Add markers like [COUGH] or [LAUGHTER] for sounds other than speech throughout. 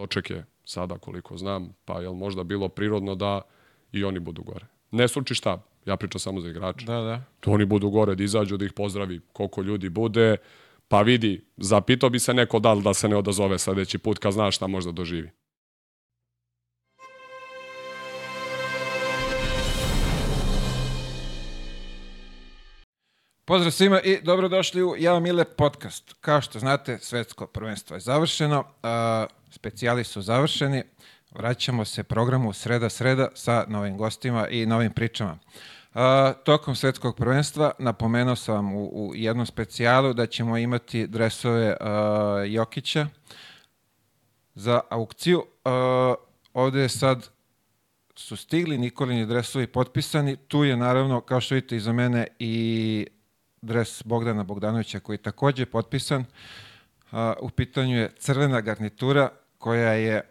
doček je sada koliko znam, pa je možda bilo prirodno da i oni budu gore. Ne struči štab, ja pričam samo za igrače. Da, da. To oni budu gore, da izađu, da ih pozdravi koliko ljudi bude, pa vidi, zapitao bi se neko da li da se ne odazove sledeći put kad zna šta možda doživi. Pozdrav svima i dobrodošli u Ja Mile podcast. Kao što znate, svetsko prvenstvo je završeno, specijali su završeni, vraćamo se programu Sreda Sreda sa novim gostima i novim pričama. A, tokom svetskog prvenstva napomenuo sam vam u, u jednom specijalu da ćemo imati dresove a, Jokića za aukciju. A, ovde je sad su stigli Nikolini dresovi potpisani. Tu je naravno, kao što vidite iza mene, i dres Bogdana Bogdanovića koji je takođe potpisan. U pitanju je crvena garnitura koja je,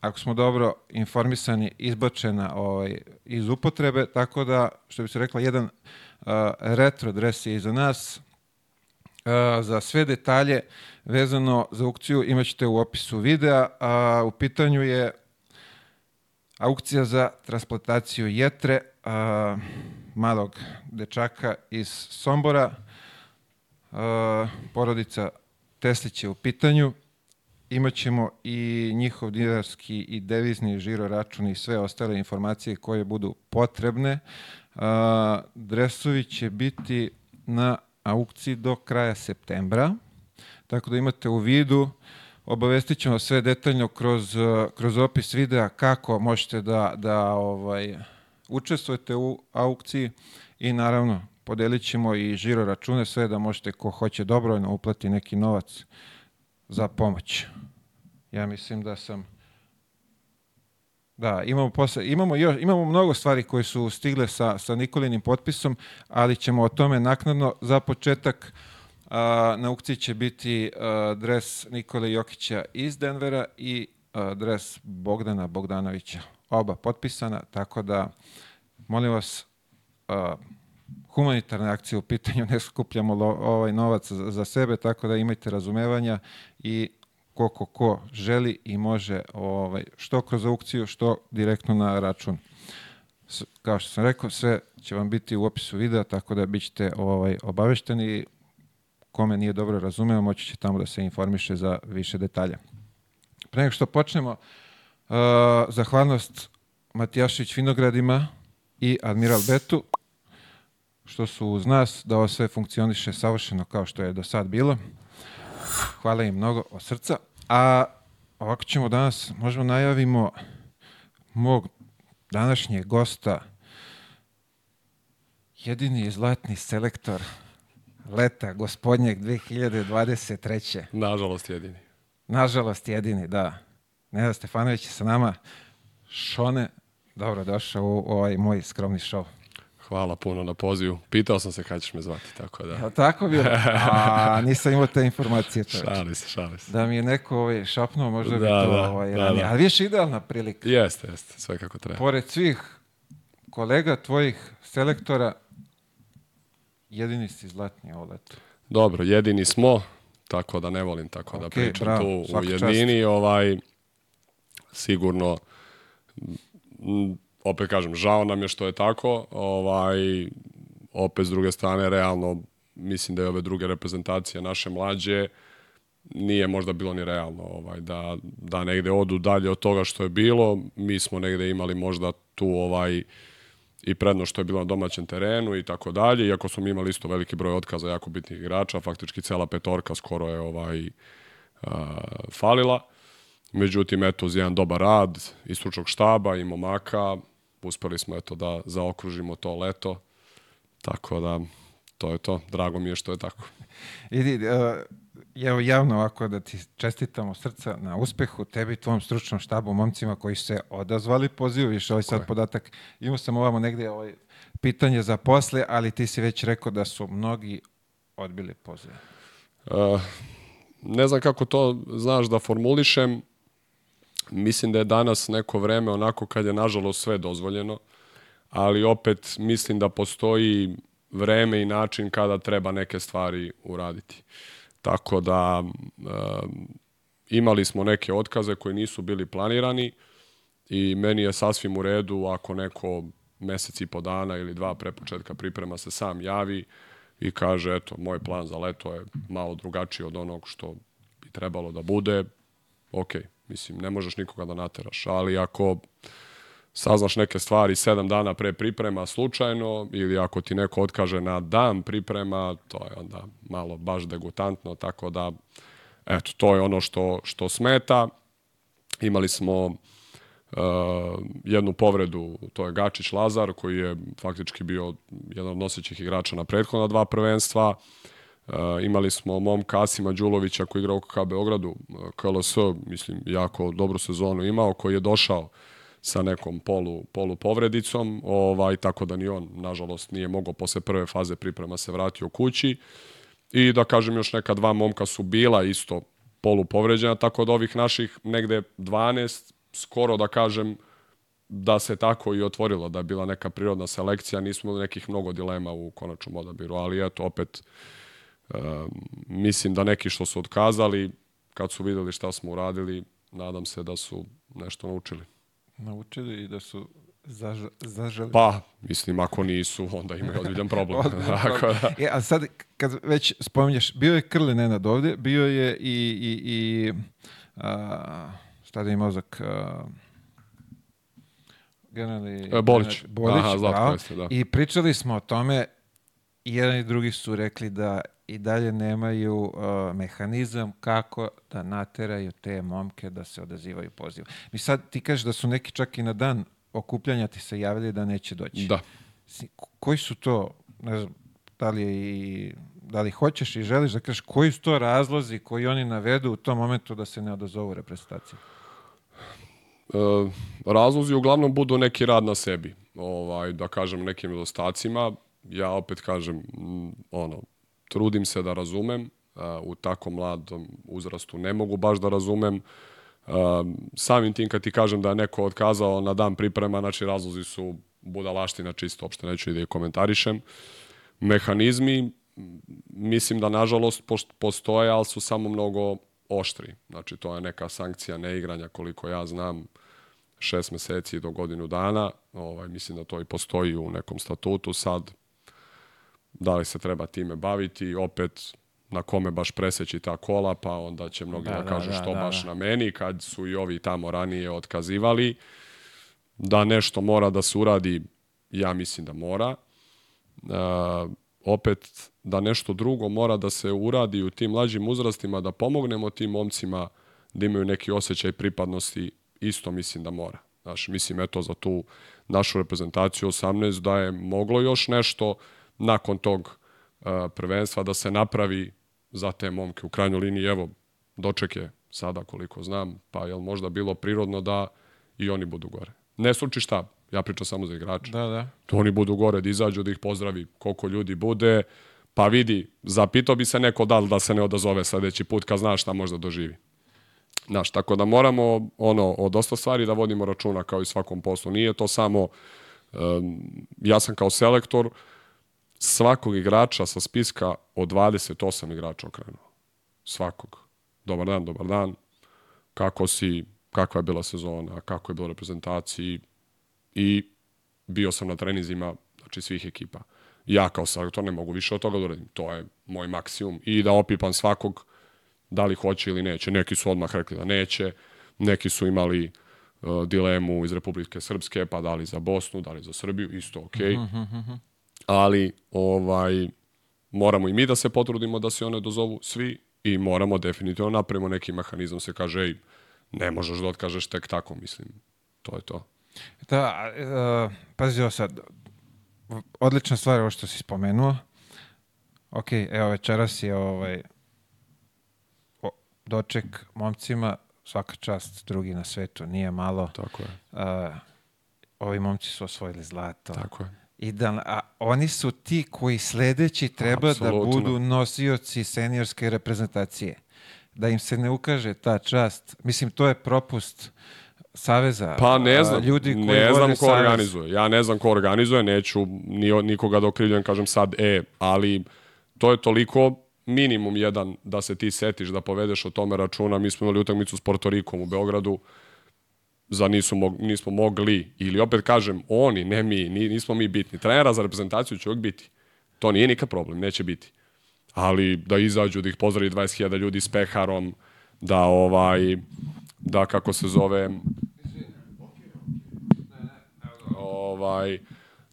ako smo dobro informisani, izbačena ovaj, iz upotrebe, tako da, što bi se rekla, jedan retro dres je iza nas. Za sve detalje vezano za aukciju imaćete u opisu videa. A, u pitanju je aukcija za transplantaciju jetre malog dečaka iz Sombora. A, porodica Teslić je u pitanju. Imaćemo i njihov dinarski i devizni žiro račun i sve ostale informacije koje budu potrebne. A, dresovi će biti na aukciji do kraja septembra, tako da imate u vidu obavestit ćemo sve detaljno kroz, kroz opis videa kako možete da, da ovaj, učestvujete u aukciji i naravno podelit ćemo i žiro račune sve da možete ko hoće dobrovoljno uplati neki novac za pomoć. Ja mislim da sam Da, imamo, posle, imamo, još, imamo mnogo stvari koje su stigle sa, sa Nikolinim potpisom, ali ćemo o tome naknadno. Za početak a, na aukciji će biti a, dres Nikole Jokića iz Denvera i a, dres Bogdana Bogdanovića. Oba potpisana, tako da molim vas a, humanitarne akcije u pitanju, ne skupljamo lo, ovaj novac za, za sebe, tako da imajte razumevanja i ko ko želi i može ovaj, što kroz aukciju, što direktno na račun. S, kao što sam rekao, sve će vam biti u opisu videa, tako da bit ćete ovaj, obavešteni. Kome nije dobro razumeo, moći će tamo da se informiše za više detalja. Pre nego što počnemo, uh, zahvalnost Matijašić Vinogradima i Admiral Betu, što su uz nas, da ovo sve funkcioniše savršeno kao što je do sad bilo. Hvala im mnogo od srca. A ovako ćemo danas, možemo najavimo mog današnjeg gosta, jedini zlatni selektor leta gospodnjeg 2023. Nažalost jedini. Nažalost jedini, da. Neda Stefanović je sa nama. Šone, dobro došao u ovaj moj skromni šov. Hvala puno na pozivu. Pitao sam se kada ćeš me zvati, tako da... Jel tako bilo? A, nisam imao te informacije. Šali se, šali se. Da mi je neko ovaj, šapnuo, možda bi Da, to da, ovaj, da, da. Ali viš idealna prilika. Jeste, jeste, sve kako treba. Pored svih kolega tvojih selektora, jedini si zlatni ovo leto. Dobro, jedini smo, tako da ne volim tako da Ok, pričam bravo, tu u svaka čast. jednini, ovaj, sigurno, opet kažem, žao nam je što je tako, ovaj, opet s druge strane, realno, mislim da je ove druge reprezentacije naše mlađe, nije možda bilo ni realno ovaj, da, da negde odu dalje od toga što je bilo. Mi smo negde imali možda tu ovaj i prednost što je bilo na domaćem terenu i tako dalje, iako smo imali isto veliki broj otkaza jako bitnih igrača, faktički cela petorka skoro je ovaj a, falila. Međutim, eto, uz jedan dobar rad i stručnog štaba i momaka, uspeli smo eto da zaokružimo to leto. Tako da, to je to. Drago mi je što je tako. Idi, uh, evo javno ovako da ti čestitamo srca na uspehu, tebi i tvom stručnom štabu, momcima koji se odazvali pozivu, više ovaj sad podatak, imao sam ovamo negde ovaj pitanje za posle, ali ti si već rekao da su mnogi odbili poziv. Uh, ne znam kako to znaš da formulišem. Mislim da je danas neko vreme onako kad je nažalost sve dozvoljeno, ali opet mislim da postoji vreme i način kada treba neke stvari uraditi. Tako da uh, imali smo neke otkaze koji nisu bili planirani i meni je sasvim u redu ako neko mesec i po dana ili dva pre početka priprema se sam javi i kaže, eto, moj plan za leto je malo drugačiji od onog što bi trebalo da bude, ok, mislim, ne možeš nikoga da nateraš, ali ako saznaš neke stvari sedam dana pre priprema slučajno ili ako ti neko otkaže na dan priprema, to je onda malo baš degutantno, tako da eto, to je ono što, što smeta. Imali smo uh, jednu povredu, to je Gačić Lazar, koji je faktički bio jedan od nosećih igrača na prethodna dva prvenstva. Uh, imali smo momka Asima Đulovića koji igra u KK Beogradu, KLS, mislim, jako dobru sezonu imao, koji je došao sa nekom polu, polu povredicom, ovaj, tako da ni on, nažalost, nije mogao posle prve faze priprema se vratio kući. I da kažem, još neka dva momka su bila isto polu povređena, tako da ovih naših negde 12, skoro da kažem, da se tako i otvorilo, da je bila neka prirodna selekcija, nismo nekih mnogo dilema u konačnom odabiru, ali eto, opet, e, mislim da neki što su odkazali, kad su videli šta smo uradili, nadam se da su nešto naučili naučili i da su zaž, zaželi. Pa, mislim, ako nisu, onda imaju [LAUGHS] [LAUGHS] ozbiljan problem. Tako da. E, a sad, kad već spominješ, bio je Krle Nenad ovdje, bio je i, i, i a, šta je mozak, a, generalni... E, Bolić. Bolić, Aha, Zlatko jeste, da. I pričali smo o tome, i jedan i drugi su rekli da i dalje nemaju uh, mehanizam kako da nateraju te momke da se odazivaju pozivu. Mi sad ti kažeš da su neki čak i na dan okupljanja ti se javili da neće doći. Da. Koji su to, ne znam, da li, i, da li hoćeš i želiš da kažeš koji su to razlozi koji oni navedu u tom momentu da se ne odazovu reprezentaciji? E, razlozi uglavnom budu neki rad na sebi. Ovaj, da kažem nekim nedostacima. Ja opet kažem, ono, trudim se da razumem, u tako mladom uzrastu ne mogu baš da razumem. Samim tim kad ti kažem da je neko otkazao na dan priprema, znači razlozi su budalaština čisto, uopšte neću i da je komentarišem. Mehanizmi, mislim da nažalost postoje, ali su samo mnogo oštri. Znači to je neka sankcija neigranja koliko ja znam šest meseci do godinu dana. Ovaj, mislim da to i postoji u nekom statutu. Sad da li se treba time baviti, opet na kome baš preseći ta kola, pa onda će mnogi da, Da, da kažu da, što da, baš da. na meni, kad su i ovi tamo ranije otkazivali, da nešto mora da se uradi, ja mislim da mora. E, opet, da nešto drugo mora da se uradi u tim mlađim uzrastima, da pomognemo tim momcima da imaju neki osjećaj pripadnosti, isto mislim da mora. Znaš, mislim, eto, za tu našu reprezentaciju 18 da je moglo još nešto nakon tog uh, prvenstva da se napravi za te momke. U krajnjoj liniji, evo, doček je sada koliko znam, pa je li možda bilo prirodno da i oni budu gore. Ne sluči štab, ja pričam samo za igrače. Da, da. To oni budu gore, da izađu, da ih pozdravi koliko ljudi bude, pa vidi, zapitao bi se neko da li da se ne odazove sledeći put kad zna šta možda doživi. Znaš, tako da moramo ono, o dosta stvari da vodimo računa kao i svakom poslu. Nije to samo, um, ja sam kao selektor svakog igrača sa spiska od 28 igrača okrenuo. Svakog. Dobar dan, dobar dan. Kako si, kakva je bila sezona, kako je bilo reprezentaciji i bio sam na treninzima znači svih ekipa. Ja kao selektor ne mogu više od toga da uradim. To je moj maksimum. I da opipam svakog da li hoće ili neće. Neki su odmah rekli da neće, neki su imali uh, dilemu iz Republike Srpske, pa da li za Bosnu, da li za Srbiju, isto okej. Ali ovaj moramo i mi da se potrudimo da se one dozovu svi i moramo definitivno napravimo neki mehanizam se kaže ej, ne možeš da otkažeš tek tako, mislim. To je to. Da, uh, pazi ovo sad. Odlična stvar ovo što si spomenuo. Ok, evo večeras je ovaj o, doček momcima, svaka čast, drugi na svetu, nije malo. Tako je. Uh, ovi momci su osvojili zlato. Tako je. I da, a oni su ti koji sledeći treba Apsolutno. da budu nosioci seniorske reprezentacije. Da im se ne ukaže ta čast. Mislim, to je propust Saveza. Pa ne a, znam, ljudi koji ne znam ko savez. organizuje. Ja ne znam ko organizuje, neću ni, nikoga da okrivljujem, kažem sad, e, ali to je toliko minimum jedan da se ti setiš da povedeš o tome računa. Mi smo imali utakmicu s Portorikom u Beogradu, za nisu mog, nismo mogli, ili opet kažem, oni, ne mi, ni- nismo mi bitni. Trenera za reprezentaciju će uvijek biti. To nije nikad problem, neće biti. Ali da izađu, da ih pozdravi 20.000 ljudi s peharom, da ovaj, da kako se zove, ovaj,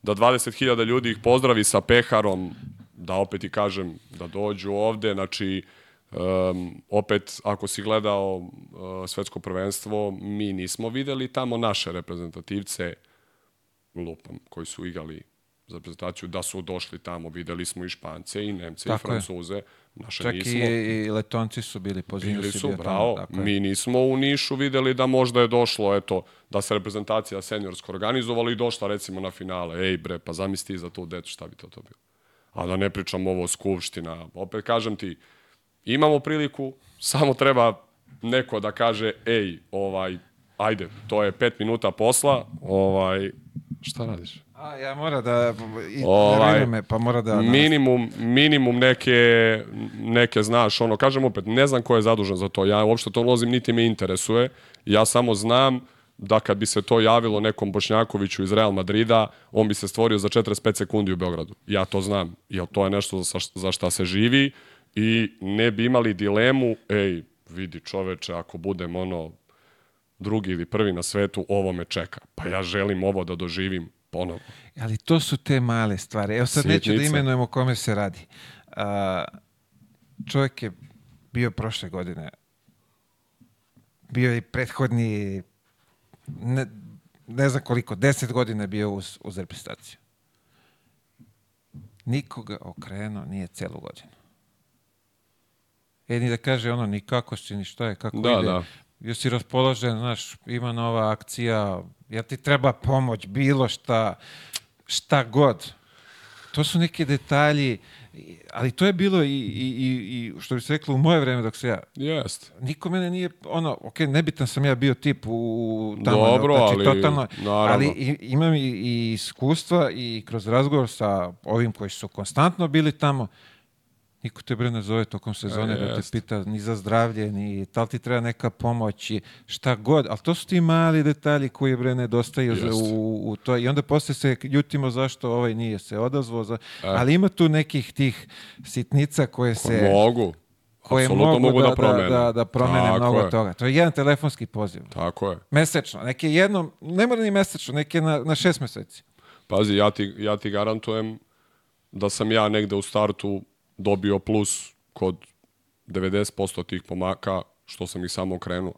da 20.000 ljudi ih pozdravi sa peharom, da opet i kažem, da dođu ovde, znači, um, opet, ako si gledao uh, svetsko prvenstvo, mi nismo videli tamo naše reprezentativce, lupam, koji su igrali za reprezentaciju, da su došli tamo, videli smo i Špance, i Nemce, Tako i je. Francuze, naše Čak nismo. i, i Letonci su bili, pozivni Bili su, bio tamo, bravo. tako je. Mi nismo u Nišu videli da možda je došlo, eto, da se reprezentacija seniorsko organizovala i došla recimo na finale. Ej bre, pa zamisli za tu decu šta bi to to bilo. A da ne pričam ovo skupština. Opet kažem ti, imamo priliku, samo treba neko da kaže, ej, ovaj, ajde, to je pet minuta posla, ovaj, šta radiš? A, ja mora da, i, Ovaj, nervira me, pa mora da... minimum, minimum neke, neke, znaš, ono, kažem opet, ne znam ko je zadužen za to, ja uopšte to ulazim, niti me interesuje, ja samo znam da kad bi se to javilo nekom Bošnjakoviću iz Real Madrida, on bi se stvorio za 45 sekundi u Beogradu. Ja to znam, jer to je nešto za, za šta se živi i ne bi imali dilemu, ej, vidi čoveče, ako budem ono drugi ili prvi na svetu, ovo me čeka. Pa ja želim ovo da doživim ponovo. Ali to su te male stvari. Evo sad neću da Sitnice. imenujem o kome se radi. A, čovjek je bio prošle godine. Bio je prethodni ne, ne znam koliko, deset godina bio uz, uz reprezentaciju. Nikoga okrenuo nije celu godinu. E, ni da kaže ono, ni kako si, ni šta je, kako Da, ide. da. Jesi si raspoložen, znaš, ima nova akcija, ja ti treba pomoć, bilo šta, šta god. To su neki detalji, ali to je bilo i, i, i, i što bi se reklo u moje vreme dok se ja Jest. Niko mene nije, ono, ok, nebitan sam ja bio tip u tamo, Dobro, znači, ali, totalno, naravno. ali i, imam i, i iskustva i kroz razgovor sa ovim koji su konstantno bili tamo, niko te bre ne zove tokom sezone E, da te pita ni za zdravlje, ni da li ti treba neka pomoć i šta god, ali to su ti mali detalji koji bre nedostaju za- u, u to i onda posle se ljutimo zašto ovaj nije se odazvao, za, E. ali ima tu nekih tih sitnica koje se Mogu. koje Apsolutno mogu, da, da, promene. da, da promene Tako mnogo je. toga. To je jedan telefonski poziv. Tako je. Mesečno. Neki jednom, ne mora ni mesečno, neki na, na šest meseci. Pazi, ja ti, ja ti garantujem da sam ja negde u startu dobio plus kod 90% tih pomaka što sam ih samo okrenuo.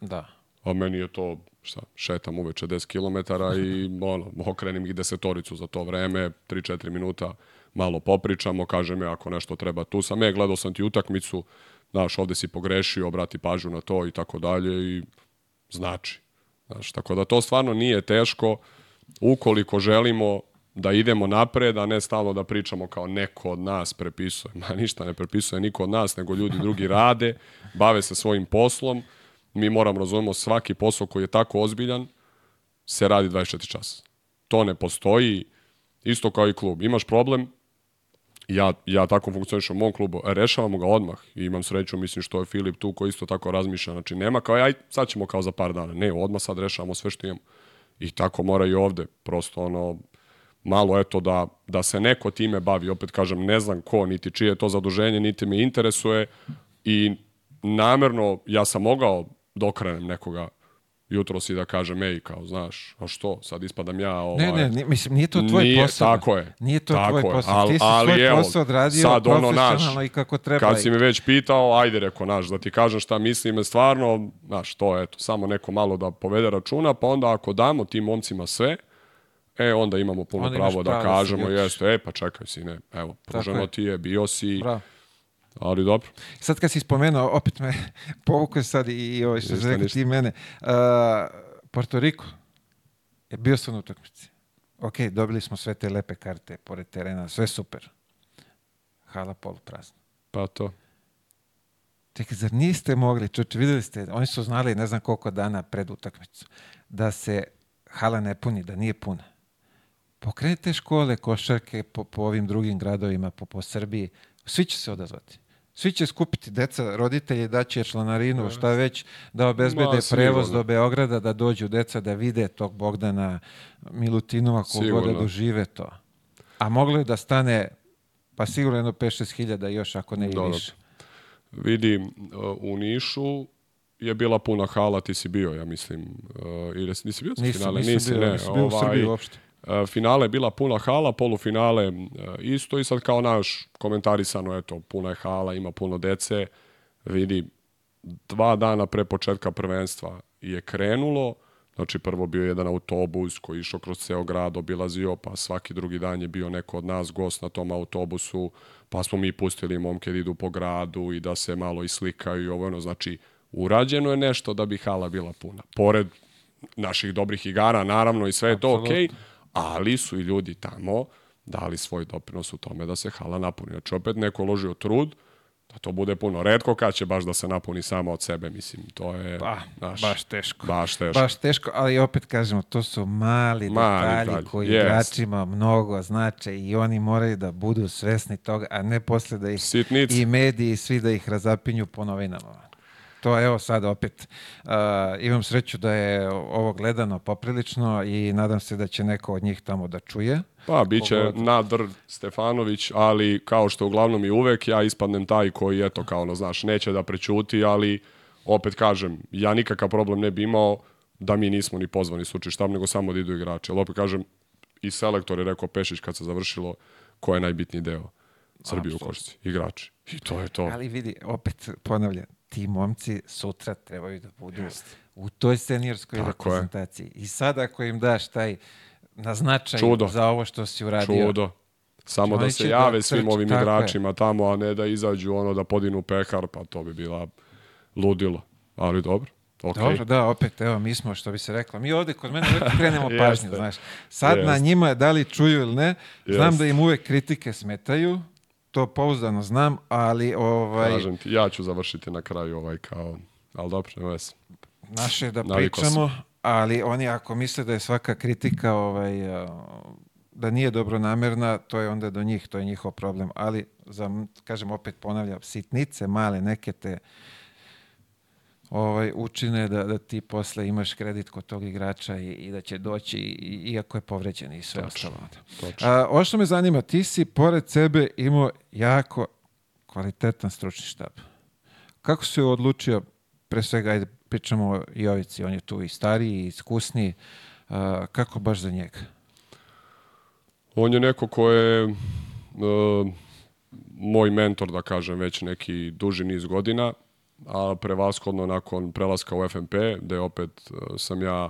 Da. A meni je to, šta, šetam uveče 10 km i [LAUGHS] ono, okrenim ih desetoricu za to vreme, 3-4 minuta malo popričamo, kažem ja ako nešto treba tu sam, e, gledao sam ti utakmicu, znaš, ovde si pogrešio, obrati pažnju na to i tako dalje i znači. Znaš, tako da to stvarno nije teško ukoliko želimo da idemo napred, a ne stalno da pričamo kao neko od nas prepisuje. Ma ništa ne prepisuje niko od nas, nego ljudi drugi rade, bave se svojim poslom. Mi moramo razumemo svaki posao koji je tako ozbiljan se radi 24 časa. To ne postoji isto kao i klub. Imaš problem, ja, ja tako funkcionišem u mom klubu, rešavamo ga odmah i imam sreću, mislim što je Filip tu koji isto tako razmišlja, znači nema kao aj sad ćemo kao za par dana, ne, odmah sad rešavamo sve što imamo. I tako mora i ovde, prosto ono, malo eto da, da se neko time bavi, opet kažem, ne znam ko, niti čije je to zaduženje, niti me interesuje i namerno ja sam mogao da okrenem nekoga jutro si da kažem, ej, kao, znaš, a što, sad ispadam ja, ovaj, Ne, ne, nije- mislim, nije to tvoj Nije, posao. tako je. Nije to Tako tvoj posao. Al- Ti si ali svoj evo, posao odradio sad ono, naš, i kako treba. Kad si me već pitao, ajde reko, naš, da ti kažem šta mislim, stvarno, znaš, to je, eto, samo neko malo da povede računa, pa onda ako damo tim momcima sve, e, onda imamo puno Onda pravo da da kažemo, jeste, e, pa čekaj, sine, evo, pruženo ti je, bio si, Bravo. ali dobro. Sad kad si spomenuo, opet me [LAUGHS] povukao sad i, i ovaj što se rekao ti mene. Uh, Porto Riko. Je bio sam na utakmici. Ok, dobili smo sve te lepe karte pored terena, sve super. Hala polu prazna. Pa to. Čekaj, zar niste mogli, čuče, videli ste, oni su znali ne znam koliko dana pred utakmicu, da se hala ne puni, da nije puna. Pokrenite škole, košarke po, po ovim drugim gradovima, po, po Srbiji, svi će se odazvati. Svi će skupiti deca, roditelji daće članarinu, šta već, da obezbede Ma, prevoz do Beograda, da dođu deca da vide tog Bogdana Milutinova kogod da Sigurno. dožive to. A moglo je da stane, pa sigurno jedno 5-6 hiljada još, ako ne i Dobro. više. Vidi, uh, u Nišu je bila puna hala, ti si bio, ja mislim. Uh, ili si- nisi bio Nisam, finale? Nisi, bio, ne. nisam bio u Srbiji uopšte. Uh, finale je bila puna hala, polufinale uh, isto i sad kao naš komentarisano, eto, puna je hala, ima puno dece. Vidi, dva dana pre početka prvenstva je krenulo, znači prvo bio jedan autobus koji je išao kroz ceo grad, obilazio, pa svaki drugi dan je bio neko od nas gost na tom autobusu, pa smo mi pustili momke da idu po gradu i da se malo islikaju i ovo ono, znači urađeno je nešto da bi hala bila puna. Pored naših dobrih igara, naravno i sve je to okej, ali su i ljudi tamo dali svoj doprinos u tome da se hala napuni. Znači opet neko uložio trud, da to bude puno. Redko kad će baš da se napuni samo od sebe, mislim, to je... Pa, znaš, baš teško. Baš teško. Baš teško, ali opet kažemo, to su mali, Mali detalji detalji, koji jest. igračima mnogo znače i oni moraju da budu svesni toga, a ne posle da ih Sitnice. i mediji i svi da ih razapinju po novinama. To evo sad opet, uh, imam sreću da je ovo gledano poprilično i nadam se da će neko od njih tamo da čuje. Pa, bit će Pogod- Nadr Stefanović, ali kao što uglavnom i uvek, ja ispadnem taj koji, eto, kao ono, znaš, neće da prećuti, ali opet kažem, ja nikakav problem ne bi imao da mi nismo ni pozvani suči štab, nego samo da idu igrači. Ali opet kažem, i selektor je rekao Pešić kad se završilo, ko je najbitniji deo Srbije u košci? Igrači. I to je to. Ali vidi, opet ponavljam, ti momci sutra trebaju da budu u toj seniorskoj Tako je. reprezentaciji. I sad ako im daš taj na značaj Čudo. za ovo što si uradio, Čudo. Samo da se da jave svim trče, ovim tako je. igračima tamo, a ne da izađu ono da podinu pehar, pa to bi bila ludilo. Ali dobro, okej. Dobro, da, opet, evo, mi smo, što bi se reklo, mi ovde kod mene uvek [LAUGHS] krenemo pažnju, znaš. Sad na Jeste. njima, da li čuju ili ne, znam Jeste. da im uvek kritike smetaju, to pouzdano znam, ali ovaj, Kažem ti, ja ću završiti na kraju ovaj kao, ali dobro, nema veze. naše je da Navikao pričamo, ali oni ako misle da je svaka kritika ovaj, a, da nije dobronamerna, to je onda do njih, to je njihov problem. Ali, za, kažem, opet ponavljam, sitnice, male, neke te ovaj, učine da, da ti posle imaš kredit kod tog igrača i, i da će doći, i, iako je povređen i sve ostalo. točno. A, ovo što me zanima, ti si pored sebe imao jako kvalitetan stručni štab. Kako si odlučio, pre svega, ajde, pričamo o Jovici, on je tu i stariji, i iskusniji, a, kako baš za njega? On je neko ko je e, moj mentor, da kažem, već neki duži niz godina, a prevashodno nakon prelaska u FNP, gde opet e, sam ja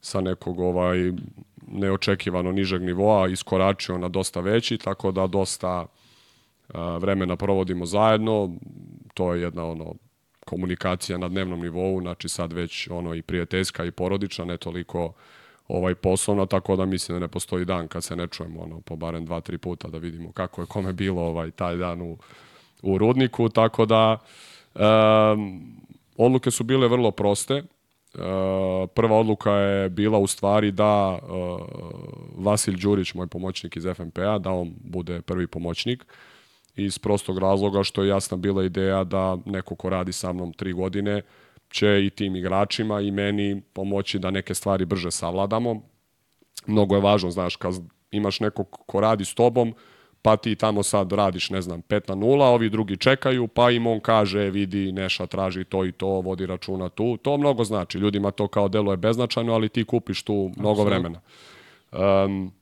sa nekog ovaj neočekivano nižeg nivoa iskoračio na dosta veći, tako da dosta a, vremena provodimo zajedno. To je jedna ono komunikacija na dnevnom nivou, znači sad već ono i prijateljska i porodična, ne toliko ovaj poslovna, tako da mislim da ne postoji dan kad se ne čujemo ono po barem dva, tri puta da vidimo kako je kome bilo ovaj taj dan u, u rudniku, tako da um, odluke su bile vrlo proste. Uh, prva odluka je bila u stvari da uh, Vasilj Đurić, moj pomoćnik iz FNP-a, da on bude prvi pomoćnik iz prostog razloga što je jasna bila ideja da neko ko radi sa mnom tri godine će i tim igračima i meni pomoći da neke stvari brže savladamo. Mnogo je važno, znaš, kad imaš nekog ko radi s tobom, pa ti tamo sad radiš, ne znam, 5 na 0, ovi drugi čekaju, pa im on kaže, vidi, Neša traži to i to, vodi računa tu. To mnogo znači. Ljudima to kao delo je beznačajno, ali ti kupiš tu mnogo vremena. Um,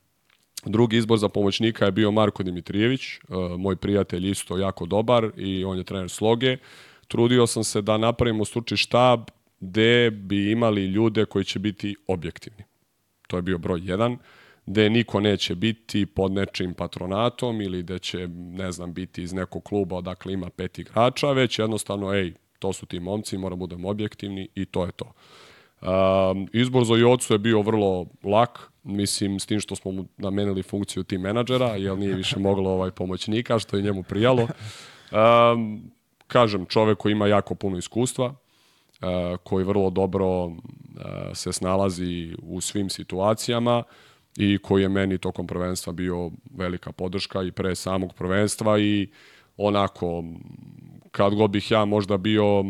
Drugi izbor za pomoćnika je bio Marko Dimitrijević, e, moj prijatelj isto jako dobar i on je trener sloge. Trudio sam se da napravimo stručni štab gde bi imali ljude koji će biti objektivni. To je bio broj jedan, gde niko neće biti pod nečim patronatom ili da će, ne znam, biti iz nekog kluba odakle ima pet igrača, već jednostavno, ej, to su ti momci, moramo budemo objektivni i to je to. Um, izbor za Jocu je bio vrlo lak, mislim s tim što smo mu namenili funkciju tim menadžera, jer nije više [LAUGHS] moglo ovaj pomoćnika, što je njemu prijalo. Um, kažem, čovek koji ima jako puno iskustva, uh, koji vrlo dobro uh, se snalazi u svim situacijama i koji je meni tokom prvenstva bio velika podrška i pre samog prvenstva i onako, kad god bih ja možda bio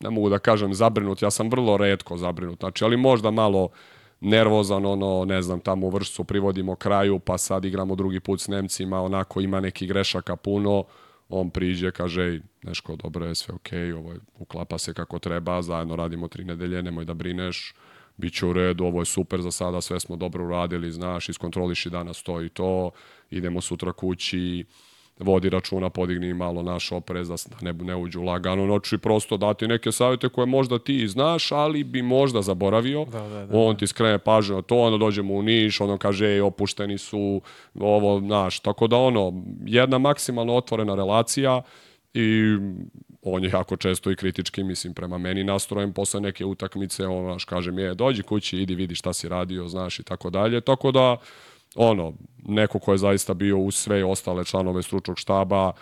ne mogu da kažem zabrinut, ja sam vrlo redko zabrinut, znači, ali možda malo nervozan, ono, ne znam, tamo u vršcu privodimo kraju, pa sad igramo drugi put s Nemcima, onako ima neki grešaka puno, on priđe, kaže, Neško, dobro je, sve okej, okay, ovo je, uklapa se kako treba, zajedno radimo tri nedelje, nemoj da brineš, bit će u redu, ovo je super za sada, sve smo dobro uradili, znaš, iskontroliši danas to i to, idemo sutra kući, vodi računa, podigni malo naš oprez da ne, ne uđu lagano noću i prosto dati neke savjete koje možda ti znaš, ali bi možda zaboravio. Da, da, da, on ti skrene pažnju na to, onda dođemo u Niš, ono kaže, ej, opušteni su, ovo, znaš, tako da ono, jedna maksimalno otvorena relacija i on je jako često i kritički, mislim, prema meni nastrojem posle neke utakmice, on, znaš, kaže mi je, dođi kući, idi, vidi šta si radio, znaš, i tako dalje, tako da, ono, neko ko je zaista bio uz sve ostale članove stručnog štaba,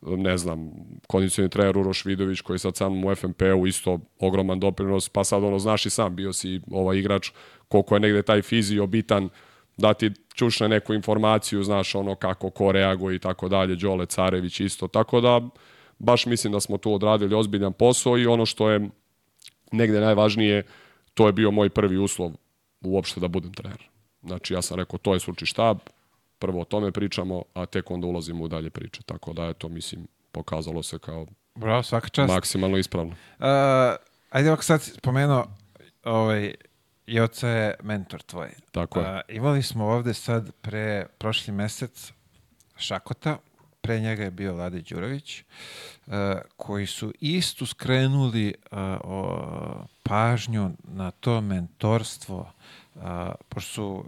ne znam, kondicioni trener Uroš Vidović koji sad sam u FNP-u isto ogroman doprinos, pa sad ono, znaš i sam, bio si ovaj igrač, koliko je negde taj fizio bitan, da ti čušne neku informaciju, znaš ono kako ko reaguje i tako dalje, Đole Carević isto, tako da baš mislim da smo tu odradili ozbiljan posao i ono što je negde najvažnije, to je bio moj prvi uslov uopšte da budem trener. Znači ja sam rekao to je stručni štab, prvo o tome pričamo, a tek onda ulazimo u dalje priče. Tako da je to, mislim, pokazalo se kao Bravo, svaka čast. maksimalno ispravno. Uh, ajde ovako sad spomenuo, ovaj, Joca je mentor tvoj. Tako je. Uh, imali smo ovde sad pre prošli mesec Šakota, pre njega je bio Vlade Đurović, uh, koji su istu skrenuli o, pažnju na to mentorstvo a, pošto su,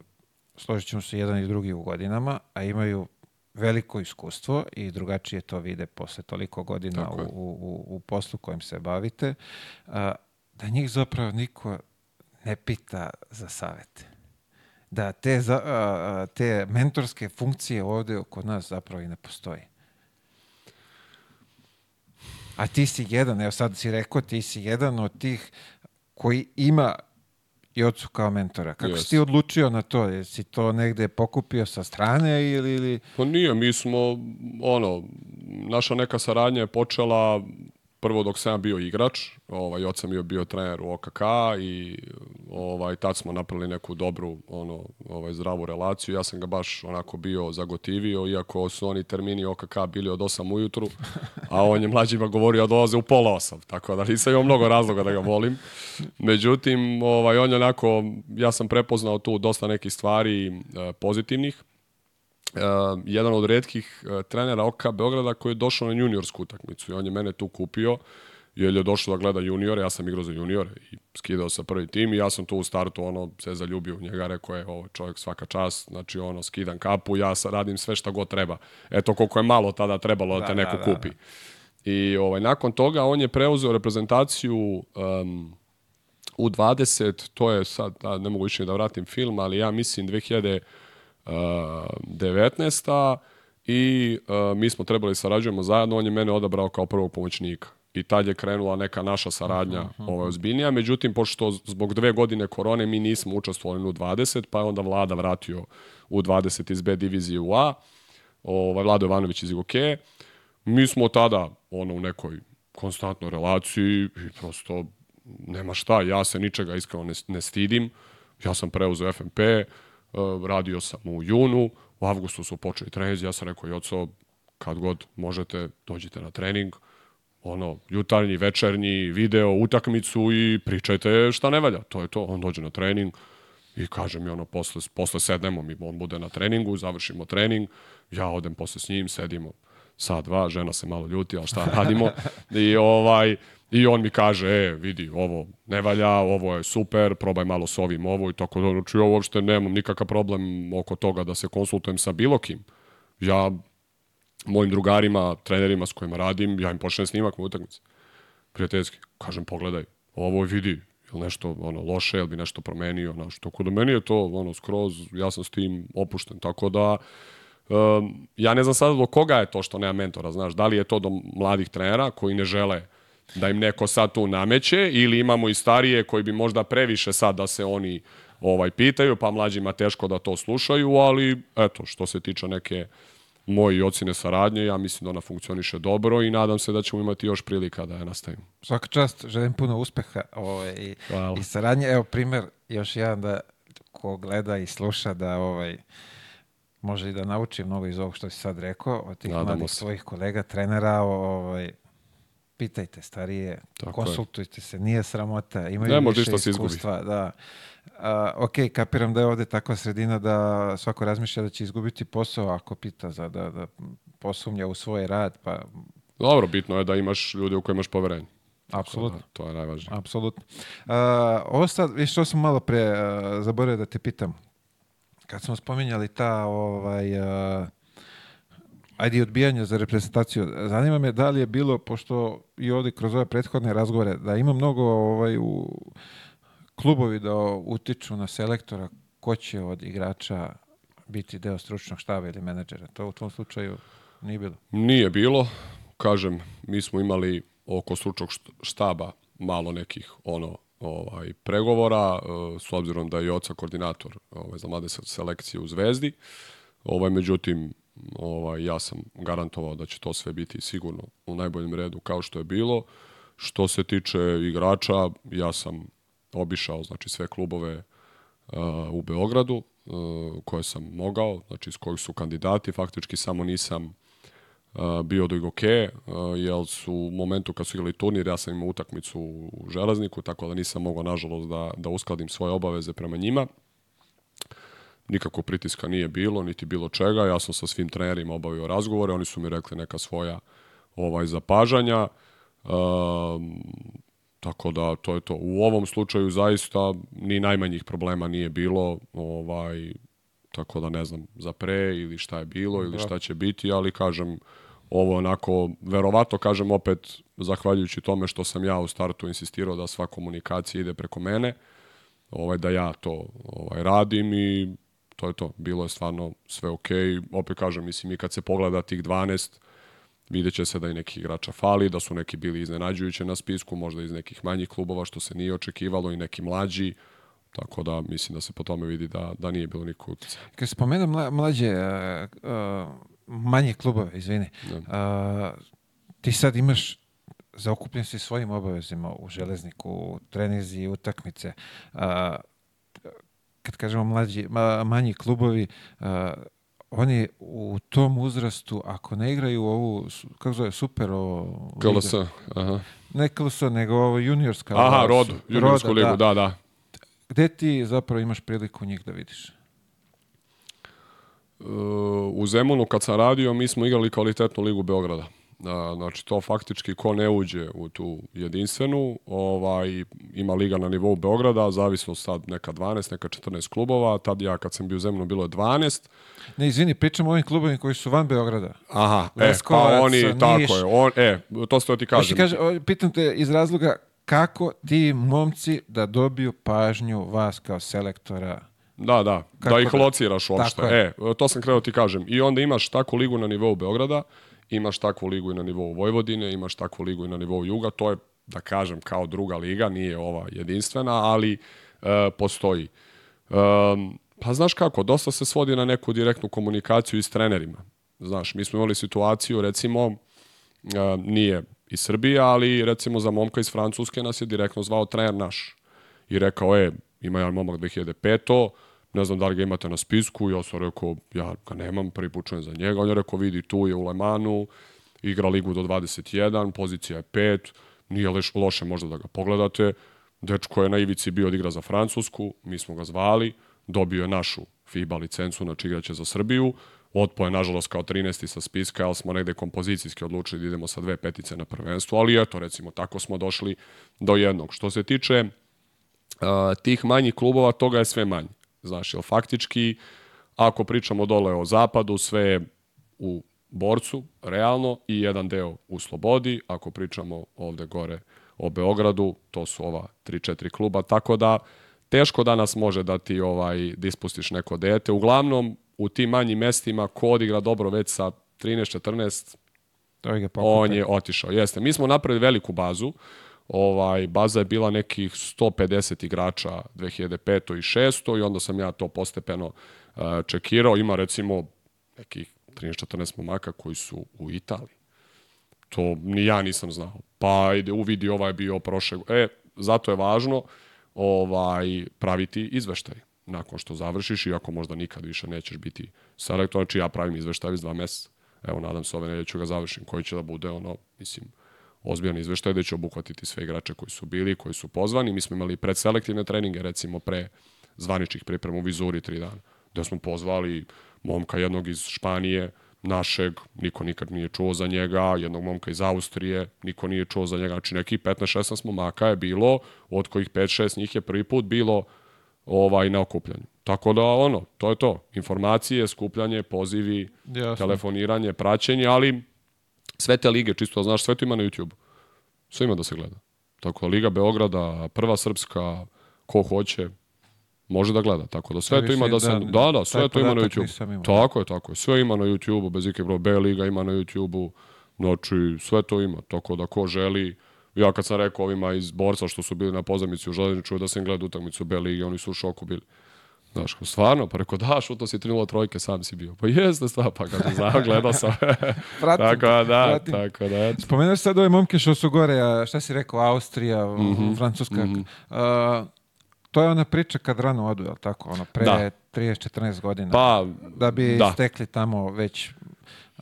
složit ćemo se, jedan i drugi u godinama, a imaju veliko iskustvo i drugačije to vide posle toliko godina u, u, u poslu kojim se bavite, da njih zapravo niko ne pita za savete. Da te, za, a, te mentorske funkcije ovde kod nas zapravo i ne postoji. A ti si jedan, evo sad si rekao, ti si jedan od tih koji ima i ocu kao mentora. Kako yes. si ti odlučio na to? Jesi to negde pokupio sa strane ili... ili... Pa nije, mi smo, ono, naša neka saradnja je počela prvo dok sam bio igrač, ovaj, oca mi je bio trener u OKK i ovaj, tad smo napravili neku dobru, ono, ovaj, zdravu relaciju. Ja sam ga baš onako bio zagotivio, iako su oni termini OKK bili od 8 ujutru, a on je mlađima govorio da dolaze u pola 8, tako da nisam imao mnogo razloga da ga volim. Međutim, ovaj, on je onako, ja sam prepoznao tu dosta nekih stvari e, pozitivnih, uh, jedan od redkih uh, trenera OK Beograda koji je došao na juniorsku utakmicu i on je mene tu kupio jer je došao da gleda juniore, ja sam igrao za juniore i skidao sa prvi tim i ja sam tu u startu ono se zaljubio u njega, rekao je ovo čovjek svaka čast, znači ono skidam kapu, ja sa, radim sve šta god treba. Eto koliko je malo tada trebalo da, da te neko da, da, kupi. Da. I ovaj, nakon toga on je preuzeo reprezentaciju um, u 20, to je sad, da, ne mogu više da vratim film, ali ja mislim 2000 19. i uh, mi smo trebali sarađujemo zajedno, on je mene odabrao kao prvog pomoćnika. I tad je krenula neka naša saradnja uh -huh. ovaj, ozbiljnija. Međutim, pošto zbog dve godine korone mi nismo učestvovali u 20, pa je onda vlada vratio u 20 iz B divizije u A, ovaj, Vlado Ivanović iz Igoke. Mi smo tada ono, u nekoj konstantnoj relaciji i prosto nema šta, ja se ničega iskreno ne, ne stidim. Ja sam preuzeo FMP, radio sam u junu, u avgustu su počeli treninzi, ja sam rekao, Joco, kad god možete, dođite na trening, ono, jutarnji, večernji, video, utakmicu i pričajte šta ne valja. To je to, on dođe na trening i kaže mi ono, posle, posle sednemo, mi, on bude na treningu, završimo trening, ja odem posle s njim, sedimo sat, dva, žena se malo ljuti, ali šta radimo, [LAUGHS] i ovaj, I on mi kaže, e, vidi, ovo ne valja, ovo je super, probaj malo s ovim ovo i tako da, znači ja uopšte nemam nikakav problem oko toga da se konsultujem sa bilo kim. Ja mojim drugarima, trenerima s kojima radim, ja im počnem snimak u utakmici. Prijateljski, kažem, pogledaj, ovo vidi, ili nešto ono, loše, ili bi nešto promenio, znaš, tako da meni je to ono, skroz, ja sam s tim opušten, tako da um, ja ne znam sada do koga je to što nema mentora, znaš, da li je to do mladih trenera koji ne žele da im neko sad tu nameće ili imamo i starije koji bi možda previše sad da se oni ovaj pitaju, pa mlađima teško da to slušaju, ali eto, što se tiče neke moji ocine saradnje, ja mislim da ona funkcioniše dobro i nadam se da ćemo imati još prilika da je nastavimo. Svaka čast, želim puno uspeha ovaj, i, Hvala. i saradnje. Evo primjer, još jedan da ko gleda i sluša da ovaj može i da nauči mnogo iz ovog što si sad rekao, od tih Nadamo mladih se. svojih kolega, trenera, ovaj, pitajte starije, Tako je. konsultujte se, nije sramota, imaju Ne više ništa se izgubi. iskustva. Da. A, ok, kapiram da je ovde takva sredina da svako razmišlja da će izgubiti posao ako pita za da, da posumnja u svoj rad, pa Dobro, bitno je da imaš ljude u koje imaš poverenje. Apsolutno. da, to je najvažnije. Apsolutno. Uh, ovo sad, viš što sam malo pre uh, zaboravio da te pitam. Kad smo spominjali ta, ovaj, uh, ajde i odbijanje za reprezentaciju, zanima me da li je bilo, pošto i ovdje kroz ove prethodne razgovore, da ima mnogo ovaj, u klubovi da utiču na selektora ko će od igrača biti deo stručnog štaba ili menadžera. To u tom slučaju nije bilo. Nije bilo, kažem, mi smo imali oko stručnog št- štaba malo nekih ono ovaj pregovora e, s obzirom da je oca koordinator ovaj za mlade se- selekcije u Zvezdi. Ovaj međutim ovaj ja sam garantovao da će to sve biti sigurno u najboljem redu kao što je bilo. Što se tiče igrača, ja sam obišao znači sve klubove uh, u Beogradu uh, koje sam mogao, znači s kojih su kandidati, faktički samo nisam uh, bio do Igoke, uh, jer su u momentu kad su igrali turnir, ja sam imao utakmicu u Železniku, tako da nisam mogao, nažalost, da, da uskladim svoje obaveze prema njima. Nikako pritiska nije bilo, niti bilo čega. Ja sam sa svim trenerima obavio razgovore, oni su mi rekli neka svoja ovaj zapažanja. Um, tako da to je to. U ovom slučaju zaista ni najmanjih problema nije bilo, ovaj tako da ne znam za pre ili šta je bilo ili šta će biti, ali kažem ovo onako, verovato kažem opet, zahvaljujući tome što sam ja u startu insistirao da sva komunikacija ide preko mene, ovaj, da ja to ovaj, radim i to je to. Bilo je stvarno sve okej. Opet kažem, mislim, i kad se pogleda tih 12, vidjet će se da i neki igrača fali, da su neki bili iznenađujuće na spisku, možda iz nekih manjih klubova, što se nije očekivalo, i neki mlađi. Tako da mislim da se po tome vidi da, da nije bilo nikog utjecaja. Kad se pomenu mla, mlađe, uh, uh, manje klubove, izvini, uh, ti sad imaš zaokupljen si svojim obavezima u železniku, trenizi, utakmice. Kad kažemo mlađi, ma, manji klubovi, uh, oni u tom uzrastu, ako ne igraju ovu, kako zove, super ovo... Liga- aha. Ne KLS, nego ovo juniorska. Aha, ova rodu, juniorsku roda, ligu, da, da. Gde ti zapravo imaš priliku njih da vidiš? u Zemunu kad sam radio, mi smo igrali kvalitetnu ligu Beograda. A, Znači, to faktički ko ne uđe u tu jedinstvenu, ovaj, ima liga na nivou Beograda, zavisno sad neka 12, neka 14 klubova, tad ja kad sam bio u Zemunu bilo je 12, Ne, izvini, pričam o ovim klubovima koji su van Beograda. Aha, e, Leskovac, pa oni, Niš. tako je, on, e, to ste ti kažem. o, pitam te iz razloga kako ti momci da dobiju pažnju vas kao selektora? Da, da, Kako da ih da? lociraš uopšte. E, to sam krenuo ti kažem. I onda imaš takvu ligu na nivou Beograda, imaš takvu ligu i na nivou Vojvodine, imaš takvu ligu i na nivou Juga, to je, da kažem, kao druga liga, nije ova jedinstvena, ali e, postoji. Um, pa znaš kako, dosta se svodi na neku direktnu komunikaciju i s trenerima. Znaš, mi smo imali situaciju, recimo, e, nije iz Srbije, ali recimo za momka iz Francuske nas je direktno zvao trener naš. I rekao, e, ima jedan momak 2005 ne znam da li ga imate na spisku, ja sam rekao, ja ga nemam, prvi put čujem za njega, on je rekao, vidi, tu je u Lemanu, igra ligu do 21, pozicija je 5, nije leš, loše možda da ga pogledate, dečko je na ivici bio da igra za Francusku, mi smo ga zvali, dobio je našu FIBA licencu, znači igraće za Srbiju, otpo je nažalost kao 13. sa spiska, ali smo negde kompozicijski odlučili da idemo sa dve petice na prvenstvo, ali eto, recimo, tako smo došli do jednog. Što se tiče uh, tih manjih klubova, toga je sve manje. Znaš, jer faktički, ako pričamo dole o zapadu, sve je u borcu, realno, i jedan deo u slobodi. Ako pričamo ovde gore o Beogradu, to su ova 3-4 kluba, tako da teško danas može da ti ovaj, da ispustiš neko dete. Uglavnom, u tim manjim mestima, ko odigra dobro već sa 13-14, To je ga pokupe. on je otišao. Jeste. Mi smo napravili veliku bazu. Ovaj, baza je bila nekih 150 igrača 2005. i 6. i onda sam ja to postepeno uh, čekirao. Ima recimo nekih 13-14 momaka koji su u Italiji. To ni ja nisam znao. Pa ide uvidi ovaj bio prošle. E, zato je važno ovaj praviti izveštaj nakon što završiš, iako možda nikad više nećeš biti selektor, znači ja pravim izveštaj iz dva meseca. Evo, nadam se ove nedelje ću ga završim, koji će da bude ono, mislim, ozbiljan izveštaj da će obuhvatiti sve igrače koji su bili, koji su pozvani. Mi smo imali predselektivne treninge, recimo pre zvaničnih priprema u Vizuri tri dana, da smo pozvali momka jednog iz Španije, našeg, niko nikad nije čuo za njega, jednog momka iz Austrije, niko nije čuo za njega, znači neki 15-16 momaka je bilo, od kojih 5-6 njih je prvi put bilo ovaj na okupljanju. Tako da ono, to je to. Informacije, skupljanje, pozivi, Jasno. telefoniranje, praćenje, ali sve te lige, čisto da znaš, sve to ima na YouTube. Sve ima da se gleda. Tako da Liga Beograda, Prva Srpska, ko hoće, može da gleda. Tako da sve to ima si- da se... da, Da, da, sve to ima na YouTube. Tako je, tako je. Sve ima na YouTube-u, bez ikakve B Liga ima na YouTube-u. Znači, sve to ima. Tako da ko želi, ja kad sam rekao ovima iz Borca što su bili na pozornici u Železniču da sam gledao utakmicu B Lige, oni su u šoku bili. Znaš, stvarno, pa rekao, da, šuto si 3 trojke, sam si bio. Pa jeste, stvarno, pa kada znam, gledao sam. [LAUGHS] Pratim tako da, pratim. tako da, eto. Spomenuš sad ove momke što su gore, a šta si rekao, Austrija, Mhm, Francuska. A, to je ona priča kad rano odu, je li tako? Ono, pre Da. 30-14 godina. Pa, da bi da. stekli tamo već...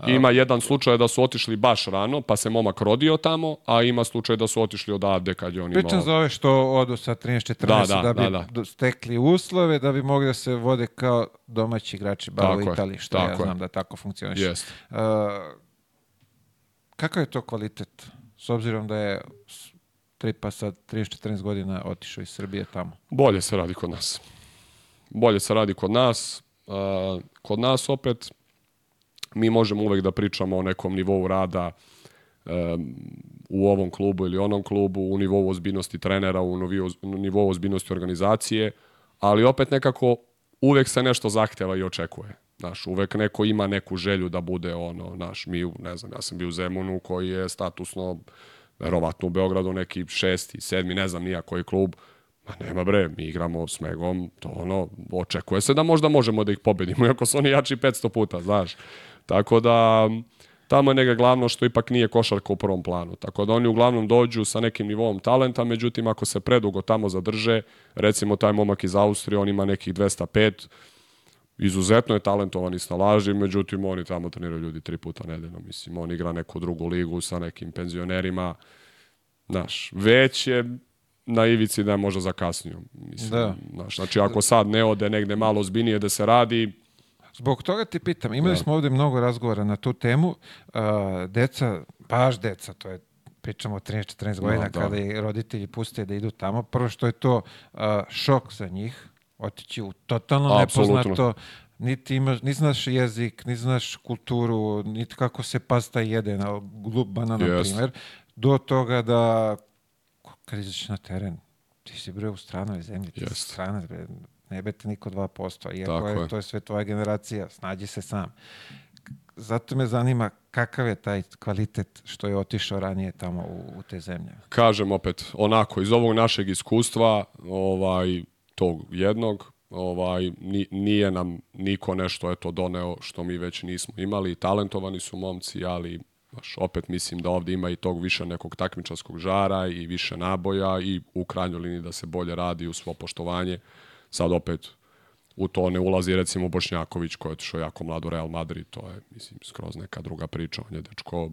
Ima jedan slučaj da su otišli baš rano, pa se momak rodio tamo, a ima slučaj da su otišli odavde kad je on imao... Pričam za ove što odu sa 13-14 da, Da, da, bi da, da. stekli uslove, da bi mogli da se vode kao domaći igrači bar u Italiji, što ja tako je. znam da tako funkcioniše. Jeste. Uh, kakav je to kvalitet? S obzirom da je Tripa sa 13-14 godina otišao iz Srbije tamo. Bolje se radi kod nas. Bolje se radi kod nas. Uh, kod nas opet mi možemo uvek da pričamo o nekom nivou rada um, u ovom klubu ili onom klubu, u nivou ozbiljnosti trenera, u nivou ozbiljnosti organizacije, ali opet nekako uvek se nešto zahteva i očekuje. Znaš, uvek neko ima neku želju da bude ono, naš, mi, ne znam, ja sam bio u Zemunu koji je statusno, verovatno u Beogradu neki šesti, sedmi, ne znam nija koji klub, Ma nema bre, mi igramo s Megom, to ono, očekuje se da možda možemo da ih pobedimo, [LAUGHS] iako su oni jači 500 puta, znaš. Tako da, tamo je nega glavno što ipak nije košarka u prvom planu. Tako da oni uglavnom dođu sa nekim nivom talenta, međutim ako se predugo tamo zadrže, recimo taj momak iz Austrije, on ima nekih 205, izuzetno je talentovan i snalaži, međutim oni tamo treniraju ljudi tri puta nedeljno, mislim, on igra neku drugu ligu sa nekim penzionerima, znaš, već je na ivici da je možda zakasnio. Mislim, Da. Znaš, znači ako sad ne ode negde malo ozbiljnije da se radi, Zbog toga ti pitam, imali smo ovdje mnogo razgovora na tu temu. Uh, deca, baš deca, to je pričamo o 13-14 godina da. kada i roditelji puste da idu tamo. Prvo što je to uh, šok za njih, otići u totalno nepoznato, niti, imaš, ni znaš jezik, ni znaš kulturu, niti kako se pasta jede na glup banan, na Jest. primjer, do toga da kad izađeš na teren, ti si bre u stranoj zemlji, ti si Jest. stranac, bre, ne bete niko 2%, iako Tako je, je. to je sve tvoja generacija, snađi se sam. Zato me zanima kakav je taj kvalitet što je otišao ranije tamo u, u te zemlje. kažem opet, onako, iz ovog našeg iskustva, ovaj, tog jednog, ovaj, ni- nije nam niko nešto eto doneo što mi već nismo imali. Talentovani su momci, ali baš, opet mislim da ovdje ima i tog više nekog takmičarskog žara i više naboja i u krajnjoj liniji da se bolje radi u svo poštovanje. Sad opet u to ne ulazi recimo Bošnjaković koji je otišao jako mlad u Real Madrid, to je mislim skroz neka druga priča, on je dečko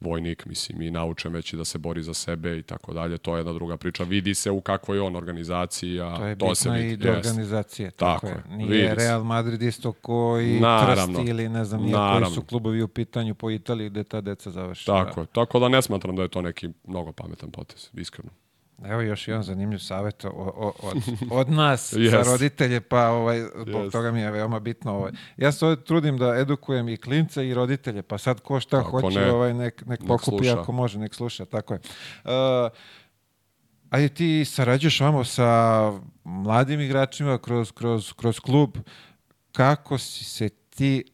vojnik, mislim, i naučen već i da se bori za sebe i tako dalje, to je jedna druga priča. Vidi se u kakvoj je on organizaciji, a To je to se vidi. i do organizacije. Tako, Tako je. je, Nije vidi. Real Madrid isto koji Naravno. Trst ili ne znam nije koji su klubovi u pitanju po Italiji gde ta deca završe. Tako je. Tako da ne smatram da je to neki mnogo pametan potez, iskreno. Evo još jedan zanimljiv savjet o- o- od, od nas Yes. [LAUGHS] za roditelje, pa ovaj, zbog Yes. toga mi je veoma bitno. Ovaj. Ja se ovdje trudim da edukujem i klince i roditelje, pa sad ko šta Kako hoće, ne. ovaj, nek, nek, Nek pokupi sluša. ako može, nek sluša, tako je. Uh, ajde ti sarađuješ vamo sa mladim igračima kroz, kroz, kroz klub, kako si se ti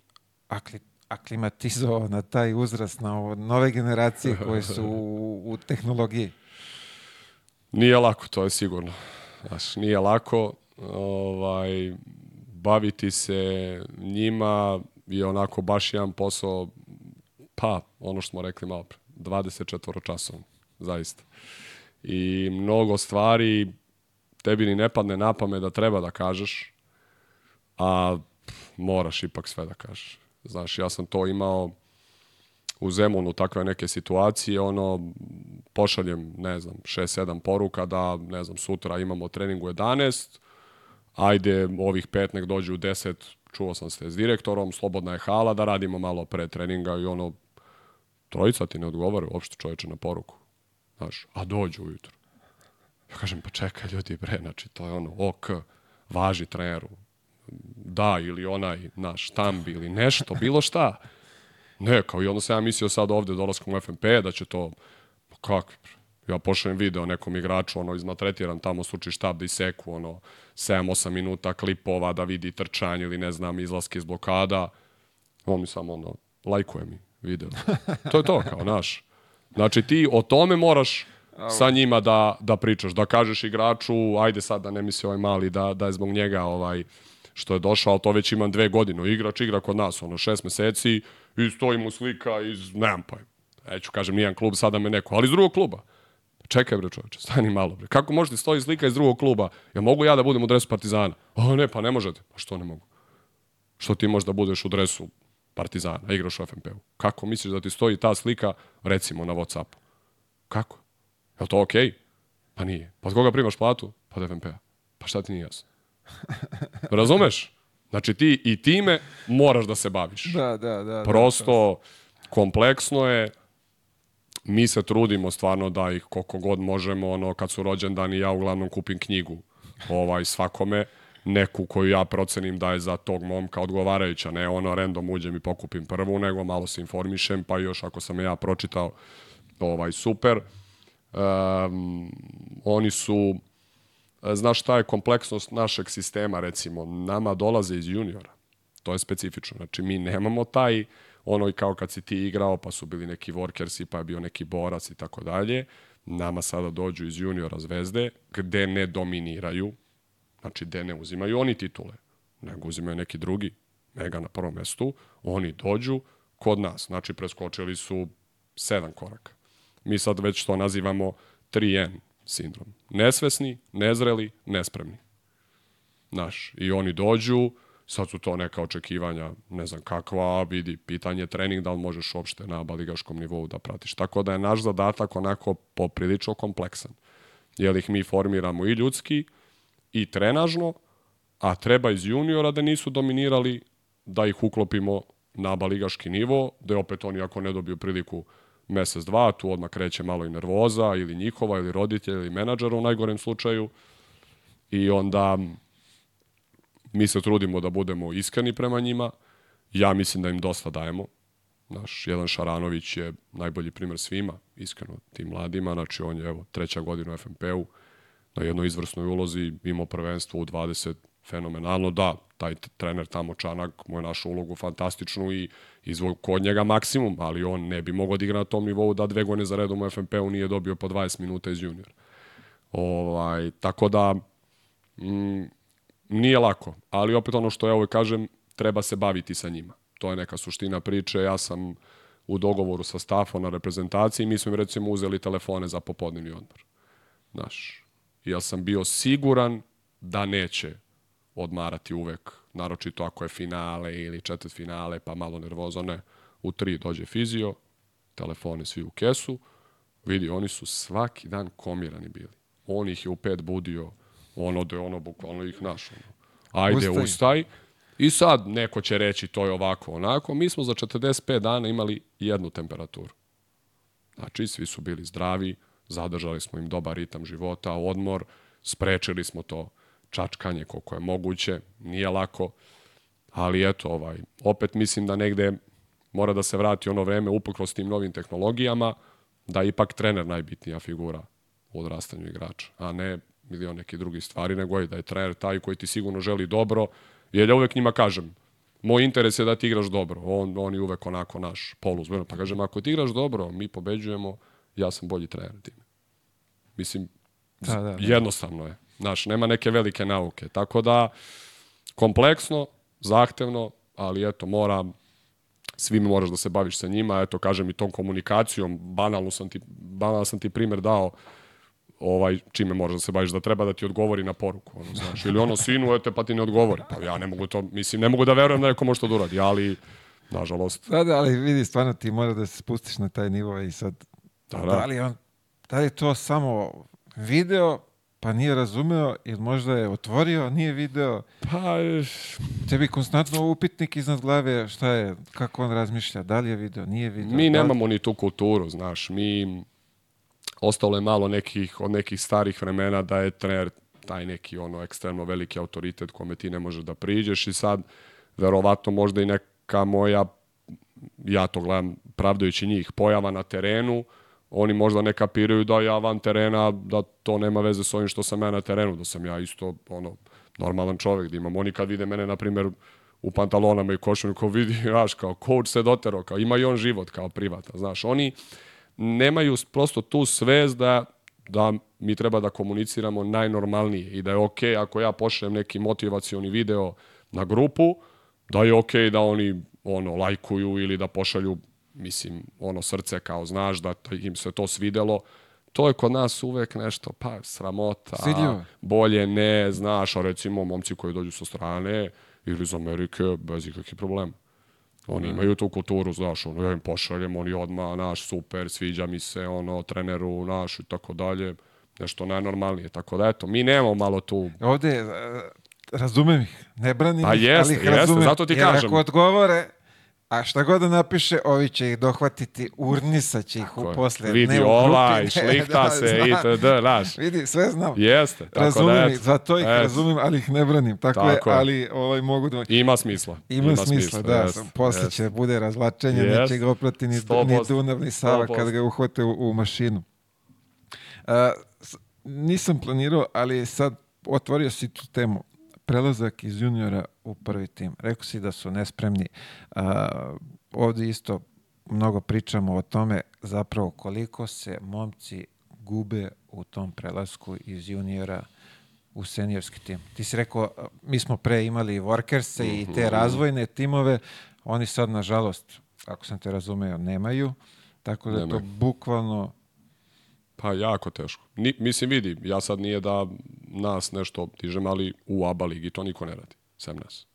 akli, aklimatizovao na taj uzrast, na ovo, nove generacije koje su u, u tehnologiji? Nije lako, to je sigurno. Znaš, nije lako ovaj, baviti se njima je onako baš jedan posao, pa, ono što smo rekli malo pre, 24 časova, zaista. I mnogo stvari tebi ni ne padne na pamet da treba da kažeš, a moraš ipak sve da kažeš. Znaš, ja sam to imao u Zemunu takve neke situacije, ono, pošaljem, ne znam, 6-7 poruka da, ne znam, sutra imamo trening u 11, ajde, ovih pet nek dođu u 10, čuo sam se s direktorom, slobodna je hala, da radimo malo pre treninga i ono, trojica ti ne odgovara uopšte čoveče na poruku. Znaš, a dođu ujutro. Ja kažem, pa čekaj ljudi, bre, znači, to je ono, ok, važi treneru, da, ili onaj naš štambi ili nešto, bilo šta. Ne, kao i onda sam ja mislio sad ovde dolaskom u FNP da će to, pa kako, ja pošaljem video nekom igraču, ono, izmaltretiran tamo suči štab da iseku, ono, 7-8 minuta klipova da vidi trčanje ili ne znam, izlaske iz blokada. On mi samo, ono, lajkuje mi video. [LAUGHS] To je to, kao, naš. Znači, ti o tome moraš sa njima da, da pričaš, da kažeš igraču, ajde sad da ne misli ovaj mali da, da je zbog njega ovaj, što je došao, ali to već imam dve godine. Igrač igra kod nas, ono, šest meseci i stoji mu slika iz, nemam pa, neću kažem, nijedan klub, sada me neko, ali iz drugog kluba. Čekaj bre čoveče, stani malo bre. Kako možete stoji slika iz drugog kluba? Ja mogu ja da budem u dresu Partizana? O ne, pa ne možete. Pa što ne mogu? Što ti možeš da budeš u dresu Partizana, a igraš u FNP-u? Kako misliš da ti stoji ta slika, recimo, na Whatsappu? Kako? Je to okej? Okay? Pa nije. Pa od koga primaš platu? Pa od FNP-a. Pa šta ti nije jasno? Razumeš? Znači ti i time moraš da se baviš. Da, da, da. Prosto, kompleksno je, mi se trudimo stvarno da ih koliko god možemo, ono, kad su rođendani, ja uglavnom kupim knjigu ovaj, svakome, neku koju ja procenim da je za tog momka odgovarajuća, ne ono random uđem i pokupim prvu, nego malo se informišem, pa još ako sam ja pročitao, ovaj, super. Um, oni su, znaš šta je kompleksnost našeg sistema, recimo, nama dolaze iz juniora. To je specifično. Znači, mi nemamo taj, ono i kao kad si ti igrao, pa su bili neki workersi, pa je bio neki borac i tako dalje. Nama sada dođu iz juniora zvezde, gde ne dominiraju, znači gde ne uzimaju oni titule, nego uzimaju neki drugi, mega na prvom mestu, oni dođu kod nas. Znači, preskočili su sedam koraka. Mi sad već to nazivamo 3N sindrom. Nesvesni, nezreli, nespremni. Znaš, i oni dođu, sad su to neka očekivanja, ne znam kakva, vidi, pitanje trening, da li možeš uopšte na baligaškom nivou da pratiš. Tako da je naš zadatak onako poprilično kompleksan. Jer ih mi formiramo i ljudski, i trenažno, a treba iz juniora da nisu dominirali, da ih uklopimo na baligaški nivo, da opet oni ako ne dobiju priliku mesec, dva, tu odmah kreće malo i nervoza, ili njihova, ili roditelja, ili menadžera u najgorem slučaju. I onda mi se trudimo da budemo iskreni prema njima. Ja mislim da im dosta dajemo. Naš jedan Šaranović je najbolji primer svima, iskreno, tim mladima. Znači, on je, evo, treća godina u FNP-u, na jednoj izvrsnoj ulozi, imao prvenstvo u 20 fenomenalno, da, taj trener tamo Čanak mu je našu ulogu fantastičnu i izvoj kod njega maksimum, ali on ne bi mogao da igra na tom nivou da dve godine za redom u FNP-u nije dobio po 20 minuta iz juniora. Ovaj, tako da, mm, nije lako, ali opet ono što ja ovo kažem, treba se baviti sa njima. To je neka suština priče. Ja sam u dogovoru sa stafom na reprezentaciji, mi smo im recimo uzeli telefone za popodnevni odmor. Znaš, ja sam bio siguran da neće odmarati uvek, naročito ako je finale ili četvrt finale, pa malo nervozo, ne. U tri dođe fizio, telefoni svi u kesu, vidi, oni su svaki dan komirani bili. On ih je u pet budio, ono da ono bukvalno ih naš. Ono. Ajde, ustaj. ustaj. I sad neko će reći to je ovako, onako. Mi smo za 45 dana imali jednu temperaturu. Znači, svi su bili zdravi, zadržali smo im dobar ritam života, odmor, sprečili smo to čačkanje koliko je moguće, nije lako, ali eto, ovaj, opet mislim da negde mora da se vrati ono vreme uprkos tim novim tehnologijama, da je ipak trener najbitnija figura u odrastanju igrača, a ne milion neki drugi stvari, nego je da je trener taj koji ti sigurno želi dobro, jer ja uvek njima kažem, moj interes je da ti igraš dobro, on, on je uvek onako naš poluzbeno, pa kažem, ako ti igraš dobro, mi pobeđujemo, ja sam bolji trener time. Mislim, da, da, da. jednostavno je. Znaš, nema neke velike nauke. Tako da, kompleksno, zahtevno, ali eto, mora, svi moraš da se baviš sa njima, eto, kažem i tom komunikacijom, banalno sam ti, banalno sam ti primer dao, ovaj čime moraš da se baviš da treba da ti odgovori na poruku ono znaš ili ono sinujete pa ti ne odgovori pa ja ne mogu to mislim ne mogu da verujem da neko može to da uradi ali nažalost Da, da, ali vidi, stvarno ti mora da se spustiš na taj nivo i sad, Da, da, da. li, on, da li to samo video, pa nije razumeo, ili možda je otvorio, nije video, pa tebi konstantno upitnik iznad glave, šta je, kako on razmišlja, da li je video, nije video. mi da li- nemamo ni tu kulturu znaš mi ostalo je malo nekih od nekih starih vremena da je trener taj neki ono ekstremno veliki autoritet kome ti ne možeš da priđeš i sad verovatno možda i neka moja ja to gledam pravdajući njih pojava na terenu oni možda ne kapiraju da ja van terena da to nema veze s ovim što sam ja na terenu da sam ja isto ono normalan čovjek da imam. Oni kad vide mene na primjer u pantalonama i košulju ko vidi [LAUGHS] znaš kao coach se doterao kao ima i on život kao privatan znaš. Oni nemaju prosto tu svest da da mi treba da komuniciramo najnormalnije i da je okej ako ja pošaljem neki motivacioni video na grupu, da je okej da oni ono lajkuju ili da pošalju mislim ono srce kao znaš da im se to svidelo. To je kod nas uvek nešto, pa sramota, Stidljivo. bolje ne, znaš, a recimo momci koji dođu sa strane ili iz Amerike, bez ikakvih problema. Oni imaju tu kulturu, znaš, ono, ja im pošaljem, oni odmah, naš, super, sviđa mi se, ono, treneru, naš, i tako dalje, nešto najnormalnije. Tako da, eto, mi nemamo malo tu Ovde, e, razumem ih, ne branim Pa ih, jeste, ali ih jeste, razumem. zato ti jer kažem. ako odgovore, a šta god da napiše, ovi će ih dohvatiti, urnisaće ih u posle. Vidi ne u grupi, ovaj, [LAUGHS] ne, šlihta da, se, znam. itd., znaš. Vidi, sve znam. Jeste, tako razumem da, ih, eto, zato ih eto, razumem, ali ih ne branim. Tako, Tako je, ali ovaj, mogu da... Ima smisla. Ima, smisla, da. jeste, posle jeste. će bude razlačenje, Jest. neće ga oprati ni, ni. Dunav, ni Sava kad ga uhvate u, u mašinu. S- nisam planirao, ali sad otvorio si tu temu. Prelazak iz juniora u prvi tim. Rekao si da su nespremni. A, ovdje isto mnogo pričamo o tome zapravo koliko se momci gube u tom prelasku iz juniora u seniorski tim. Ti si rekao, mi smo pre imali workerse i Mhm. te razvojne timove, oni sad, nažalost, ako sam te razumeo, nemaju, tako da je to bukvalno Pa jako teško. Ni, mislim, vidi, ja sad nije da nas nešto dižem, ali u ABA ligi to niko ne radi, sem nas.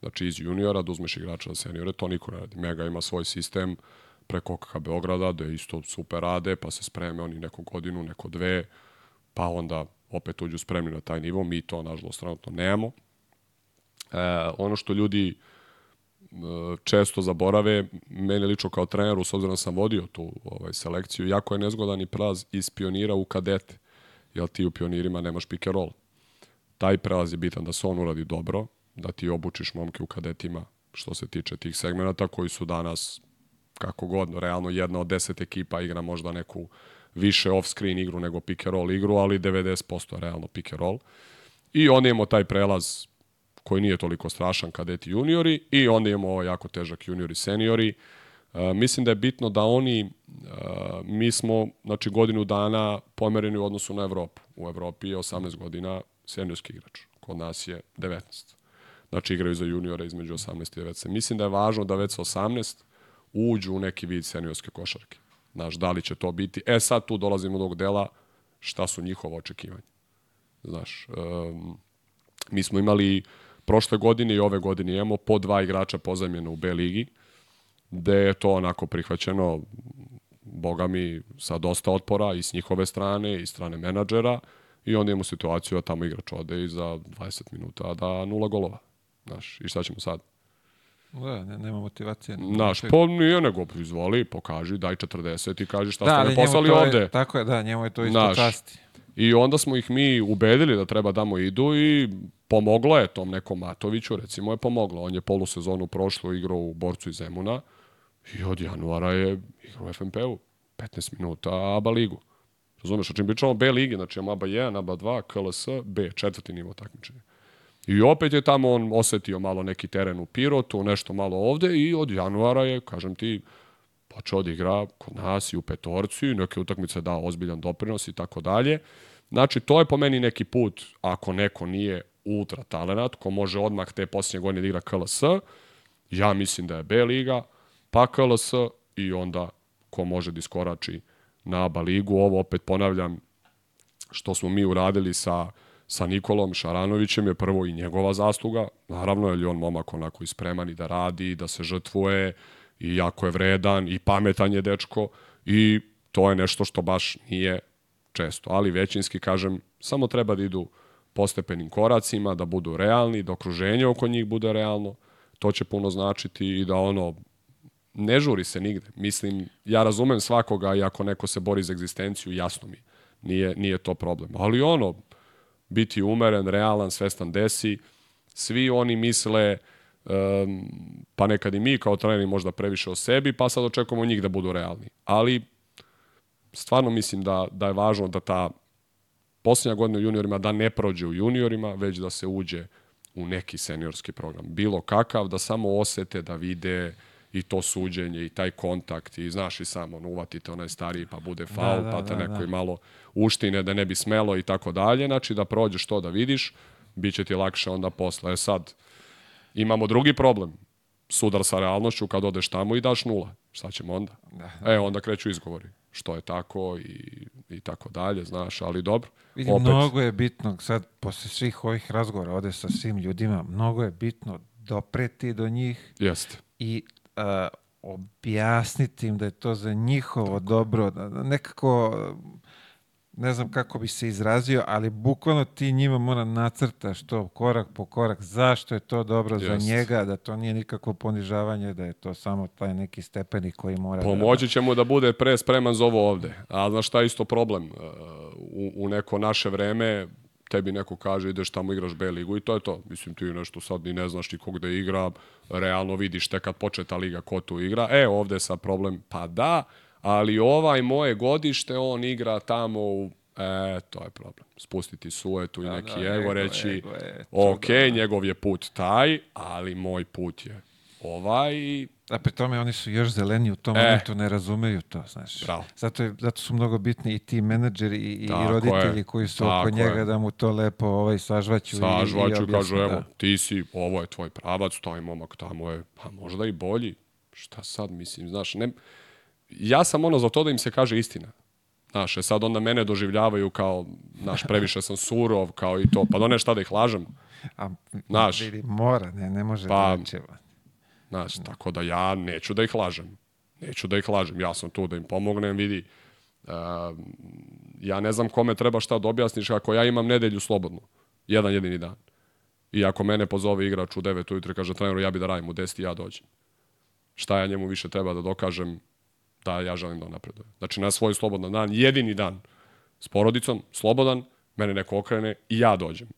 Znači iz juniora da uzmeš igrača za seniore, to niko ne radi. Mega ima svoj sistem preko KK Beograda, da isto super rade, pa se spreme oni neku godinu, neko dve, pa onda opet uđu spremni na taj nivo. Mi to, nažalost, trenutno nemamo. E, ono što ljudi e, često zaborave, meni lično kao treneru, s obzirom da sam vodio tu ovaj, selekciju, jako je nezgodan i prelaz iz pionira u kadete, jer ti u pionirima nemaš pick and roll. Taj prelaz je bitan da se on uradi dobro, da ti obučiš momke u kadetima što se tiče tih segmenata koji su danas kako god, realno jedna od deset ekipa igra možda neku više off-screen igru nego pick and roll igru, ali 90% je realno pick and roll. I onda imamo taj prelaz koji nije toliko strašan kadeti juniori i onda imamo ovaj jako težak juniori seniori. E, mislim da je bitno da oni, e, mi smo znači, godinu dana pomereni u odnosu na Evropu. U Evropi je 18 godina seniorski igrač, kod nas je 19. Znači igraju za juniore između 18 i 19. Mislim da je važno da već sa 18 uđu u neki vid seniorske košarke. Znaš, da li će to biti? E sad tu dolazimo do ovog dela šta su njihova očekivanja. Znaš, um, mi smo imali prošle godine i ove godine imamo po dva igrača pozajmljena u B ligi, gde je to onako prihvaćeno boga mi sa dosta otpora i s njihove strane i strane menadžera i onda imamo situaciju da tamo igrač ode i za 20 minuta da nula golova. Znaš, i šta ćemo sad? Da, ne, nema motivacije. Znaš, pa nije nego izvoli, pokaži, daj 40 i kaži šta da, ste me poslali to je- ovde. Tako je, da, njemu je to isto Znaš, časti. I onda smo ih mi ubedili da treba damo idu i pomoglo je tom nekom Matoviću, recimo je pomoglo. On je polusezonu prošlo igrao u Borcu iz Zemuna i od januara je igrao u FNP-u. 15 minuta ABA ligu. Razumeš, o čim pričamo B ligi, znači ABA 1, ABA 2, KLS, B, četvrti nivo takmičenja. I opet je tamo on osetio malo neki teren u Pirotu, nešto malo ovde i od januara je, kažem ti, počeo da igra kod nas i u petorci, i neke utakmice dao ozbiljan doprinos i tako dalje. Znači, to je po meni neki put, ako neko nije ultra talenat, ko može odmah te posljednje godine da igra KLS, Ja mislim da je B liga, pa KLS i onda ko može da iskorači na ABA ligu. Ovo opet ponavljam, što smo mi uradili sa, sa Nikolom Šaranovićem je prvo i njegova zasluga. Naravno, je li on momak onako ispreman i da radi, da se žrtvuje i jako je vredan i pametan je dečko i to je nešto što baš nije često. Ali većinski, kažem, samo treba da idu postepenim koracima, da budu realni, da okruženje oko njih bude realno, to će puno značiti i da ono, ne žuri se nigde. Mislim, ja razumem svakoga i ako neko se bori za egzistenciju, jasno mi, nije, nije to problem. Ali ono, biti umeren, realan, svestan desi, svi oni misle, pa nekad i mi kao treneri možda previše o sebi, pa sad očekujemo njih da budu realni. Ali stvarno mislim da, da je važno da ta posljednja godina u juniorima da ne prođe u juniorima, već da se uđe u neki seniorski program. Bilo kakav, da samo osete, da vide i to suđenje i taj kontakt i znaš i samo, ono, uvatite onaj stariji pa bude faul, da, da, pa te da, neko da. malo uštine da ne bi smelo i tako dalje. Znači da prođeš to da vidiš, bit će ti lakše onda posle. E sad, imamo drugi problem sudar sa realnošću kad odeš tamo i daš nula. Šta ćemo onda? Da, da. E, onda kreću izgovori. Što je tako i, i tako dalje, znaš, ali dobro. Vidim, opet... mnogo je bitno, sad, posle svih ovih razgovora ovde sa svim ljudima, mnogo je bitno dopreti do njih Jeste. i uh, objasniti im da je to za njihovo tako. dobro. Nekako ne znam kako bi se izrazio, ali bukvalno ti njima mora nacrtaš to korak po korak, zašto je to dobro Just. za njega, da to nije nikakvo ponižavanje, da je to samo taj neki stepeni koji mora... Da- Pomoći će mu da bude pre spreman za ovo ovde. A znaš šta je isto problem? Uh, u, u neko naše vreme tebi neko kaže ideš tamo igraš B ligu i to je to. Mislim ti nešto sad ni ne znaš ni kog da igra, realno vidiš te kad počne ta liga ko tu igra. E, ovde je sad problem, pa da, ali ovaj moje godište, on igra tamo u E, to je problem. Spustiti suetu i da, neki da, ego, reći, ego je, ok, da, njegov je put taj, ali moj put je ovaj. A pri tome oni su još zeleni u tom e. momentu, ne razumeju to, znaš. Bravo. Zato, je, zato su mnogo bitni i ti menadžeri i, i roditelji je. koji su Tako oko njega je. da mu to lepo ovaj, sažvaću. Sažvaću, i, i kažu, evo, da. ti si, ovo je tvoj pravac, taj momak tamo je, pa možda i bolji. Šta sad, mislim, znaš, ne, ja sam ono za to da im se kaže istina. Znaš, e sad onda mene doživljavaju kao, znaš, previše sam surov, kao i to. Pa do šta da ih lažem. A, znaš, vidi, mora, ne, ne može pa, da. Znaš, tako da ja neću da ih lažem. Neću da ih lažem. Ja sam tu da im pomognem, vidi. Uh, ja ne znam kome treba šta da objasniš ako ja imam nedelju slobodnu. Jedan jedini dan. I ako mene pozove igrač u 9 ujutro i kaže treneru ja bi da radim u 10 ja dođem. Šta ja njemu više treba da dokažem da ja želim da napreduje. Znači na svoj slobodan dan, jedini dan s porodicom, slobodan, mene neko okrene i ja dođem.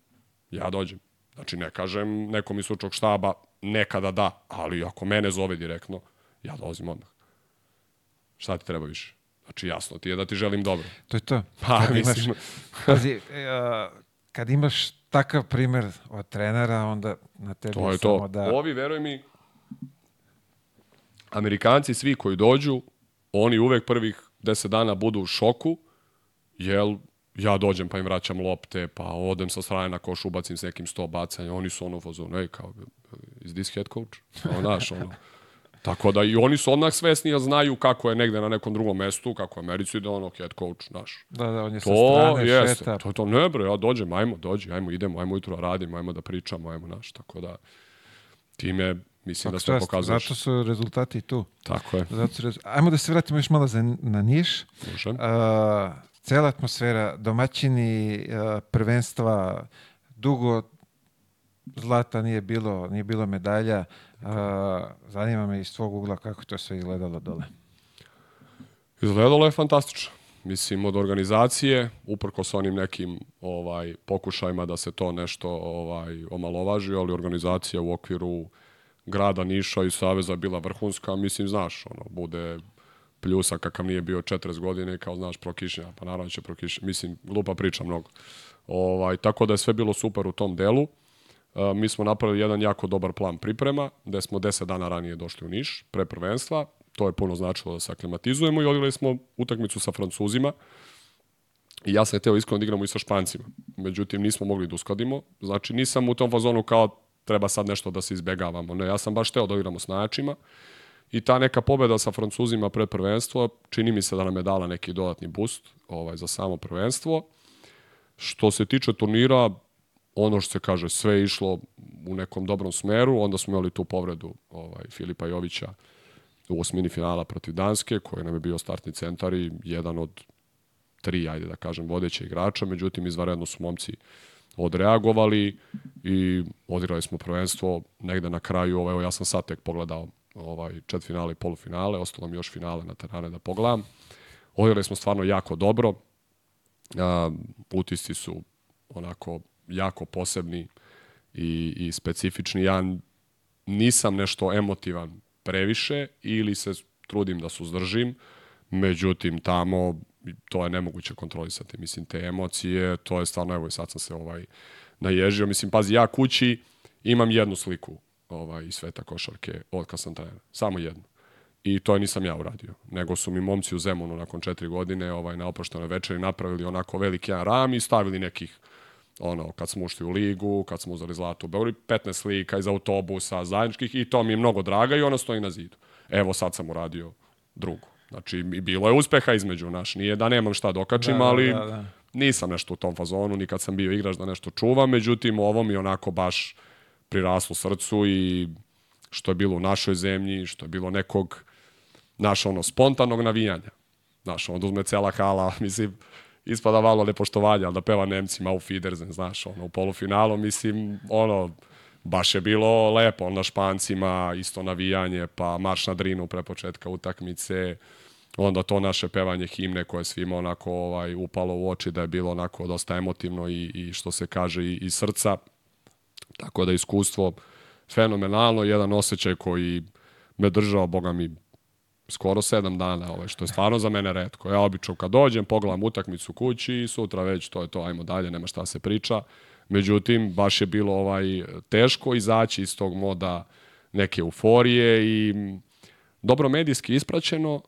Ja dođem. Znači ne kažem nekom iz sučog štaba, nekada da, ali ako mene zove direktno, ja dolazim odmah. Šta ti treba više? Znači jasno ti je da ti želim dobro. To je to. Pa, kad mislim... Imaš, pazi, uh, kad imaš takav primer od trenera, onda na tebi to je samo to. da... Ovi, veruj mi, Amerikanci svi koji dođu, oni uvek prvih 10 dana budu u šoku, jel ja dođem pa im vraćam lopte, pa odem sa strane na koš, ubacim s nekim sto bacanja, oni su ono fazonu, ej, kao, is this head coach? Kao, naš, ono. [LAUGHS] Tako da i oni su odmah svesni, a znaju kako je negde na nekom drugom mestu, kako je Americi da ono head coach, naš. Da, da, on je to sa strane jeste, šeta. To, to ne bre, ja dođem, ajmo, dođi, ajmo, idemo, ajmo jutro radimo, ajmo da pričamo, ajmo, naš, tako da time Mislim da sve pokazuješ. Zato su rezultati tu. Tako je. Zato su. Ajmo da se vratimo još malo za, na Niš. Može. Uh, cela atmosfera, domaćini, uh, prvenstva, dugo zlata nije bilo, nije bilo medalja. Uh, zanima me iz svog ugla kako to sve izgledalo dole. Izgledalo je fantastično. Mislim, od organizacije, uprko s onim nekim ovaj pokušajima da se to nešto ovaj omalovaži, ali organizacija u okviru grada Niša i Saveza bila vrhunska, mislim, znaš, ono, bude pljusa kakav nije bio 40 godine, kao, znaš, prokišnja, pa naravno će prokišnja, mislim, glupa priča mnogo. Ovaj, tako da je sve bilo super u tom delu. Uh, mi smo napravili jedan jako dobar plan priprema, gde smo 10 dana ranije došli u Niš, pre prvenstva, to je puno značilo da se aklimatizujemo i odigrali smo utakmicu sa Francuzima. I ja sam hteo iskreno da igramo i sa Špancima. Međutim, nismo mogli da uskladimo. Znači, nisam u tom fazonu kao treba sad nešto da se izbegavamo. Ne, ja sam baš teo da igramo s najjačima i ta neka pobeda sa Francuzima pred prvenstvo čini mi se da nam je dala neki dodatni boost ovaj, za samo prvenstvo. Što se tiče turnira, ono što se kaže, sve je išlo u nekom dobrom smeru, onda smo imali tu povredu ovaj, Filipa Jovića u osmini finala protiv Danske, koji nam je bio startni centar i jedan od tri, ajde da kažem, vodeće igrača, međutim, izvaredno su momci odreagovali i odigrali smo prvenstvo negde na kraju, evo ja sam sad tek pogledao ovaj, čet finale i polufinale, ostalo mi još finale na terane da pogledam. Odigrali smo stvarno jako dobro, a, utisci su onako jako posebni i, i specifični. Ja nisam nešto emotivan previše ili se trudim da suzdržim, međutim tamo to je nemoguće kontrolisati. Mislim, te emocije, to je stvarno, evo i sad sam se ovaj, naježio. Mislim, pazi, ja kući imam jednu sliku ovaj, iz sveta košarke od kad sam trener. Samo jednu. I to nisam ja uradio. Nego su mi momci u Zemunu nakon četiri godine ovaj, na oproštenoj večeri napravili onako veliki jedan ram i stavili nekih ono, kad smo ušli u ligu, kad smo uzeli zlato u Beogradu, 15 slika iz autobusa, zajedničkih i to mi je mnogo draga i ona stoji na zidu. Evo sad sam uradio drugu. Znači, i bilo je uspeha između naš. Nije da nemam šta dokačim, da, ali da, da. nisam nešto u tom fazonu, nikad sam bio igrač da nešto čuvam, međutim, ovo mi onako baš priraslo srcu i što je bilo u našoj zemlji, što je bilo nekog naš ono spontanog navijanja. Znaš, onda uzme cela hala, [LAUGHS] mislim, ispada malo nepoštovanja, ali da peva Nemcima u Fiderzen, znaš, ono, u polufinalu, mislim, ono, baš je bilo lepo, na Špancima, isto navijanje, pa marš na drinu pre početka utakmice, onda to naše pevanje himne koje svima onako ovaj, upalo u oči da je bilo onako dosta emotivno i, i što se kaže i, i srca. Tako da iskustvo fenomenalno, jedan osjećaj koji me držao, boga mi, skoro sedam dana, ovaj, što je stvarno za mene redko. Ja obično kad dođem, pogledam utakmicu kući i sutra već to je to, ajmo dalje, nema šta se priča. Međutim, baš je bilo ovaj teško izaći iz tog moda neke euforije i dobro medijski ispraćeno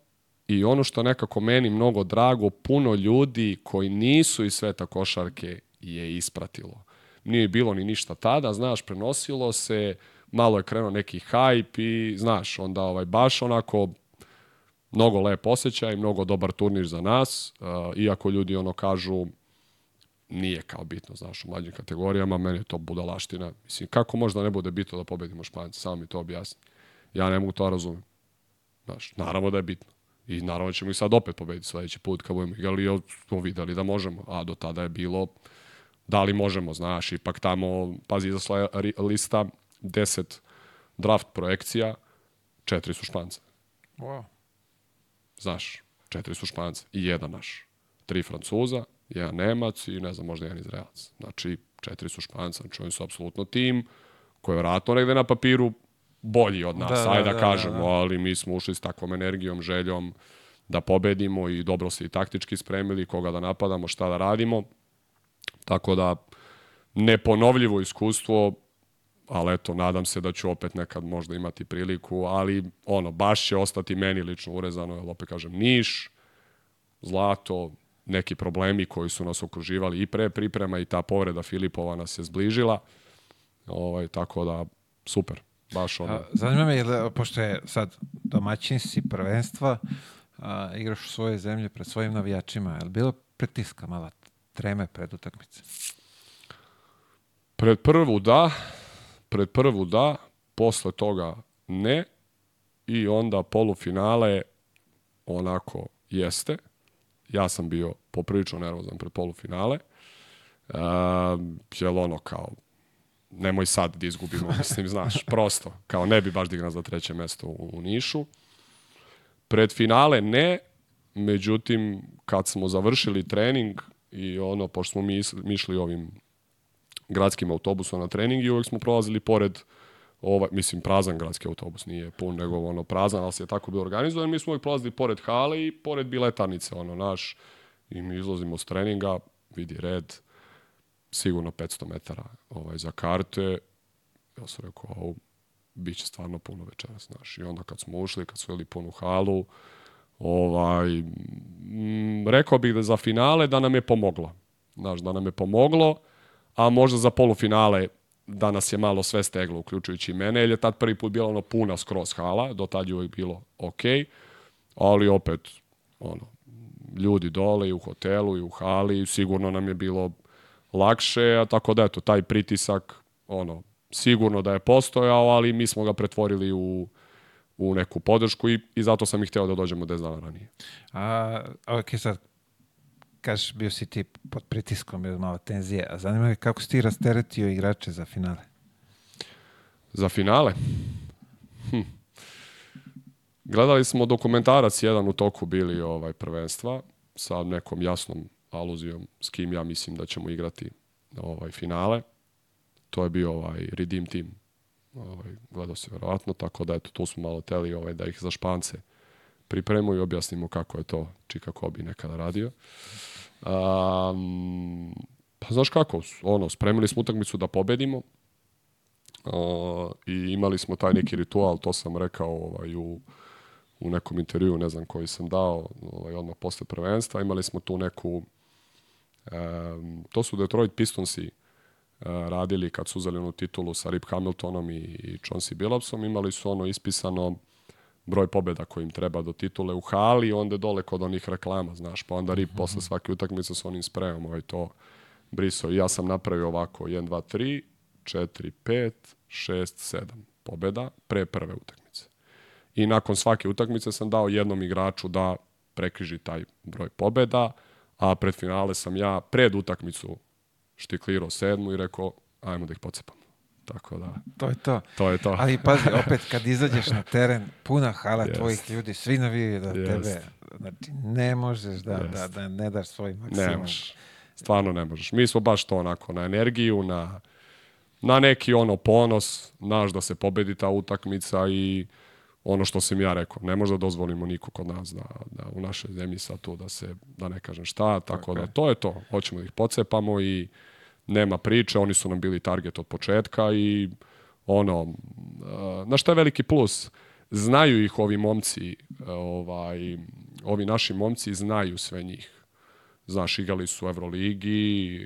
i ono što nekako meni mnogo drago, puno ljudi koji nisu iz sveta košarke je ispratilo. Nije bilo ni ništa tada, znaš, prenosilo se, malo je krenuo neki hype i znaš, onda ovaj baš onako mnogo lep osjećaj, mnogo dobar turnir za nas, uh, iako ljudi ono kažu nije kao bitno, znaš, u mlađim kategorijama, meni je to budalaština. Mislim, kako možda ne bude bitno da pobedimo Španci, samo mi to objasni. Ja ne mogu to razumem. Znaš, naravno da je bitno. I naravno ćemo i sad opet pobediti sledeći put kad budemo igrali, smo videli da možemo. A do tada je bilo da li možemo, znaš, ipak tamo, pazi, izašla lista 10 draft projekcija, četiri su Španca. Wow. Znaš, četiri su Španca i jedan naš. Tri Francuza, jedan Nemac i ne znam, možda jedan Izraelac. Znači, četiri su Španca, znači oni su apsolutno tim koji je vratno negde na papiru bolji od nas, da, ajde da, da, da kažemo, da, da. ali mi smo ušli s takvom energijom, željom da pobedimo i dobro se i taktički spremili, koga da napadamo, šta da radimo. Tako da, neponovljivo iskustvo, ali eto, nadam se da ću opet nekad možda imati priliku, ali ono, baš će ostati meni lično urezano, jer opet kažem, Niš, Zlato, neki problemi koji su nas okruživali i pre priprema i ta povreda Filipova nas je zbližila. Ovaj, tako da, super. Baš ono. Zanima me, jel, pošto je sad domaćin si prvenstva, a, igraš u svoje zemlje pred svojim navijačima, je li bilo pritiska mala treme pred utakmice? Pred prvu da, pred prvu da, posle toga ne i onda polufinale onako jeste. Ja sam bio poprilično nervozan pred polufinale. Uh, jel ono kao nemoj sad da izgubimo, mislim, znaš, prosto, kao ne bi baš digna za treće mesto u, u Nišu. Pred finale ne, međutim, kad smo završili trening i ono, pošto smo mi, išli ovim gradskim autobusom na trening i uvek smo prolazili pored ovaj, mislim, prazan gradski autobus, nije pun, nego ono, prazan, ali se je tako bio organizovan. Mi smo uvijek prolazili pored hale i pored biletarnice, ono, naš, i mi izlazimo s treninga, vidi red, sigurno 500 metara ovaj, za karte. Ja sam rekao, ovo, bit će stvarno puno večeras, znaš. I onda kad smo ušli, kad su jeli punu halu, ovaj, m, mm, rekao bih da za finale da nam je pomoglo. Znaš, da nam je pomoglo, a možda za polufinale da nas je malo sve steglo, uključujući i mene, jer je tad prvi put bila ono puna skroz hala, do tad je uvijek bilo ok, ali opet, ono, ljudi dole i u hotelu i u hali, sigurno nam je bilo lakše, a tako da eto, taj pritisak, ono, sigurno da je postojao, ali mi smo ga pretvorili u, u neku podršku i, i zato sam ih hteo da dođemo 10 dana ranije. A, ok, sad, kažeš, bio si ti pod pritiskom, bio malo tenzije, a zanima me kako si ti rasteretio igrače za finale? Za finale? Hm. Gledali smo dokumentarac jedan u toku bili ovaj prvenstva sa nekom jasnom aluzijom s kim ja mislim da ćemo igrati ovaj finale. To je bio ovaj Redeem Team. Ovaj, gledao se verovatno, tako da eto, tu smo malo teli ovaj, da ih za špance pripremu i objasnimo kako je to Čika Kobi nekada radio. Um, pa znaš kako, ono, spremili smo utakmicu da pobedimo uh, i imali smo taj neki ritual, to sam rekao ovaj, u, u nekom intervju, ne znam koji sam dao, ovaj, odmah posle prvenstva, imali smo tu neku, um, to su Detroit Pistonsi uh, radili kad su uzeli onu titulu sa Rip Hamiltonom i, i Chauncey Billupsom, imali su ono ispisano broj pobeda koji im treba do titule u hali, onda dole kod onih reklama, znaš, pa onda Rip mm -hmm. posle svake utakmice s onim sprejom, ovaj to briso. I ja sam napravio ovako 1, 2, 3, 4, 5, 6, 7 pobeda pre prve utakmice. I nakon svake utakmice sam dao jednom igraču da prekriži taj broj pobeda, a pred finale sam ja pred utakmicu štiklirao sedmu i rekao, ajmo da ih pocepamo. Tako da. To je to. To je to. Ali pazi, [LAUGHS] opet kad izađeš na teren, puna hala Jest. tvojih ljudi, svi navijaju da Jest. tebe, znači ne možeš da, da, Jest. da ne daš svoj maksimum. Ne možeš. Stvarno ne možeš. Mi smo baš to onako na energiju, na, na neki ono ponos, naš da se pobedi ta utakmica i ono što sam ja rekao, ne može da dozvolimo niko kod nas da, da u našoj zemlji sad tu da se, da ne kažem šta, tako, Tako da to je to. Hoćemo da ih pocepamo i nema priče, oni su nam bili target od početka i ono, uh, na šta je veliki plus? Znaju ih ovi momci, uh, ovaj, ovi naši momci znaju sve njih. Znaš, igrali su u Euroligi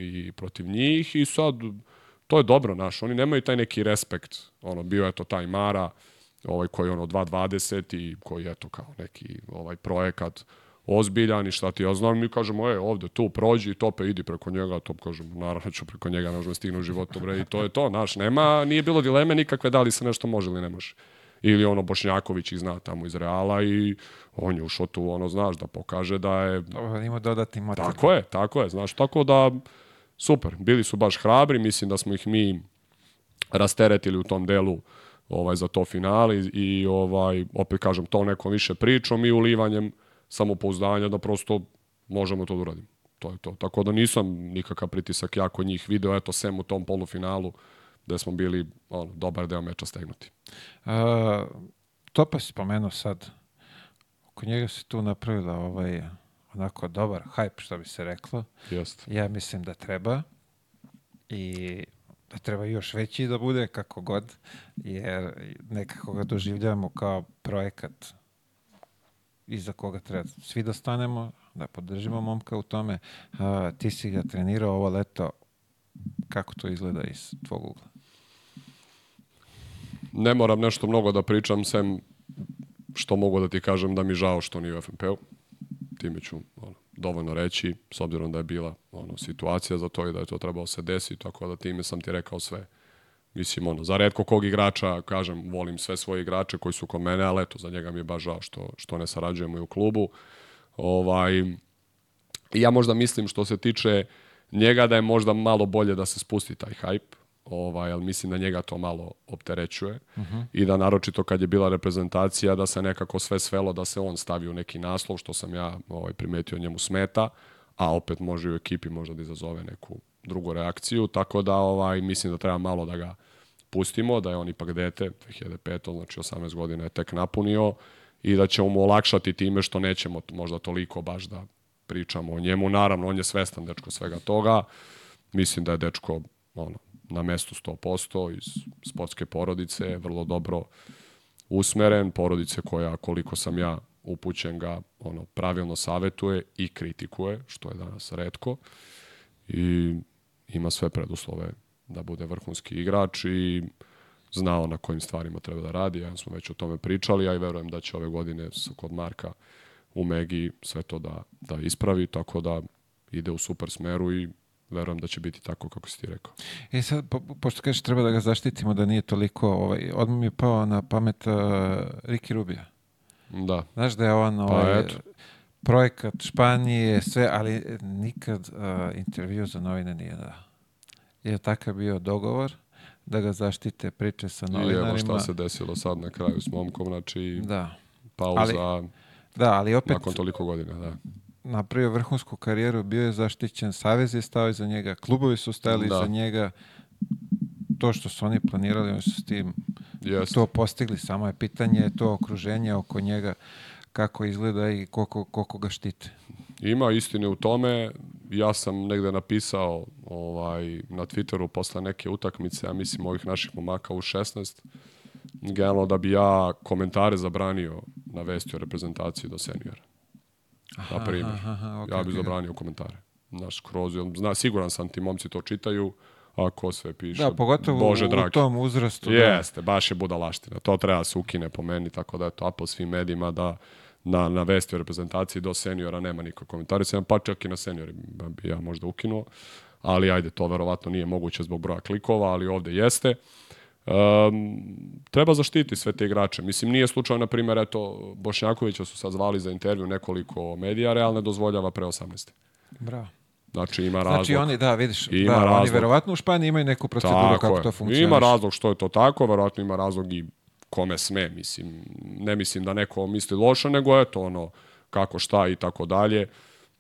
i protiv njih i sad to je dobro, naš. Oni nemaju taj neki respekt. Ono, bio je to taj Mara, ovaj koji je ono 2.20 i koji je to kao neki ovaj projekat ozbiljan i šta ti ja znam, mi kažemo, e, ovde, tu, prođi, tope, idi preko njega, top kažemo, naravno ću preko njega, ne možemo stignu u životu, bre, i to je to, znaš, nema, nije bilo dileme nikakve da li se nešto može ili ne može. Ili ono, Bošnjaković ih zna tamo iz Reala i on je ušao tu, ono, znaš, da pokaže da je Dobro, ima dodatni motiv. Tako je, tako je, znaš, tako da super, bili su baš hrabri, mislim da smo ih mi rasteretili u tom delu ovaj za to finale i, ovaj opet kažem to nekom više pričom i ulivanjem samopouzdanja da prosto možemo to da uradimo. To je to. Tako da nisam nikakav pritisak jako njih video, eto, sem u tom polufinalu gde smo bili ono, dobar deo meča stegnuti. Uh, to pa si spomenuo sad. Oko njega se tu napravila ovaj onako dobar hype, što bi se reklo. Jeste. Ja mislim da treba i da treba još veći da bude kako god, jer nekako ga doživljavamo kao projekat iza koga treba svi da stanemo, da podržimo momka u tome. A, ti si ga trenirao ovo leto, kako to izgleda iz tvog ugla? Ne moram nešto mnogo da pričam, sem što mogu da ti kažem da mi žao što nije u FNP-u. Time ću ono, dovoljno reći, s obzirom da je bila ono, situacija za to i da je to trebalo se desiti, tako da time sam ti rekao sve. Mislim, ono, za redko kog igrača, kažem, volim sve svoje igrače koji su kod mene, ali eto, za njega mi je baš žao što, što ne sarađujemo i u klubu. Ovaj, ja možda mislim što se tiče njega da je možda malo bolje da se spusti taj hype, ovaj, ali mislim da njega to malo opterećuje uh -huh. i da naročito kad je bila reprezentacija da se nekako sve svelo da se on stavi u neki naslov što sam ja ovaj, primetio njemu smeta, a opet može u ekipi možda da izazove neku drugu reakciju, tako da ovaj mislim da treba malo da ga pustimo, da je on ipak dete, 2005. znači 18 godina je tek napunio i da ćemo mu olakšati time što nećemo možda toliko baš da pričamo o njemu. Naravno, on je svestan dečko svega toga. Mislim da je dečko ono, na mestu 100% iz sportske porodice, vrlo dobro usmeren, porodice koja, koliko sam ja upućen ga, ono, pravilno savetuje i kritikuje, što je danas redko. I ima sve preduslove da bude vrhunski igrač i znao na kojim stvarima treba da radi. Ja smo već o tome pričali, ja i verujem da će ove godine kod Marka u Megi sve to da, da ispravi, tako da ide u super smeru i verujem da će biti tako kako si ti rekao. E sad, po, pošto kažeš treba da ga zaštitimo da nije toliko, ovaj, odmah mi je pao na pamet uh, Ricky Rubio. Da, Znaš da je on Pa ovaj, eto. projekat Španije, sve, ali nikad uh, intervju za novine nije dao. Je takav bio dogovor da ga zaštite priče sa i novinarima. evo šta se desilo sad na kraju s momkom, znači Da. pauza Da, ali opet nakon toliko godina, da. Napravio vrhunsku karijeru, bio je zaštićen, Savez je stao iza njega, klubovi su stali Da. iza njega. To što su oni planirali, oni su s tim Jeste. to postigli, samo je pitanje to okruženje oko njega kako izgleda i koliko, koliko ga štite. Ima istine u tome. Ja sam negde napisao ovaj, na Twitteru posle neke utakmice, ja mislim ovih naših momaka u 16, generalno da bi ja komentare zabranio na vesti o reprezentaciji do seniora. Na primjer. aha, aha, okej, ja bi okej. zabranio komentare. Naš kroz, zna, siguran sam ti momci to čitaju, a ko sve piše, Da, pogotovo Bože u, u dragi. tom uzrastu. Da, Jeste, baš je budalaština. To treba da se ukine po meni, tako da je to apel svim medijima da na, na vesti o reprezentaciji do seniora nema niko komentarisanja, pa čak i na seniori bi ja možda ukinuo. Ali ajde, to verovatno nije moguće zbog broja klikova, ali ovde jeste. Um, treba zaštiti sve te igrače. Mislim, nije slučaj, na primjer, eto, Bošnjakovića su sad zvali za intervju nekoliko medija, Real ne dozvoljava pre 18. Bravo. Znači, ima razlog. Znači oni, da, vidiš, Ima da, oni razlog. verovatno u Španiji imaju neku proceduru Tako kako je. to funkcioniše. Ima razlog što je to tako, verovatno ima razlog i kome sme, mislim, ne mislim da neko misli loše, nego eto ono, kako šta i tako dalje.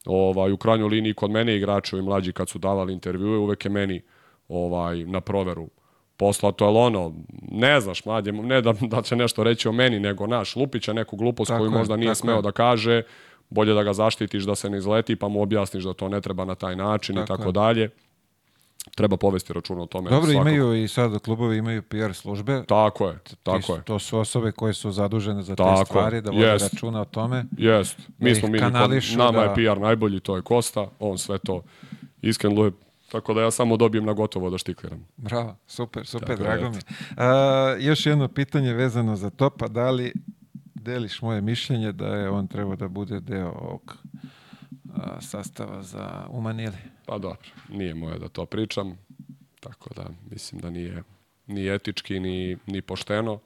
Ovaj, u krajnjoj liniji kod mene igrači ovi mlađi kad su davali intervjue, uvek je meni ovaj, na proveru poslato, ali ono, ne znaš, mlađe, ne da, da će nešto reći o meni, nego naš, lupića neku glupost Tako koju je, možda nije tako smeo je. da kaže, bolje da ga zaštitiš da se ne izleti, pa mu objasniš da to ne treba na taj način i Tako tako je. dalje. Treba povesti računa o tome. Dobro, svakako. imaju i sad klubovi imaju PR službe. Tako je, tako je. To su osobe koje su zadužene za te Tako je, stvari, da vode jest. računa o tome. Jest. Mi Da smo mi, nama da- je PR najbolji, to je Kosta, on sve to iskenluje, tako da ja samo dobijem na gotovo da štikliram. Bravo, super, super, Tako, drago eto. mi. A, još jedno pitanje vezano za to, pa da li deliš moje mišljenje da je on trebao da bude deo ovog a, sastava za u Manili? Pa dobro, nije moje da to pričam, tako da mislim da nije ni etički, ni, ni pošteno.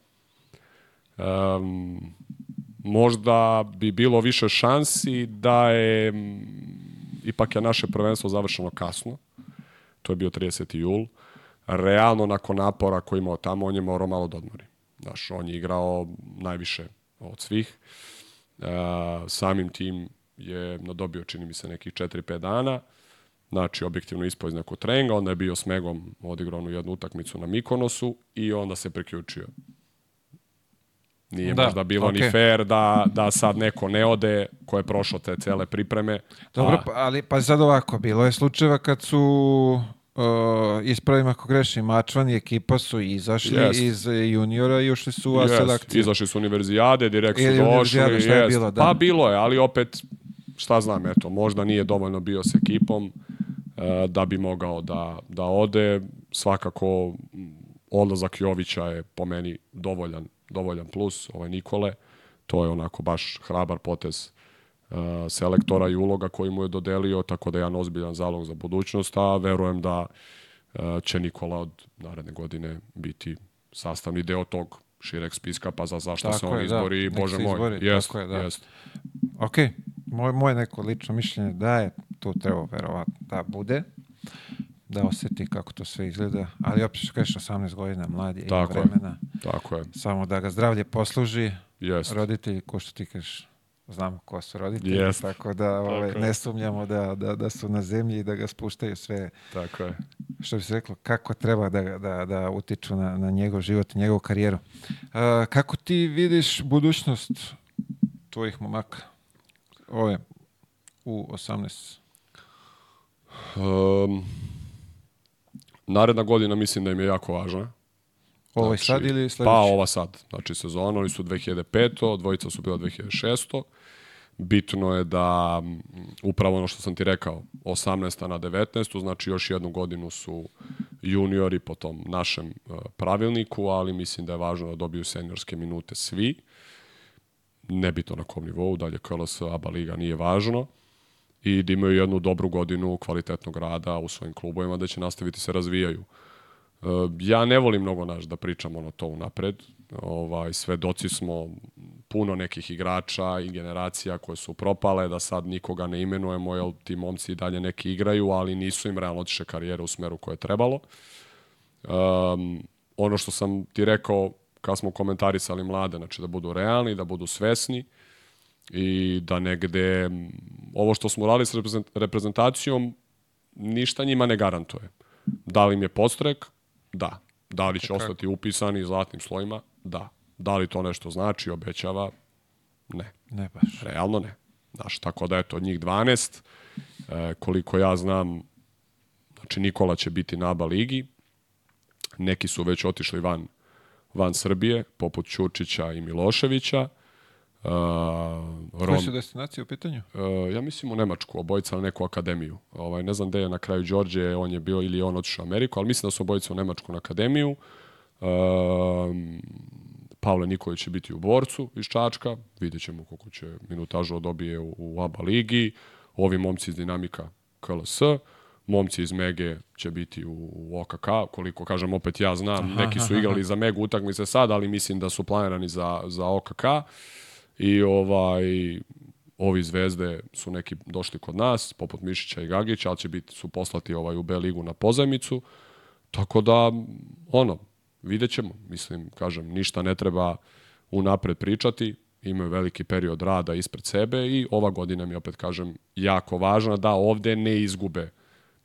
Um, možda bi bilo više šansi da je ipak je naše prvenstvo završeno kasno. To je bio 30. jul. Realno nakon napora koji imao tamo, on je morao malo da odmori. Znaš, on je igrao najviše od svih. Uh, samim tim je nadobio, čini mi se, nekih 4-5 dana. Znači, objektivno ispao iz nekog treninga, onda je bio s Megom odigrao jednu utakmicu na Mikonosu i onda se priključio. Nije Da, možda bilo ni okej. fair da, da sad neko ne ode ko je prošao te cele pripreme. Dobro, a- pa, ali pa sad ovako, bilo je slučajeva kad su uh, ispravim ako grešim, Mačvan i ekipa su izašli Jest. iz juniora i ušli su u A Jest, selekciju. Izašli su univerzijade, direkt su Ili došli. jest. bilo, da. Pa bilo je, ali opet, šta znam, eto, možda nije dovoljno bio s ekipom e, da bi mogao da, da ode. Svakako, odlazak Jovića je po meni dovoljan, dovoljan plus, ovaj Nikole. To je onako baš hrabar potez e, selektora i uloga koji mu je dodelio, tako da je jedan ozbiljan zalog za budućnost, a verujem da e, će Nikola od naredne godine biti sastavni deo tog šireg spiska, pa za zašto se on je, da. izbori, Nek bože moj. izbori, jest, tako je, da. jest. Ok, moje, moje neko lično mišljenje da je tu trebao verovatno da bude, da osjeti kako to sve izgleda, ali opet što kažeš 18 godina, mlad je, ima Tako je. vremena, Tako je, samo da ga zdravlje posluži, jest. roditelji, ko što ti kažeš, znamo ko su roditelji, Jest. tako da ovaj, Tako je. ne sumnjamo da, da, da su na zemlji i da ga spuštaju sve, Tako je. što bi se reklo, kako treba da, da, da utiču na, na njegov život i njegovu karijeru. A, kako ti vidiš budućnost tvojih momaka? Ove, u 18. Um, naredna godina mislim da im je jako važna. Ovo Znači, sad ili sledeći? Pa ova sad, znači sezona, oni su 2005. Dvojica su bila 2006. bitno je da upravo ono što sam ti rekao, 18. na 19. znači još jednu godinu su juniori po tom našem e, pravilniku, ali mislim da je važno da dobiju seniorske minute svi. Nebitno na kom nivou, dalje KLS, ABA liga nije važno i da imaju jednu dobru godinu kvalitetnog rada u svojim klubovima, da će nastaviti se razvijaju. E, Ja ne volim mnogo naš da pričamo na to unapred. Ovaj, svedoci smo puno nekih igrača i generacija koje su propale, da sad nikoga ne imenujemo, jer ti momci i dalje neki igraju, ali nisu im realno otiše karijere u smeru koje je trebalo. Um, ono što sam ti rekao kad smo komentarisali mlade, znači da budu realni, da budu svesni i da negde ovo što smo radili s reprezent- reprezentacijom ništa njima ne garantuje. Da li im je postrek? Da. Da li će je. ostati upisani zlatnim slojima? Da. Da li to nešto znači, obećava? Ne. Ne baš. Realno ne. Znaš, tako da eto, od njih 12, e, koliko ja znam, znači Nikola će biti na ABA ligi, neki su već otišli van, van Srbije, poput Ćurčića i Miloševića, Uh, Rom, su destinacije u pitanju? Uh, ja mislim u Nemačku, obojica na neku akademiju. Ovaj, ne znam gde je na kraju Đorđe, on je bio ili on otišao u Ameriku, ali mislim da su obojica u Nemačku na akademiju. Um, Pavle Nikolić će biti u borcu iz Čačka, vidjet ćemo koliko će minutažu dobije u, u ABA ligi. Ovi momci iz Dinamika KLS, momci iz Mege će biti u, u OKK, koliko kažem opet ja znam, neki su igrali za Megu utakmice sad, ali mislim da su planirani za, za OKK. I ovaj ovi zvezde su neki došli kod nas, poput Mišića i Gagića, ali će biti, su poslati ovaj u B ligu na pozajmicu. Tako da, ono, vidjet ćemo. Mislim, kažem, ništa ne treba unapred pričati. Imaju veliki period rada ispred sebe i ova godina mi opet kažem jako važna da ovde ne izgube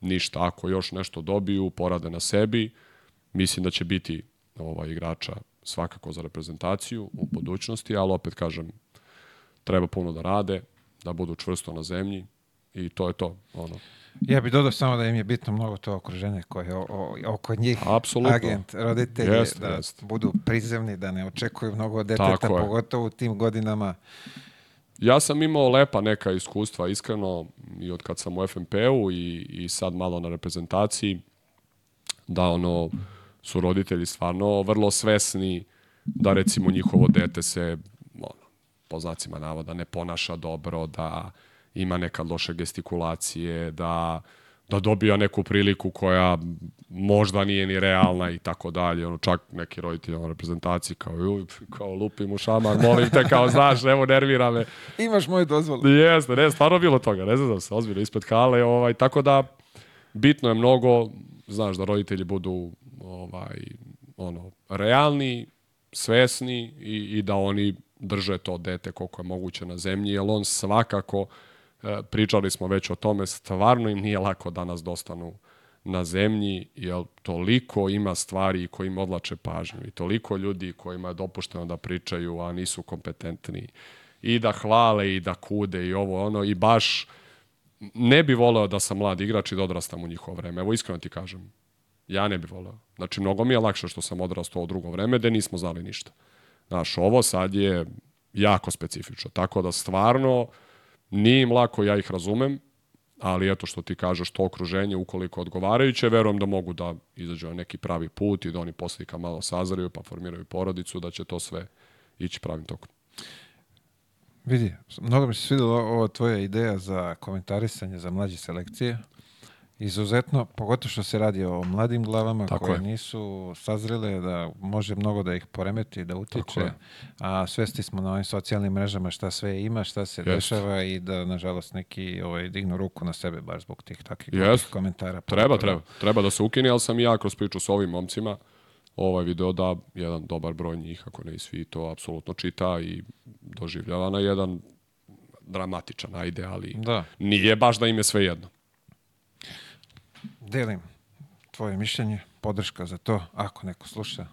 ništa. Ako još nešto dobiju, porade na sebi, mislim da će biti ovaj igrača svakako za reprezentaciju u budućnosti, ali opet kažem, treba puno da rade, da budu čvrsto na zemlji i to je to. Ono. Ja bih dodao samo da im je bitno mnogo to okruženje koje je o- o- oko njih, Apsolutno. agent, roditelji, Jest, da jest. budu prizemni, da ne očekuju mnogo od deteta, Tako je. pogotovo u tim godinama. Ja sam imao lepa neka iskustva, iskreno, i od kad sam u FNP-u i, i sad malo na reprezentaciji, da ono, su roditelji stvarno vrlo svesni da recimo njihovo dete se, ono, po znacima navoda, ne ponaša dobro, da ima neka loše gestikulacije, da da dobija neku priliku koja možda nije ni realna i tako dalje. Ono, čak neki roditelji na reprezentaciji kao, "Juj, kao lupim u šamar, molim te, kao znaš, evo nervira me. Imaš moju dozvolu. Jeste, ne, stvarno bilo toga, ne znam se, ozbiljno ispred hale, ovaj, tako da bitno je mnogo, znaš, da roditelji budu ovaj, ono, realni, svesni i, i da oni drže to dete koliko je moguće na zemlji, jer on svakako, e, pričali smo već o tome, stvarno im nije lako da nas dostanu na zemlji, jer toliko ima stvari koji im odlače pažnju i toliko ljudi kojima je dopušteno da pričaju, a nisu kompetentni i da hvale i da kude i ovo ono i baš ne bi voleo da sam mlad igrač i da odrastam u njihovo vreme. Evo iskreno ti kažem. Ja ne bi voleo. Znači, mnogo mi je lakše što sam odrastao u drugo vreme, da nismo znali ništa. Znaš, ovo sad je jako specifično. Tako da stvarno nije im lako, ja ih razumem, ali eto što ti kažeš, to okruženje, ukoliko odgovarajuće, verujem da mogu da izađu na neki pravi put i da oni posle kad malo sazraju pa formiraju porodicu, da će to sve ići pravim tokom. Vidi, mnogo mi se svidjela ova tvoja ideja za komentarisanje za mlađe selekcije. Izuzetno, pogotovo što se radi o mladim glavama Tako koje je. nisu sazrele, da može mnogo da ih poremeti, da utiče, a svesti smo na ovim socijalnim mrežama šta sve ima, šta se Jeste. dešava i da, nažalost, neki ovaj, dignu ruku na sebe baš zbog tih takvih komentara. Treba, Pogotovo- treba. Treba da se ukine, ali sam i ja kroz priču s ovim momcima ovaj video da jedan dobar broj njih, ako ne i svi, to apsolutno čita i doživljava na jedan dramatičan, ajde, ali Da. nije baš da im je sve jedno. Delim tvoje mišljenje, podrška za to, ako neko sluša.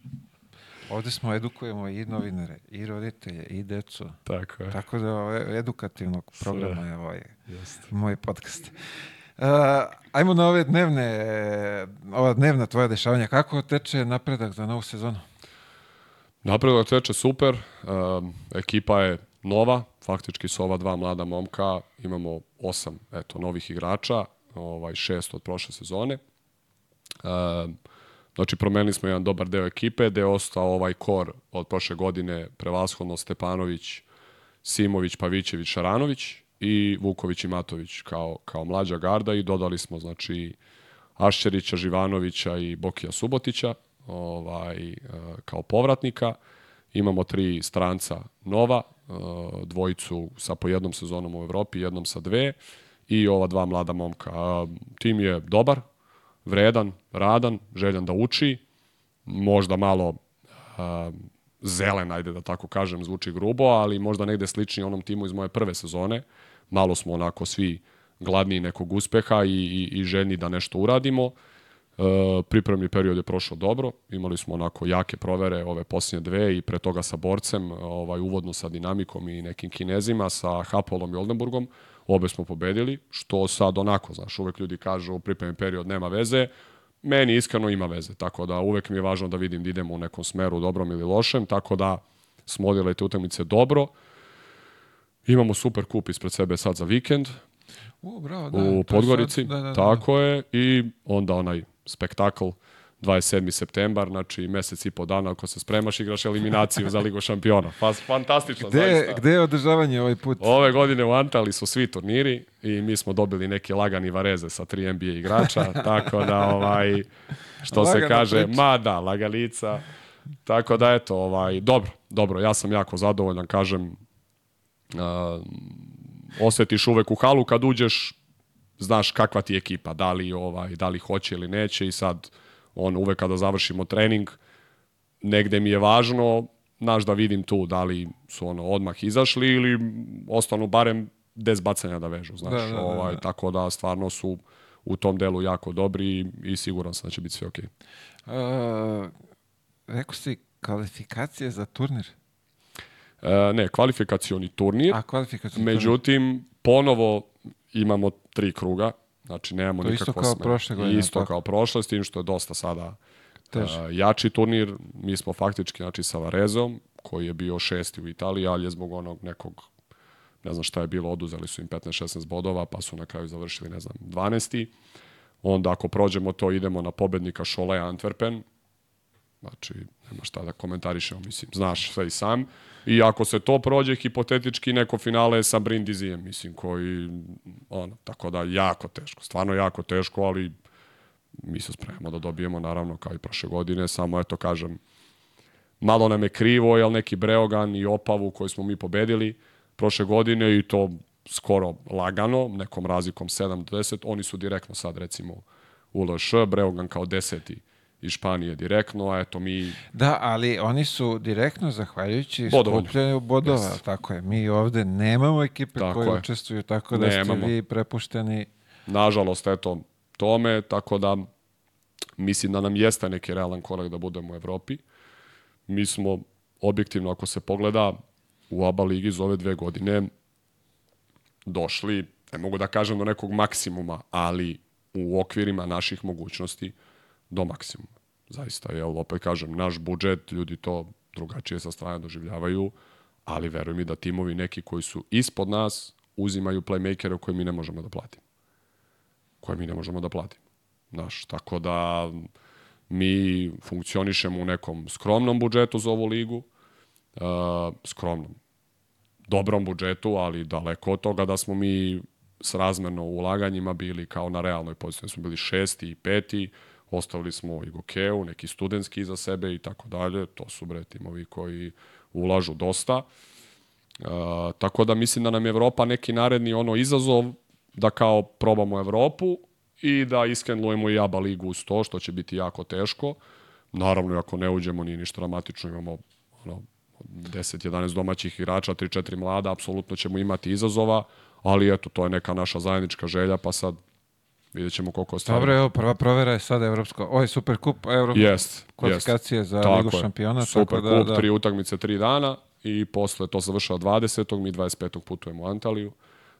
[LAUGHS] Ovdje smo edukujemo i novinare, i roditelje, i decu. Tako je. Tako da ovo je edukativnog programa je ovaj moj podcast. Uh, ajmo na ove dnevne, ova dnevna tvoja dešavanja. Kako teče napredak za novu sezonu? Napredak teče super, um, ekipa je nova, faktički s ova dva mlada momka imamo osam eto, novih igrača, ovaj, šest od prošle sezone. E, znači, promenili smo jedan dobar deo ekipe, gde je ostao ovaj kor od prošle godine, prevashodno Stepanović, Simović, Pavićević, Šaranović i Vuković i Matović kao, kao mlađa garda i dodali smo, znači, Ašćerića, Živanovića i Bokija Subotića ovaj, e, kao povratnika. Imamo tri stranca nova, e, dvojicu sa po jednom sezonom u Evropi, jednom sa dve i ova dva mlada momka. Tim je dobar, vredan, radan, željan da uči, možda malo zelen, ajde da tako kažem, zvuči grubo, ali možda negde slični onom timu iz moje prve sezone. Malo smo onako svi gladni nekog uspeha i, i, i željni da nešto uradimo. E, pripremni period je prošao dobro, imali smo onako jake provere ove posljednje dve i pre toga sa borcem, ovaj, uvodno sa dinamikom i nekim kinezima, sa Hapolom i Oldenburgom, obe smo pobedili, što sad onako, znaš, uvek ljudi kažu pripremni period nema veze, meni iskreno ima veze, tako da uvek mi je važno da vidim da idemo u nekom smeru dobrom ili lošem, tako da smo odjeli te utakmice dobro, Imamo super kup ispred sebe sad za vikend, U, bravo, da, u Podgorici, sad- da, da, da. tako je, i onda onaj spektakl 27. septembar, znači mesec i po dana ako se spremaš igraš eliminaciju za Ligu šampiona. Pa fantastično, Gde, zaista. gde je održavanje ovaj put? Ove godine u Antali su svi turniri i mi smo dobili neke lagani vareze sa tri NBA igrača, [LAUGHS] tako da ovaj što se Lagana kaže, priča. ma da, lagalica. Tako da eto, ovaj dobro, dobro, ja sam jako zadovoljan, kažem a, osetiš uvek u halu kad uđeš znaš kakva ti je ekipa, da li ovaj da li hoće ili neće i sad on uvek kada završimo trening negde mi je važno znaš da vidim tu da li su ono odmah izašli ili ostanu barem 10 bacanja da vežu, znaš. Da, da, da, ovaj, da. Tako da stvarno su u tom delu jako dobri i, siguran sam da će biti sve okej. Uh, rekao si kvalifikacije za turnir. E, ne, kvalifikacioni turnir, A, kvalifikacije turnir. međutim, ponovo imamo tri kruga, znači nemamo To isto nikakvo kao sme- prošle godine, Isto tako? kao prošle, s tim što je dosta sada Teže. e, jači turnir. Mi smo faktički znači, sa Varezom, koji je bio šesti u Italiji, ali je zbog onog nekog ne znam šta je bilo, oduzeli su im 15-16 bodova, pa su na kraju završili, ne znam, 12. Onda ako prođemo to, idemo na pobednika Šolea Antwerpen, Znači, nema šta da komentarišemo, mislim, znaš sve i sam. I ako se to prođe, hipotetički neko finale sa Brindizijem, mislim, koji, ono, tako da jako teško, stvarno jako teško, ali mi se spremamo da dobijemo, naravno, kao i prošle godine, samo, eto, kažem, malo nam je krivo, jel neki Breogan i Opavu koji smo mi pobedili prošle godine i to skoro lagano, nekom razlikom 7 do 10, oni su direktno sad, recimo, u LŠ, Breogan kao deseti iz Španije direktno, a eto mi Da, ali oni su direktno zahvaljujući skupljanju bodova, Yes. tako je. Mi ovde nemamo ekipe Tako koje je. učestvuju, tako da Nemamo. ste vi prepušteni. nažalost, eto, tome, tako da mislim da nam jeste neki realan korak da budemo u Evropi. Mi smo, objektivno, ako se pogleda, u ABA ligi za ove dve godine došli, ne mogu da kažem do nekog maksimuma, ali u okvirima naših mogućnosti do maksimuma. Zaista, jel, opet kažem, naš budžet, ljudi to drugačije sa strane doživljavaju, ali veruj mi da timovi neki koji su ispod nas uzimaju playmakere koje mi ne možemo da platimo koje mi ne možemo da platimo. Znaš, tako da mi funkcionišemo u nekom skromnom budžetu za ovu ligu, uh, skromnom, dobrom budžetu, ali daleko od toga da smo mi s razmerno ulaganjima bili kao na realnoj poziciji. Smo bili šesti i peti, ostavili smo i Gokeu, neki studentski iza sebe i tako dalje. To su bre timovi koji ulažu dosta. Uh, tako da mislim da nam je Evropa neki naredni ono izazov da kao probamo Evropu i da iskenlujemo i ABA ligu uz to, što će biti jako teško. Naravno, ako ne uđemo, nije ništa dramatično, imamo ono, 10-11 domaćih igrača, 3-4 mlada, apsolutno ćemo imati izazova, ali eto, to je neka naša zajednička želja, pa sad vidjet ćemo koliko ostane. Dobro, evo, prva provera je sada Evropsko, ovaj Super Kup, Euro, Jest, kvalifikacije jest. za Tako Ligu je. šampiona, Super tako da, kup, da. tri utakmice, tri dana i posle to završava 20. Mi 25. putujemo u Antaliju,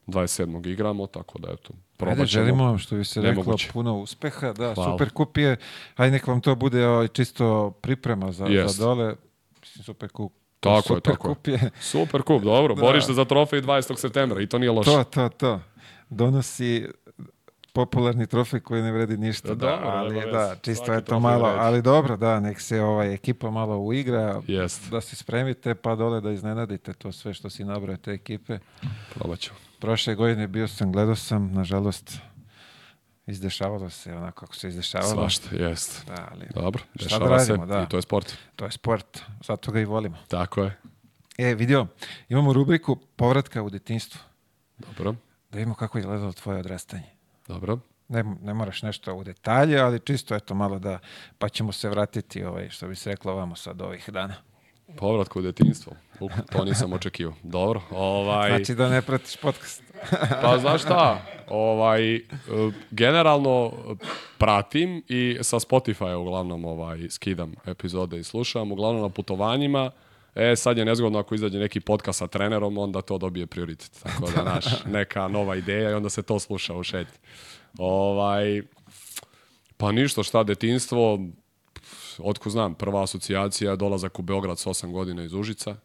27. igramo, tako da eto, probat Ajde, želimo vam, što bi se reklo, Nemoguće. puno uspeha. Da, Hvala. Super Kup je, ajde nek vam to bude ovaj, čisto priprema za, Jest. za dole. Mislim, Super Kup Tako je, Super tako je. kup je. Super kup, dobro. [LAUGHS] Boriš se za trofej 20. septembra i to nije loše. To, to, to. Donosi popularni trofej koji ne vredi ništa. Da, Da, dobro, ali da, veze. čisto je to malo, vredi. ali dobro, da, nek se ovaj ekipa malo uigra, Jest. da se spremite pa dole da iznenadite to sve što si nabrao te ekipe. Probat ću. Prošle godine bio sam, gledao sam, nažalost, izdešavalo se onako kako se izdešavalo. Svašta, jest. Da, ali Dobro, dešava da se radimo, da. i to je sport. to je sport, zato ga i volimo. Tako je. E, vidio, imamo rubriku povratka u detinjstvo. Dobro, Da vidimo kako je izgledalo tvoje odrastanje. Dobro. Ne, ne moraš nešto u detalje, ali čisto eto malo da, pa ćemo se vratiti, ovaj, što bi se reklo vamo sad ovih dana. Povratku u detinjstvo. Uk, to nisam očekivao. Dobro, ovaj... Znači da ne pratiš podcast. [LAUGHS] Pa znaš šta, ovaj, e, generalno e, pratim i sa Spotify uglavnom ovaj, skidam epizode i slušam, uglavnom na putovanjima. E, sad je nezgodno ako izađe neki podcast sa trenerom, onda to dobije prioritet. Tako da, naš, [LAUGHS] neka nova ideja i onda se to sluša u šetnji. Ovaj, pa ništa, šta, detinstvo, otko znam, prva asocijacija je dolazak u Beograd s 8 godina iz Užica.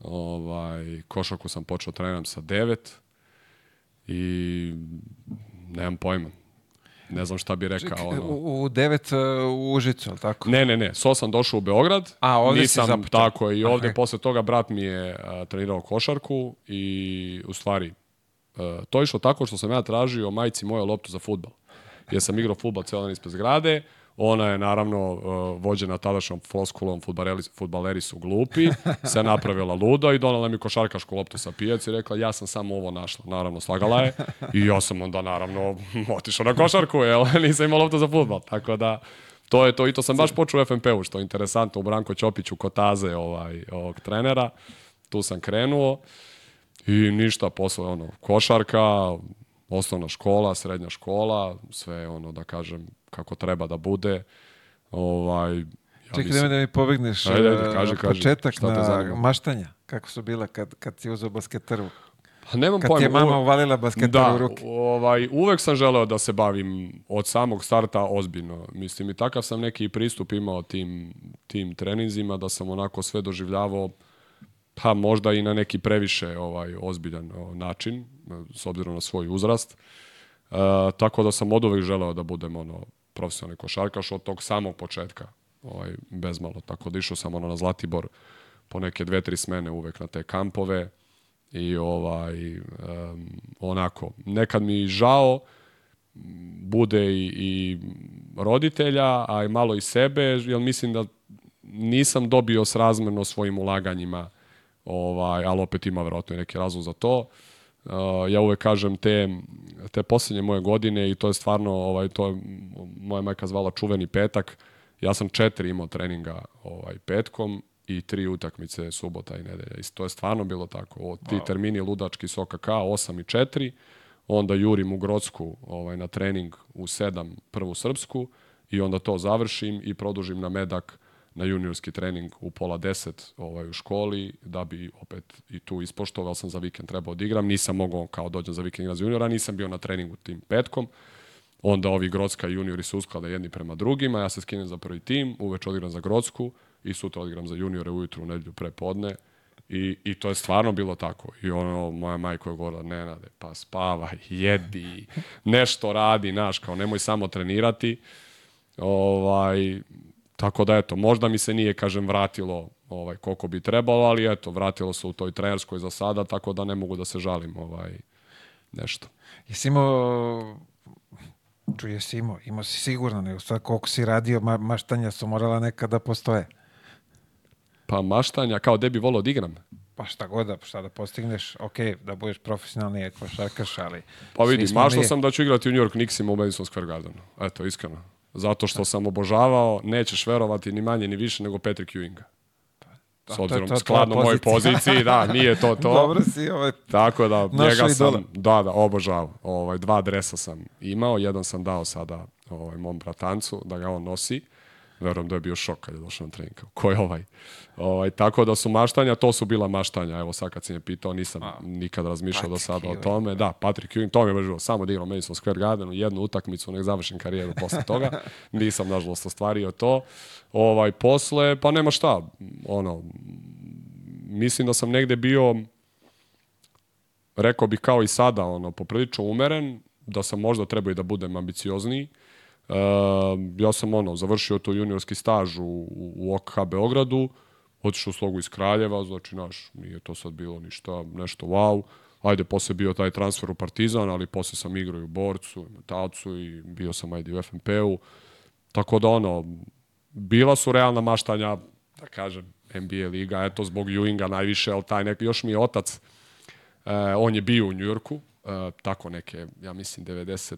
Ovaj, košarku sam počeo treniram sa 9 i nemam pojma. Ne znam šta bi rekao. Ono. U, u devet uh, u Užicu, ali tako? Ne, ne, ne. So sam došao u Beograd. A, ovdje si Nisam, započeo. tako. I ovdje Aha. posle toga brat mi je a, trenirao košarku i u stvari a, to je išlo tako što sam ja tražio majci moje loptu za futbal. Jer sam igrao futbal cijelo dan ispred zgrade. Ona je naravno uh, vođena tadašnjom floskulom futbaleri, futbaleri su glupi, se [LAUGHS] napravila luda i donala mi košarkašku loptu sa pijac i rekla ja sam samo ovo našla. Naravno slagala je i ja sam onda naravno [LAUGHS] otišao na košarku, jel? [LAUGHS] nisam imao loptu za futbal. Tako da to je to i to sam baš počeo u FNP-u, što je interesantno u Branko Ćopiću Kotaze ovaj, ovog trenera. Tu sam krenuo i ništa, posle ono, košarka, osnovna škola, srednja škola, sve ono da kažem kako treba da bude. Ovaj, ja Čekaj, mislim- da mi pobegneš Ajde, ajde, uh, kaži, kaži. početak Šta na maštanja. Kako su bila kad, kad si uzeo basketeru? Pa nemam Kad pojma. ti je mama uvalila da, u ruke? ovaj, uvek sam želeo da se bavim od samog starta ozbiljno. Mislim, i takav sam neki pristup imao tim, tim treninzima, da sam onako sve doživljavao pa možda i na neki previše ovaj ozbiljan način, s obzirom na svoj uzrast. E, tako da sam od uvek želeo da budem ono profesionalni košarkaš od tog samog početka, ovaj, bezmalo. Tako da išao sam ono na Zlatibor po neke dve, tri smene uvek na te kampove i ovaj em, onako nekad mi žao bude i, i roditelja, a i malo i sebe, jer mislim da nisam dobio srazmerno svojim ulaganjima, ovaj, ali opet ima verovatno i neki razlog za to. Uh, ja uvek kažem te, te posljednje moje godine i to je stvarno, ovaj, to je moja majka zvala čuveni petak, ja sam četiri imao treninga ovaj, petkom i tri utakmice subota i nedelja. I to je stvarno bilo tako. O, ti termini ludački s OKK, 8 i 4, onda jurim u Grodsku ovaj, na trening u 7 prvu srpsku i onda to završim i produžim na medak na juniorski trening u pola deset ovaj, u školi, da bi opet i tu ispoštovao sam za vikend trebao da igram. Nisam mogao kao dođem za vikend igram za juniora, nisam bio na treningu tim petkom. Onda ovi Grodska juniori se usklade jedni prema drugima, ja se skinem za prvi tim, uveč odigram za Grodsku i sutra odigram za juniore ujutru u nedelju pre podne. I, I to je stvarno bilo tako. I ono, moja majka je govorila, Nenade, pa spavaj, jedi, nešto radi, naš, kao nemoj samo trenirati. Ovaj, tako da, eto, možda mi se nije, kažem, vratilo ovaj, koliko bi trebalo, ali eto, vratilo se u toj trenerskoj za sada, tako da ne mogu da se žalim ovaj, nešto. Jesi imao, čuje si imao, imao si sigurno, nego sad koliko si radio, ma, maštanja su morala nekada postoje. Pa maštanja, kao gde bi volao da igram? Pa šta god da, šta da postigneš, ok, da budeš profesionalni košarkaš, ali... Pa vidi, maštao sam da ću igrati u New York Knicksima u Madison Square Gardenu. Eto, iskreno. Zato što sam obožavao, nećeš verovati ni manje ni više nego Patrick Ewinga. S to obzirom, to tvoja skladno mojoj poziciji, da, nije to to. [LAUGHS] Dobro si, ovaj, Tako da, njega sam, da, da, obožavao. Ovaj, dva dresa sam imao, jedan sam dao sada ovaj, mom bratancu da ga on nosi. Verujem da je bio šok kad je došao na trening. kao, Ko je ovaj? ovaj? Tako da su maštanja, to su bila maštanja. Evo sad kad si me pitao, nisam nikad razmišljao do Patrick sada o Ewing, tome. Da, Patrick Ewing, to mi je baš bilo. Samo da igram u Madison Square Gardenu, jednu utakmicu, nek završim karijeru posle toga. [LAUGHS] Nisam, nažalost, ostvario to. Ovaj, posle, pa nema šta. Ono, mislim da sam negde bio rekao bih kao i sada, ono, poprilično umeren, da sam možda trebao i da budem ambiciozniji. Uh, ja sam ono, završio to juniorski staž u, u OKH Beogradu, otišao u slogu iz Kraljeva, znači naš, nije to sad bilo ništa, nešto wow. Ajde, posle bio taj transfer u Partizan, ali posle sam igrao i u Borcu, i Metalcu i bio sam ajde u FNP-u. Tako da ono, bila su realna maštanja, da kažem, NBA liga, eto zbog Ewinga najviše, ali taj nek, još mi je otac, uh, on je bio u Njujorku, uh, tako neke, ja mislim 90,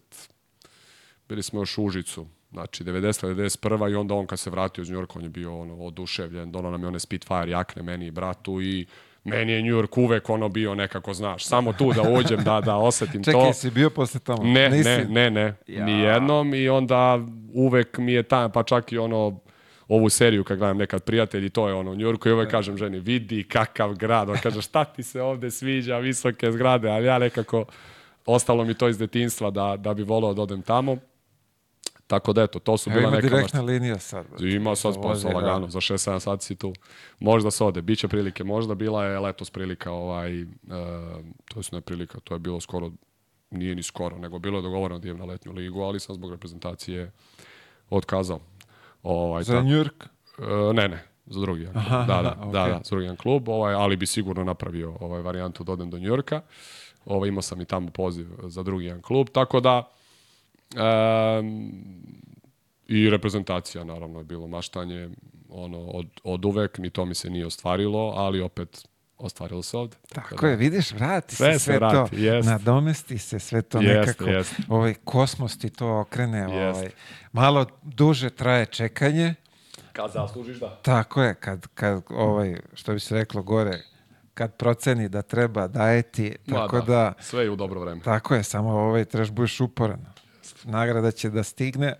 bili smo još u Užicu, znači 90. 91. i onda on kad se vratio iz Njujorka, on je bio ono, oduševljen, donao nam je one Spitfire jakne, meni i bratu i meni je New York uvek ono bio nekako, znaš, samo tu da uđem, da, da osetim Čekaj, to. Čekaj, si bio posle tamo? Ne, Nisi? ne, ne, ne, Ja. ni jednom i onda uvek mi je ta, pa čak i ono, ovu seriju kad gledam nekad prijatelji, to je ono u Njurku i uvek kažem ženi, vidi kakav grad, on kaže šta ti se ovde sviđa, visoke zgrade, ali ja nekako, ostalo mi to iz detinstva da, da bi volao da odem tamo. Tako da eto, to su Evo bila ima neka direktna linija sad. brate. Ima sad voze, lagano, za 6-7 sati si tu. Možda se ode, bit će prilike, možda bila je letos prilika, ovaj, uh, to je ne prilika, to je bilo skoro, nije ni skoro, nego bilo je dogovoreno da idem na letnju ligu, ali sam zbog reprezentacije otkazao. Ovaj, Za New York? E, ne, ne, za drugi jedan klub. Aha, da, da, aha, da, da, za drugi jedan klub, ovaj, ali bi sigurno napravio ovaj varijantu da odem do Njujorka. Ovaj, imao sam i tamo poziv za drugi jedan klub, tako da em, i reprezentacija naravno je bilo maštanje ono, od, od uvek, ni to mi se nije ostvarilo, ali opet ostvarilo se ovde. Tako je, vidiš, vrati Sve se sve vrati, to, jest. nadomesti se sve to Jest, nekako, jest. ovaj kosmos ti to okrene, Jest. ovaj, malo duže traje čekanje, Kad zaslužiš da. tako je, kad, kad ovaj, što bi se reklo gore, kad proceni da treba daje ti, Ma tako da, Sve je u dobro vreme. tako je, samo ovaj, trebaš budeš uporan. Nagrada će da stigne,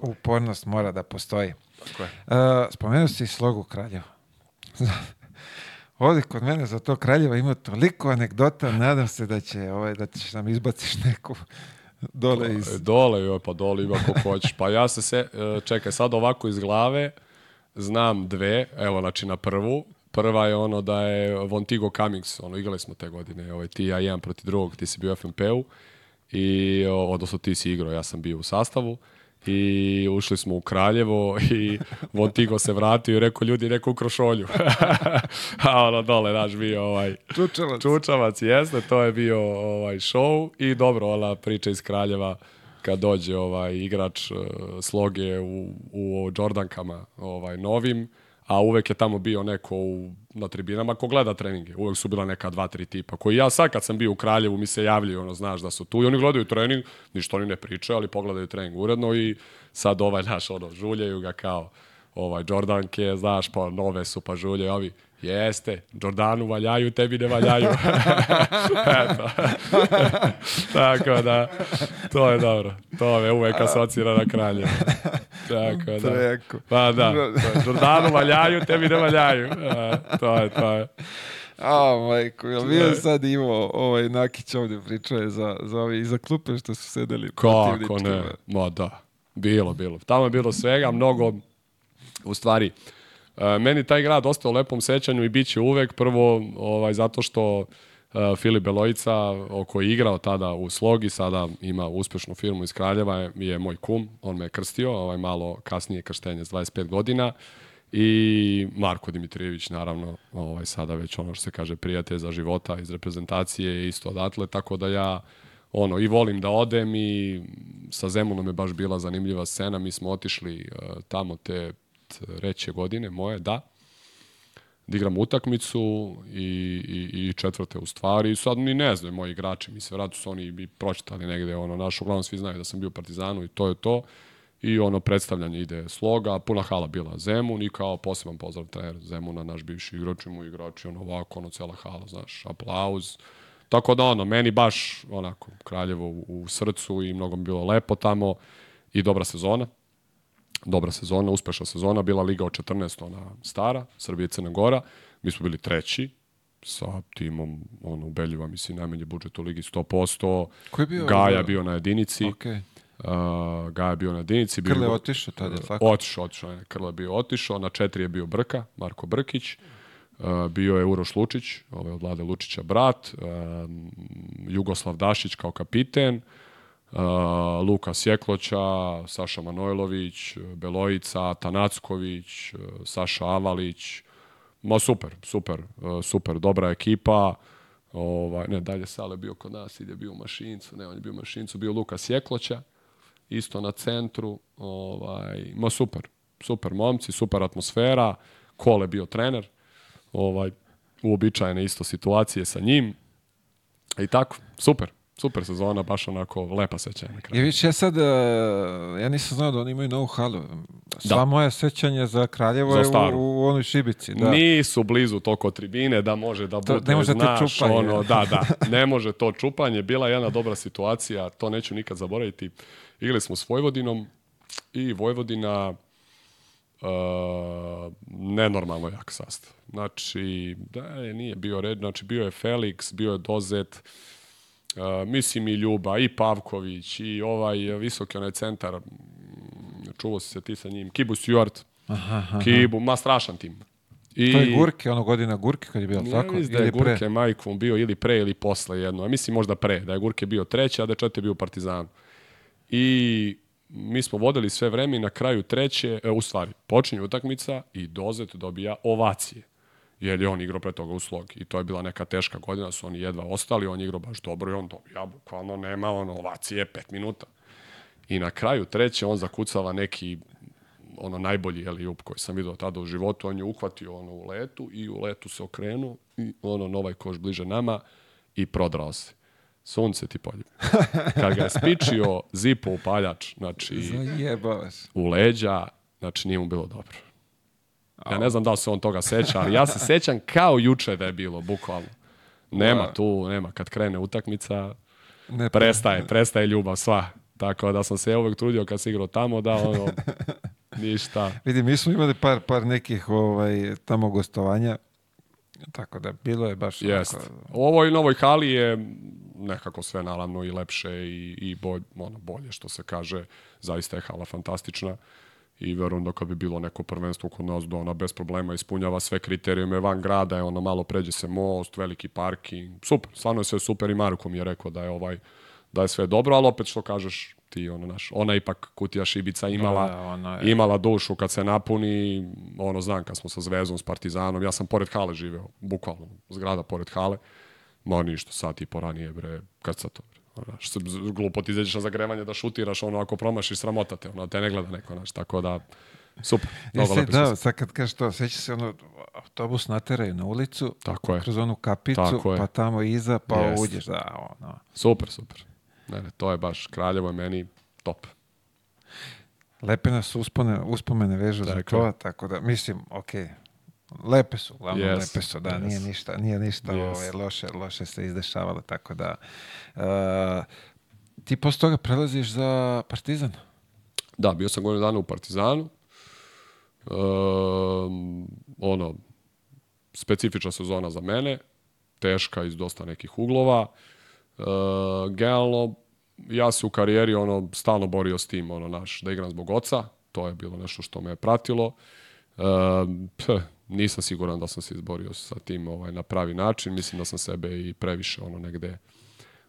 upornost mora da postoji. Tako je. Uh, spomenuo si slogu Kraljeva. [LAUGHS] Ovdje kod mene za to Kraljeva ima toliko anegdota, nadam se da će ovaj, da ćeš nam izbaciš neku dole iz... E, Dole, joj, pa dole ima ko hoćeš. Pa ja se se, e, čekaj, sad ovako iz glave znam dve, evo, znači na prvu. Prva je ono da je Vontigo Cummings, ono, igrali smo te godine, ovaj, ti ja jedan proti drugog, ti si bio u FNP-u, i, odnosno ti si igrao, ja sam bio u sastavu, i ušli smo u Kraljevo i [LAUGHS] Vontigo se vratio i rekao, ljudi, neko ukro šolju. [LAUGHS] A ono dole, naš bio ovaj, Čučelac. Čučavac jeste, to je bio ovaj show i dobro, ona priča iz Kraljeva kad dođe ovaj igrač uh, sloge u, u Jordankama ovaj novim, a uvek je tamo bio neko u, na tribinama ko gleda treninge. Uvek su bila neka dva, tri tipa. Koji ja sad kad sam bio u Kraljevu mi se javljaju, ono, znaš da su tu i oni gledaju trening, ništa oni ne pričaju, ali pogledaju trening uredno i sad ovaj naš, ono, žuljaju ga kao ovaj Jordanke, znaš, pa nove su, pa žulje, ovi, jeste, Jordanu valjaju, tebi ne valjaju. [LAUGHS] Eto. [LAUGHS] Tako da, to je dobro. To me uvek asocira na kralje. Tako da. Preko. Pa da, Jordanu valjaju, tebi ne valjaju. E, to je, to je. A, majko, jel bio sad imao ovaj Nakić ovdje pričao je za, za ove iza klupe što su sedeli Kako ne? Ma da, bilo, bilo. Tamo je bilo svega, mnogo, u stvari, e, meni taj grad ostao u lepom sećanju i bit će uvek prvo ovaj, zato što Filip Belojica, koji je igrao tada u Slogi, sada ima uspešnu firmu iz Kraljeva, je, je moj kum, on me je krstio, ovaj, malo kasnije krštenje s 25 godina, i Marko Dimitrijević naravno ovaj sada već ono što se kaže prijatelj za života iz reprezentacije je isto odatle tako da ja ono i volim da odem i sa Zemunom je baš bila zanimljiva scena. Mi smo otišli uh, tamo te treće godine moje da da igramo utakmicu i, i, i četvrte u stvari. Sad ni ne znaju moji igrači, mi se vratno su oni i pročitali negde, ono, naš, uglavnom svi znaju da sam bio Partizanu i to je to. I ono, predstavljanje ide sloga, puna hala bila Zemun i kao poseban pozdrav trener Zemuna, naš bivši igrač i mu igrači, ono, ovako, ono, cela hala, znaš, aplauz. Tako da, ono, meni baš, onako, Kraljevo u, u srcu i mnogo mi bilo lepo tamo i dobra sezona dobra sezona, uspešna sezona, bila Liga od 14, ona stara, Srbija i Crna Gora. Mi smo bili treći sa timom ono, ubeljiva, mislim, najmanji budžet u Ligi 100%. Ko je bio? Gaja bio na jedinici. Okej. Uh, Gaja bio na jedinici. Bio Krle go- otišao tada, je tako? Otišao, otišao je. Krle je bio otišao. Na četiri je bio Brka, Marko Brkić. Uh, bio je Uroš Lučić, ovaj od Vlade Lučića brat, uh, Jugoslav Dašić kao kapiten, uh, Luka Sjekloća, Saša Manojlović, Belojica, Tanacković, uh, Saša Avalić, ma super, super, uh, super, dobra ekipa, ovaj, ne, dalje Sale bio kod nas, ide bio u Mašincu, ne, on je bio u Mašincu, bio Luka Sjekloća, isto na centru, ovaj, ma super, super momci, super atmosfera, Kole bio trener, ovaj, uobičajene isto situacije sa njim. I tako, super. Super sezona, baš onako lepa sećanja na I kraju. viš, ja sad, uh, ja nisam znao da oni imaju novu halu. Sva Da. moja sećanja za Kraljevo Za je u, u onoj šibici. Da. Nisu blizu toliko tribine da može da To- bude, ne može to znaš, čupanje. ono, da, da, [LAUGHS] ne može to čupanje. Bila je jedna dobra situacija, to neću nikad zaboraviti. Igrali smo s Vojvodinom i Vojvodina uh, nenormalno jak sastav. Znači, da je, nije bio red, znači bio je Felix, bio je Dozet, uh, mislim i Ljuba, i Pavković, i ovaj visoki onaj centar, čuvo si se ti sa njim, Kibu Stewart, Aha, aha. Kibu, ma strašan tim. I, To je Gurke, ono godina Gurke kad je bilo, tako? mislim da je Ili pre? Gurke majkom bio ili pre ili posle jedno. A mislim možda pre, da je Gurke bio treći, a da je četiri bio u Partizanu. I mi smo vodili sve vreme i na kraju treće, e, u stvari, počinje utakmica i Dozet dobija ovacije. Jer je on igrao pre toga u slog. I to je bila neka teška godina, su oni jedva ostali, on je igrao baš dobro i on dobija, bukvalno nema ono ovacije pet minuta. I na kraju treće on zakucava neki ono najbolji jeli jup koji sam vidio tada u životu, on je uhvatio ono u letu i u letu se okrenuo i ono novaj koš bliže nama i prodrao se. Sunce ti poljubi. [LAUGHS] Kad ga je spičio zipo upaljač, znači u leđa, znači nije mu bilo dobro. Ja ne znam da li se on toga seća, ali ja se sećam kao juče da je bilo, bukvalno. Nema tu, nema. Kad krene utakmica, Ne, prestaje, prestaje ljubav sva. Tako da sam se ja uvek trudio kad sam igrao tamo da ono, [LAUGHS] ništa. Vidi, mi smo imali par, par nekih ovaj, tamo gostovanja, tako da bilo je baš... Jest. onako- U ovoj novoj hali je nekako sve naravno i lepše i, i bolj, ono, bolje što se kaže. Zaista je hala fantastična i verujem da kad bi bilo neko prvenstvo kod nas da ona bez problema ispunjava sve kriterijume van grada, je ono malo pređe se most, veliki parking, super, stvarno je sve super i Marko mi je rekao da je ovaj da je sve dobro, ali opet što kažeš ti ono naš, ona ipak kutija šibica imala, Da, ona je- imala dušu kad se napuni, ono znam kad smo sa Zvezdom, s Partizanom, ja sam pored hale živeo, bukvalno, zgrada pored hale, ma ništa, sat i po ranije, bre, kad sad to, ono, z- glupo ti izađeš na zagrevanje da šutiraš, ono, ako promašiš, sramota te, ono, te ne gleda neko, znaš, tako da, super, mnogo lepo da, sad kad kažeš to, seća se ono, autobus nateraju na ulicu, Tako je. kroz onu kapicu, Tako pa tamo iza, pa Jest. uđeš, da, ono. super, super, ne, ne, to je baš, Kraljevo je meni top. Lepe nas uspone, uspomene vežu za Tako je. to, tako da, mislim, okej, lepe su, uglavnom Yes, lepe su, da, yes. nije ništa, nije ništa Yes. ovaj, loše, loše se izdešavalo, tako da, uh, ti posle toga prelaziš za Partizan. Da, bio sam godinu dana u Partizanu. Um, ono, specifična sezona za mene, teška iz dosta nekih uglova. Uh, generalno, ja se u karijeri ono, stalno borio s tim, ono, naš, da igram zbog oca. To je bilo nešto što me je pratilo. Ph, nisam siguran da sam se izborio sa tim ovaj, na pravi način. Mislim da sam sebe i previše ono negde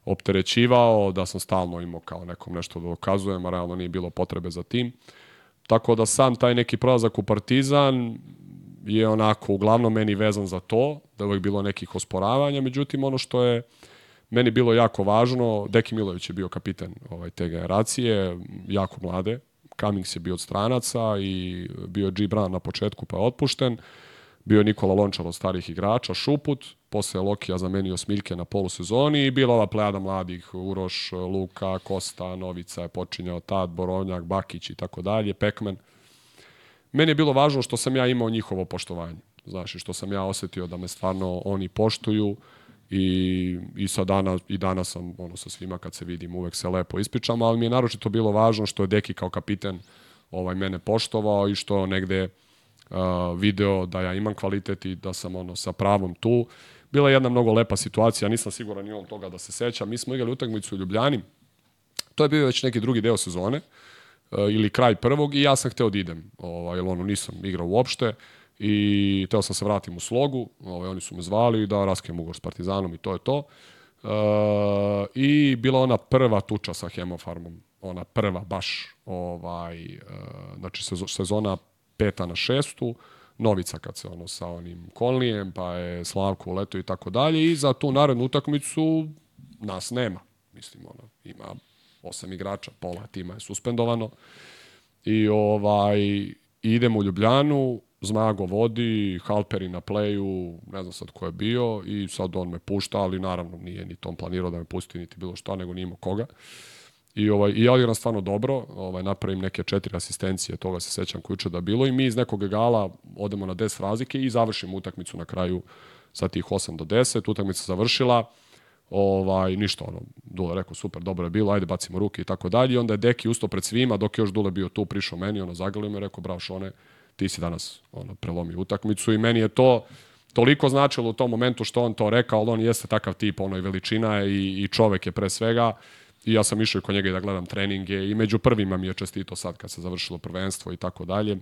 opterećivao, da sam stalno imao kao nekom nešto da dokazujem, a realno nije bilo potrebe za tim. Tako da sam taj neki prolazak u Partizan je onako uglavnom meni vezan za to, da je uvek bilo nekih osporavanja, međutim ono što je meni bilo jako važno, Deki Milović je bio kapiten ovaj, te generacije, jako mlade, Cummings je bio od stranaca i bio je G. Brown na početku pa je otpušten, bio je Nikola Lončar od starih igrača, Šuput, posle Lokija zamenio Smiljke na polusezoni i bila ova plejada mladih, Uroš, Luka, Kosta, Novica je počinjao tad, Borovnjak, Bakić i tako dalje, Pekmen. Meni je bilo važno što sam ja imao njihovo poštovanje. Znaš, što sam ja osetio da me stvarno oni poštuju i, i, sa dana, i danas sam ono, sa svima kad se vidim uvek se lepo ispričamo, ali mi je naročito bilo važno što je Deki kao kapiten ovaj, mene poštovao i što negde video da ja imam kvalitet i da sam ono sa pravom tu. Bila je jedna mnogo lepa situacija, nisam siguran ni on toga da se seća. Mi smo igrali utakmicu u Ljubljani, to je bio već neki drugi deo sezone ili kraj prvog i ja sam hteo da idem, ovaj, ono nisam igrao uopšte i teo sam se vratim u slogu, ovaj, oni su me zvali da raskijem ugovor s Partizanom i to je to. Uh, I bila ona prva tuča sa Hemofarmom, ona prva baš, ovaj, uh, znači sezona peta na šestu, Novica kad se ono sa onim Konlijem, pa je Slavko leto i tako dalje i za tu narednu utakmicu nas nema. Mislim, ono, ima osam igrača, pola tima je suspendovano. I ovaj, idemo u Ljubljanu, Zmago vodi, Halperi na pleju, ne znam sad ko je bio i sad on me pušta, ali naravno nije ni tom planirao da me pusti niti bilo šta, nego nije imao koga. I, ovaj, i ja igram stvarno dobro, ovaj, napravim neke četiri asistencije, toga se sećam kuće da bilo i mi iz nekog gala odemo na 10 razlike i završimo utakmicu na kraju sa tih 8 do 10, utakmica završila, ovaj, ništa, ono, Dule rekao, super, dobro je bilo, ajde bacimo ruke i tako dalje. Onda je Deki ustao pred svima, dok je još Dule bio tu, prišao meni, ono, zagalio me, rekao, bravo Šone, ti si danas ono, prelomio utakmicu i meni je to toliko značilo u tom momentu što on to rekao, on jeste takav tip, ono, i veličina i, i čovek je pre svega. I ja sam išao kod njega da gledam treninge i među prvima mi je čestito sad kad se završilo prvenstvo i tako dalje.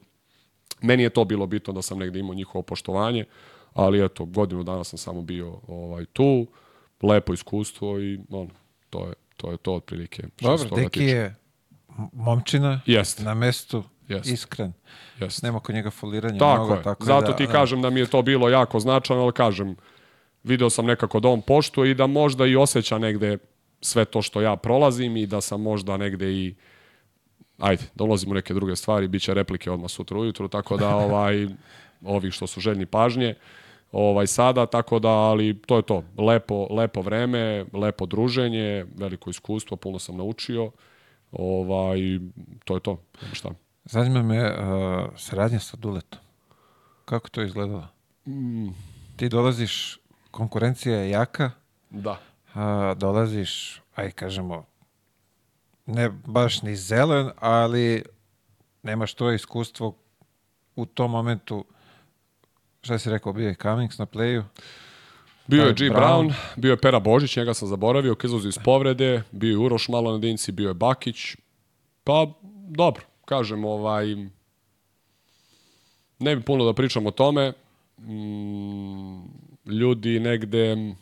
Meni je to bilo bitno da sam negde imao njihovo poštovanje, ali eto, godinu dana sam samo bio ovaj tu lepo iskustvo i on, to je to je to otprilike. Dobro, Deki je momčina Jest. na mestu, Jest. iskren. Jest. Nema kod njega foliranja. Tako mnogo, je. tako Zato da, ti da. kažem da mi je to bilo jako značajno, ali kažem, video sam nekako da on poštuje i da možda i osjeća negde sve to što ja prolazim i da sam možda negde i ajde, da ulazim u neke druge stvari, bit će replike odmah sutra ujutru, tako da [LAUGHS] ovaj, ovih što su željni pažnje, ovaj sada, tako da, ali to je to. Lepo, lepo vreme, lepo druženje, veliko iskustvo, puno sam naučio. Ovaj, to je to. Šta? Zanima me uh, saradnja sa Duletom. Kako to izgledalo? Mm, Ti dolaziš, konkurencija je jaka, da. A, dolaziš, aj kažemo, ne baš ni zelen, ali nemaš to iskustvo u tom momentu, šta si rekao, bio je Cummings na playu, Bio je G. Brown. Brown, bio je Pera Božić, njega sam zaboravio, izlazi iz povrede, bio je Uroš malo na dinci, bio je Bakić. Pa, dobro, kažem, ovaj, ne bi puno da pričam o tome. Mm, ljudi negde,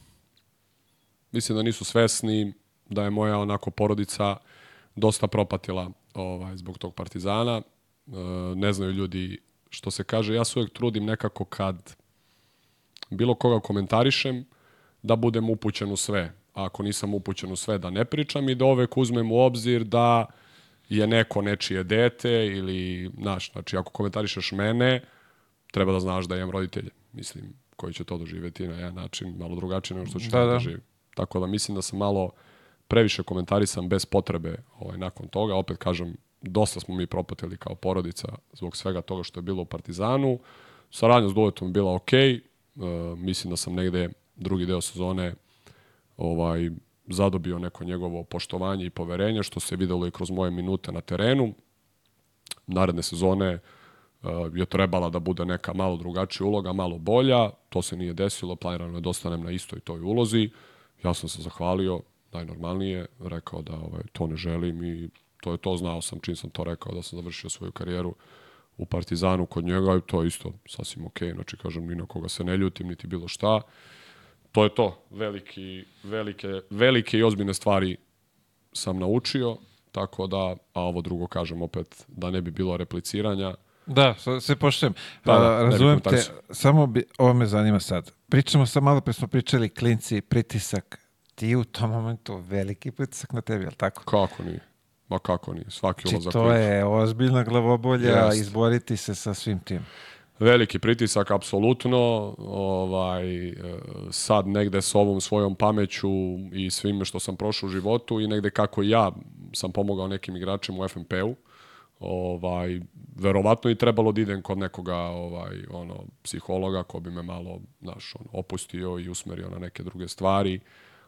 mislim da nisu svesni da je moja onako porodica dosta propatila ovaj, zbog tog partizana. E, ne znaju ljudi što se kaže. Ja se uvijek trudim nekako kad bilo koga komentarišem, da budem upućen u sve. A ako nisam upućen u sve, da ne pričam i da uvek uzmem u obzir da je neko nečije dete ili, znaš, znači ako komentarišeš mene, treba da znaš da imam roditelje, mislim, koji će to doživeti na jedan način malo drugačije nego što ću Da, da, da. doživim. Tako da mislim da sam malo previše komentarisan bez potrebe ovaj, nakon toga. Opet kažem, dosta smo mi propatili kao porodica zbog svega toga što je bilo u Partizanu. Saradnja s Duletom je bila ok. E, mislim da sam negde drugi deo sezone ovaj, zadobio neko njegovo poštovanje i poverenje, što se videlo i kroz moje minute na terenu. Naredne sezone uh, je trebala da bude neka malo drugačija uloga, malo bolja. To se nije desilo, planirano je da ostanem na istoj toj ulozi. Ja sam se zahvalio, najnormalnije, rekao da ovaj, to ne želim i to je to, znao sam čim sam to rekao da sam završio svoju karijeru u Partizanu kod njega i to je isto sasvim okej, znači kažem ni na koga se ne ljutim, niti bilo šta. To je to, veliki, velike, velike i ozbiljne stvari sam naučio, tako da, a ovo drugo kažem opet, da ne bi bilo repliciranja, Da, se poštujem. Da, da, razumem te, samo bi, ovo me zanima sad. Pričamo sad, malo pre smo pričali klinci, pritisak. Ti u tom momentu veliki pritisak na tebi, jel tako? kako nije? Ma kako nije? Svaki Znači, ulazak to u- je ozbiljna glavobolja, Jest. izboriti se sa svim tim. Veliki pritisak, apsolutno. Ovaj, e, sad negde s ovom svojom pameću i svime što sam prošao u životu i negde kako ja sam pomogao nekim igračima u FNP-u, ovaj, verovatno i trebalo da idem kod nekoga ovaj, ono, psihologa ko bi me malo znaš, ono, opustio i usmerio na neke druge stvari,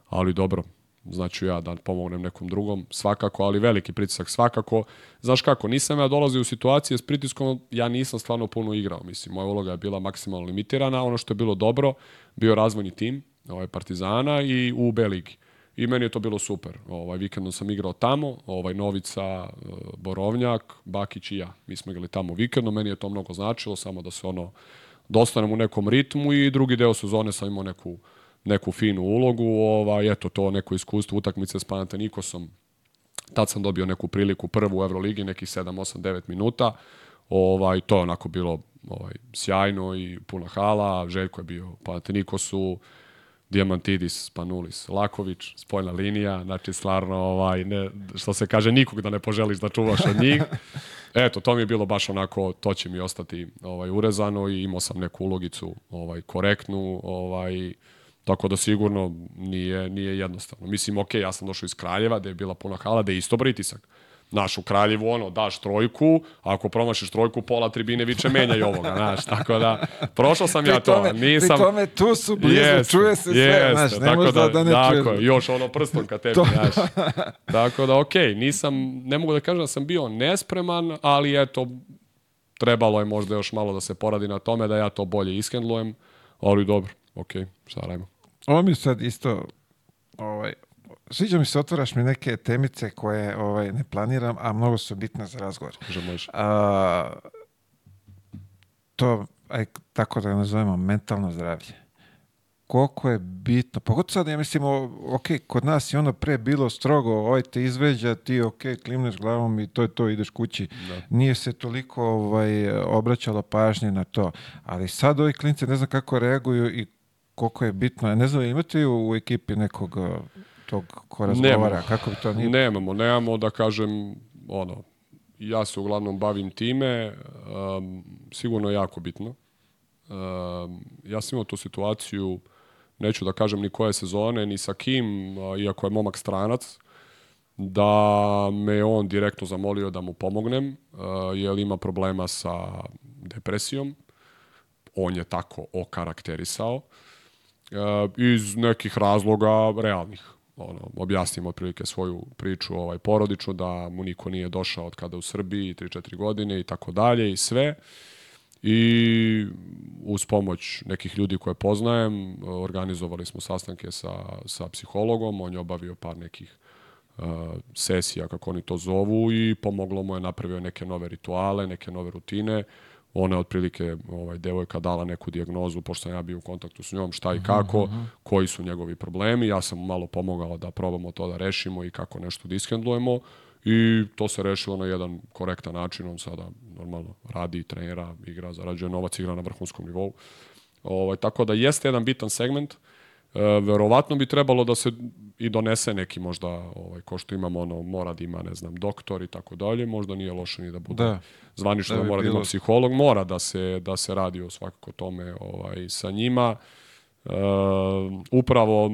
ali dobro, znači ja da pomognem nekom drugom, svakako, ali veliki pritisak svakako. Znaš kako, nisam ja dolazio u situacije s pritiskom, ja nisam stvarno puno igrao, mislim, moja uloga je bila maksimalno limitirana, ono što je bilo dobro, bio razvojni tim, ovaj Partizana i u B ligi. I meni je to bilo super. Ovaj vikendom sam igrao tamo, ovaj Novica, e, Borovnjak, Bakić i ja. Mi smo igrali tamo vikendom, meni je to mnogo značilo, samo da se ono da ostanem u nekom ritmu i drugi deo sezone sam imao neku, neku finu ulogu, ovaj, eto to neko iskustvo utakmice s Panatenikosom, tad sam dobio neku priliku prvu u Euroligi, nekih 7, 8, 9 minuta, ovaj, to je onako bilo ovaj, sjajno i puna hala, Željko je bio Panatenikosu, Diamantidis, Panulis, Laković, spoljna linija, znači stvarno, ovaj, ne, što se kaže, nikog da ne poželiš da čuvaš od njih. [LAUGHS] Eto, to mi je bilo baš onako, to će mi ostati ovaj, urezano i imao sam neku ulogicu ovaj, korektnu, ovaj, tako da sigurno nije, nije jednostavno. Mislim, ok, ja sam došao iz Kraljeva, da je bila puna hala, da je isto pritisak. Naš u Kraljevu, ono, daš trojku, ako promašiš trojku, pola tribine viče menjaj ovoga, [LAUGHS] znaš, tako da, prošao sam ja to, tome, nisam... Pri tome tu su blizu, Jeste, čuje se sve, znaš, ne tako možda da, ne tako, čuješ. je, još ono prstom ka tebi, To- znaš. [LAUGHS] Tako da, okej, nisam, ne mogu da kažem da sam bio nespreman, ali eto, trebalo je možda još malo da se poradi na tome, da ja to bolje ishendlujem, ali dobro, okej, šta radimo. Ovo mi sad isto, ovaj, sviđa mi se, otvaraš mi neke temice koje ovaj, ne planiram, a mnogo su bitne za razgovor. Može, može. A, to, aj, tako da ga nazovemo, mentalno zdravlje. Koliko je bitno, pogotovo sad, ja mislim, ok, kod nas je ono pre bilo strogo, ovaj te izveđa, ti ok, klimneš glavom i to je to, ideš kući. Da. Nije se toliko ovaj, obraćalo pažnje na to. Ali sad ovi klinci ne znam kako reaguju i koliko je bitno. Ja ne znam, imate u, ekipi nekog tog ko razgovara? Nemamo. Kako bi to nije? Nemamo, nemamo da kažem, ono, ja se uglavnom bavim time, um, sigurno je jako bitno. Um, ja sam imao tu situaciju, neću da kažem ni koje sezone, ni sa kim, iako je momak stranac, da me on direktno zamolio da mu pomognem, uh, jer ima problema sa depresijom. On je tako okarakterisao. Uh, iz nekih razloga realnih. Ono, objasnim otprilike svoju priču ovaj, porodičnu, da mu niko nije došao od kada u Srbiji, 3-4 godine i tako dalje i sve. I uz pomoć nekih ljudi koje poznajem, organizovali smo sastanke sa, sa psihologom, on je obavio par nekih uh, sesija, kako oni to zovu, i pomoglo mu je, napravio neke nove rituale, neke nove rutine. Ona otprilike, ovaj, devojka dala neku dijagnozu, pošto sam ja bio u kontaktu s njom, šta i kako, koji su njegovi problemi. Ja sam malo pomogao da probamo to da rešimo i kako nešto da ishendlujemo. I to se rešilo na jedan korektan način. On sada normalno radi, trenira, igra, zarađuje novac, igra na vrhunskom nivou. Ovaj, tako da jeste jedan bitan segment. E, verovatno bi trebalo da se i donese neki možda, ovaj, ko što imamo, ono, mora da ima, ne znam, doktor i tako dalje, možda nije loše ni da bude Da. zvanično Da da, bi mora da ima bilo- psiholog, mora da se, da se radi o svakako tome ovaj, sa njima. E, upravo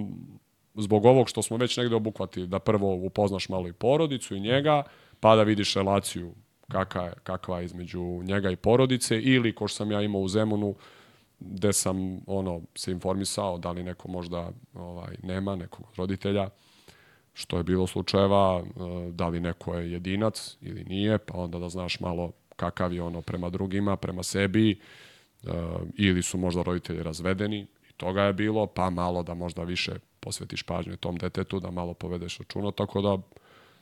zbog ovog što smo već negde obuhvatili, da prvo upoznaš malo i porodicu i njega, pa da vidiš relaciju kakva je, kakva je između njega i porodice ili ko što sam ja imao u Zemunu gde sam ono se informisao da li neko možda ovaj nema nekog od roditelja što je bilo slučajeva e, da li neko je jedinac ili nije pa onda da znaš malo kakav je ono prema drugima prema sebi e, ili su možda roditelji razvedeni i toga je bilo pa malo da možda više posvetiš pažnje tom detetu da malo povedeš računa tako da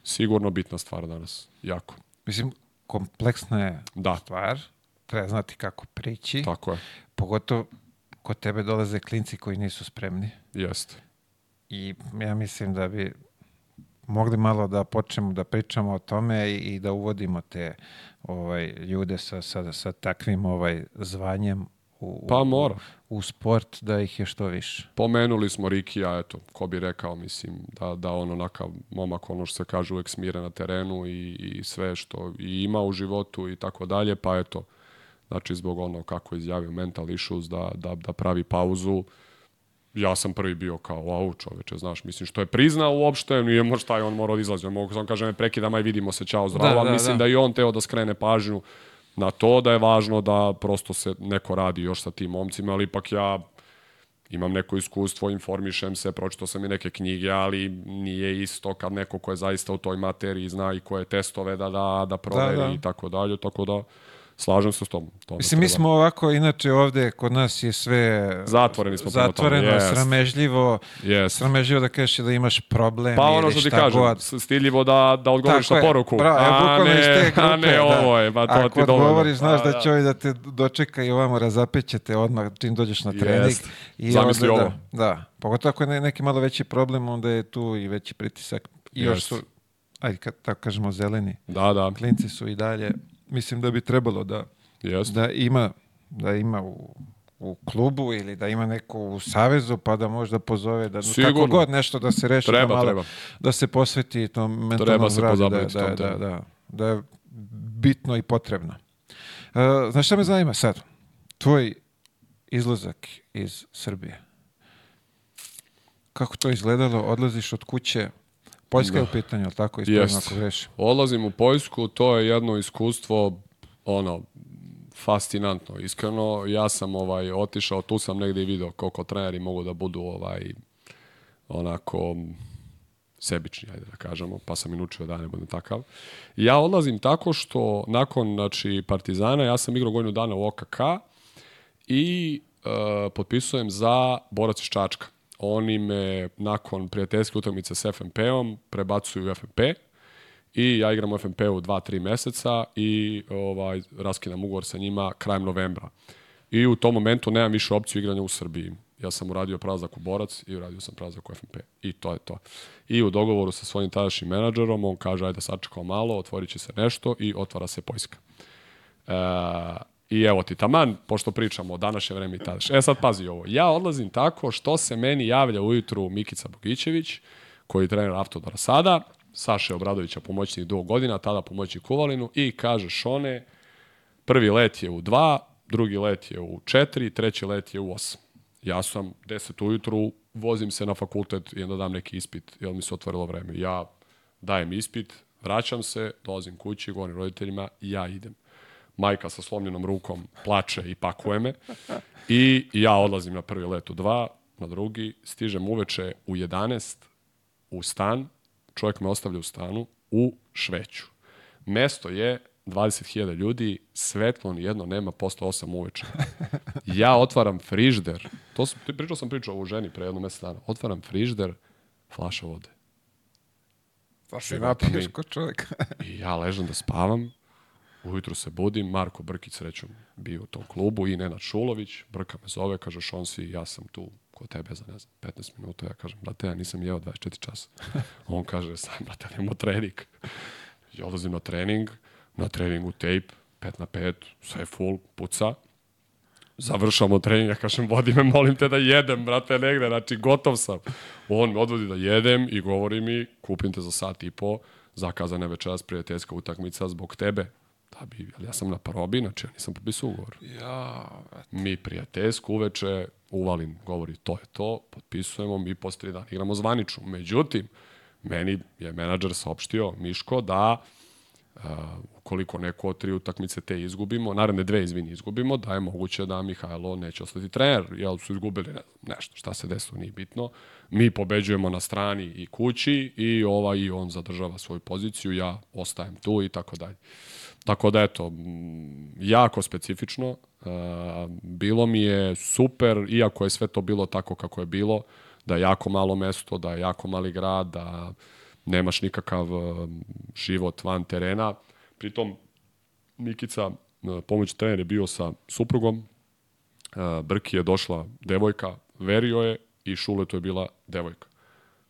sigurno bitna stvar danas jako. Mislim, kompleksna je Da. stvar, treba znati kako prići, tako je pogotovo kod tebe dolaze klinci koji nisu spremni jeste i ja mislim da bi mogli malo da počnemo da pričamo o tome i, i da uvodimo te ovaj ljude sa, sa, sa takvim ovaj zvanjem u, Pa u- mora. u sport da ih je što više. Pomenuli smo Rikija, eto, ko bi rekao, mislim, da, da on onakav momak, ono što se kaže, uvek smire na terenu i, i sve što i ima u životu i tako dalje, pa eto, znači zbog ono kako je izjavio mental issues, da, da, da pravi pauzu, ja sam prvi bio kao, au čoveče, znaš, mislim, što je priznao uopšte, nije možda taj on morao da izlazi, on mogu sam kaže, me prekida, maj vidimo se, čao, zdravo, Da, da, mislim da. da i on teo da skrene pažnju na to, da je važno da prosto se neko radi još sa tim momcima, ali ipak ja imam neko iskustvo, informišem se, pročito sam i neke knjige, ali nije isto kad neko ko je zaista u toj materiji zna i koje testove da da, da proveri Da, da. i tako dalje, tako da slažem se s tom. To Mislim, mi smo ovako, inače ovde kod nas je sve Zatvoreni smo zatvoreno, jest. sramežljivo, Jest. sramežljivo da kažeš da imaš problem Pa ono što ti kažem, god. stiljivo da, da odgovoriš Tako na je. poruku. Bravo, evo, a, iz te [LAUGHS] ne, grupe, a ne da. ovo je, pa to Ako ti dovoljno. odgovoriš, znaš Pa, da će ovaj da te dočeka i ovamo razapećete odmah čim dođeš na trening. Jest. I Zamisli onda, ovo. Da, da, pogotovo ako je ne- neki malo veći problem, onda je tu i veći pritisak. I još Jest. su, ajde, kad tako kažemo, zeleni. Da, da, Klinci su i dalje, mislim da bi trebalo da, jest. da ima, da ima u, u klubu ili da ima neko u savezu pa da možda pozove da kako Sigurno. god nešto da se reši Treba, da malo treba. da se posveti tom mentalnom zdravlju, da, da, da, da, da je bitno i potrebno. Uh, znaš šta me zanima sad? Tvoj izlazak iz Srbije. Kako to izgledalo? Odlaziš od kuće, Poljska je u pitanju, ali tako? Jest. ako grešim. Odlazim u Poljsku, to je jedno iskustvo, ono, fascinantno, iskreno. Ja sam ovaj otišao, tu sam negdje i video koliko treneri mogu da budu ovaj onako sebični, ajde da kažemo, pa sam i naučio da ne budem takav. Ja odlazim tako što nakon znači, Partizana, ja sam igrao godinu dana u OKK i e, potpisujem za borac iz Čačka. Oni me nakon prijateljske utakmice s FNP-om prebacuju u FNP i ja igram u FNP-u 2-3 meseca i ovaj, raskidam ugovor sa njima krajem novembra. I u tom momentu nemam više opciju igranja u Srbiji. Ja sam uradio prelazak u Borac i uradio sam prelazak u FNP. I to je to. I u dogovoru sa svojim tadašnjim menadžerom, on kaže, ajde sačekao malo, otvorit će se nešto i otvara se Poljska. E, I evo ti, taman, pošto pričamo o današnje vreme i tadašnje. E sad pazi ovo, ja odlazim tako što se meni javlja ujutru Mikica Bogićević, koji je trener Автодора sada, Saše Obradovića pomoćnik dugo godina, tada pomoćnik Kuvalinu i kaže Šone, prvi let je u 2, drugi let je u 4, treći let je u 8. Ja sam 10 ujutru, vozim se na fakultet i onda dam neki ispit, jer mi se otvorilo vreme. Ja dajem ispit, vraćam se, dolazim kući, govorim roditeljima i ja idem. Majka sa slomljenom rukom plače i pakuje me. I ja odlazim na prvi let u 2, na drugi, stižem uveče u 11 u stan, čovjek me ostavlja u stanu, u Šveću. Mesto je 20.000 ljudi, svetlo ni jedno nema posle 8 uveče. Ja otvaram frižder, to sam, pričao sam pričao o ženi pre jedno mjesec dana, otvaram frižder, flaša vode. Mi. ko čovjek. I ja ležem da spavam, ujutru se budim, Marko Brkić srećom bio u tom klubu i Nenad Šulović, Brka me zove, kaže on si, ja sam tu kod tebe za ne znam, 15 minuta, ja kažem, brate, ja nisam jeo 24 časa. [LAUGHS] On kaže, sam, brate, nemo trening. Ja odlazim na trening, na treningu tape, 5 na 5, sve full, puca. Završamo trening, ja kažem, vodi me, molim te da jedem, brate, negde, znači, gotov sam. On me odvodi da jedem i govori mi, kupim te za sat i po, zakazana je večeras prijateljska utakmica zbog tebe. Da bi, ali ja sam na probi, znači ja nisam potpisao ugovor. Ja, Mi prijateljsku uveče, Uvalin govori to je to, potpisujemo, mi posle tri dana igramo zvaničnu. Međutim, meni je menadžer saopštio, Miško, da uh, ukoliko neko od tri utakmice te izgubimo, naredne dve, izvini, izgubimo, da je moguće da Mihajlo neće ostati trener, jel su izgubili ne nešto, šta se desilo, nije bitno. Mi pobeđujemo na strani i kući i ova i on zadržava svoju poziciju, ja ostajem tu i tako dalje. Tako da eto, jako specifično, uh, bilo mi je super, iako je sve to bilo tako kako je bilo, da je jako malo mesto, da je jako mali grad, da nemaš nikakav uh, život van terena. Pritom, Nikica, uh, pomoć trener je bio sa suprugom, uh, Brki je došla devojka, verio je i Šuletu je bila devojka.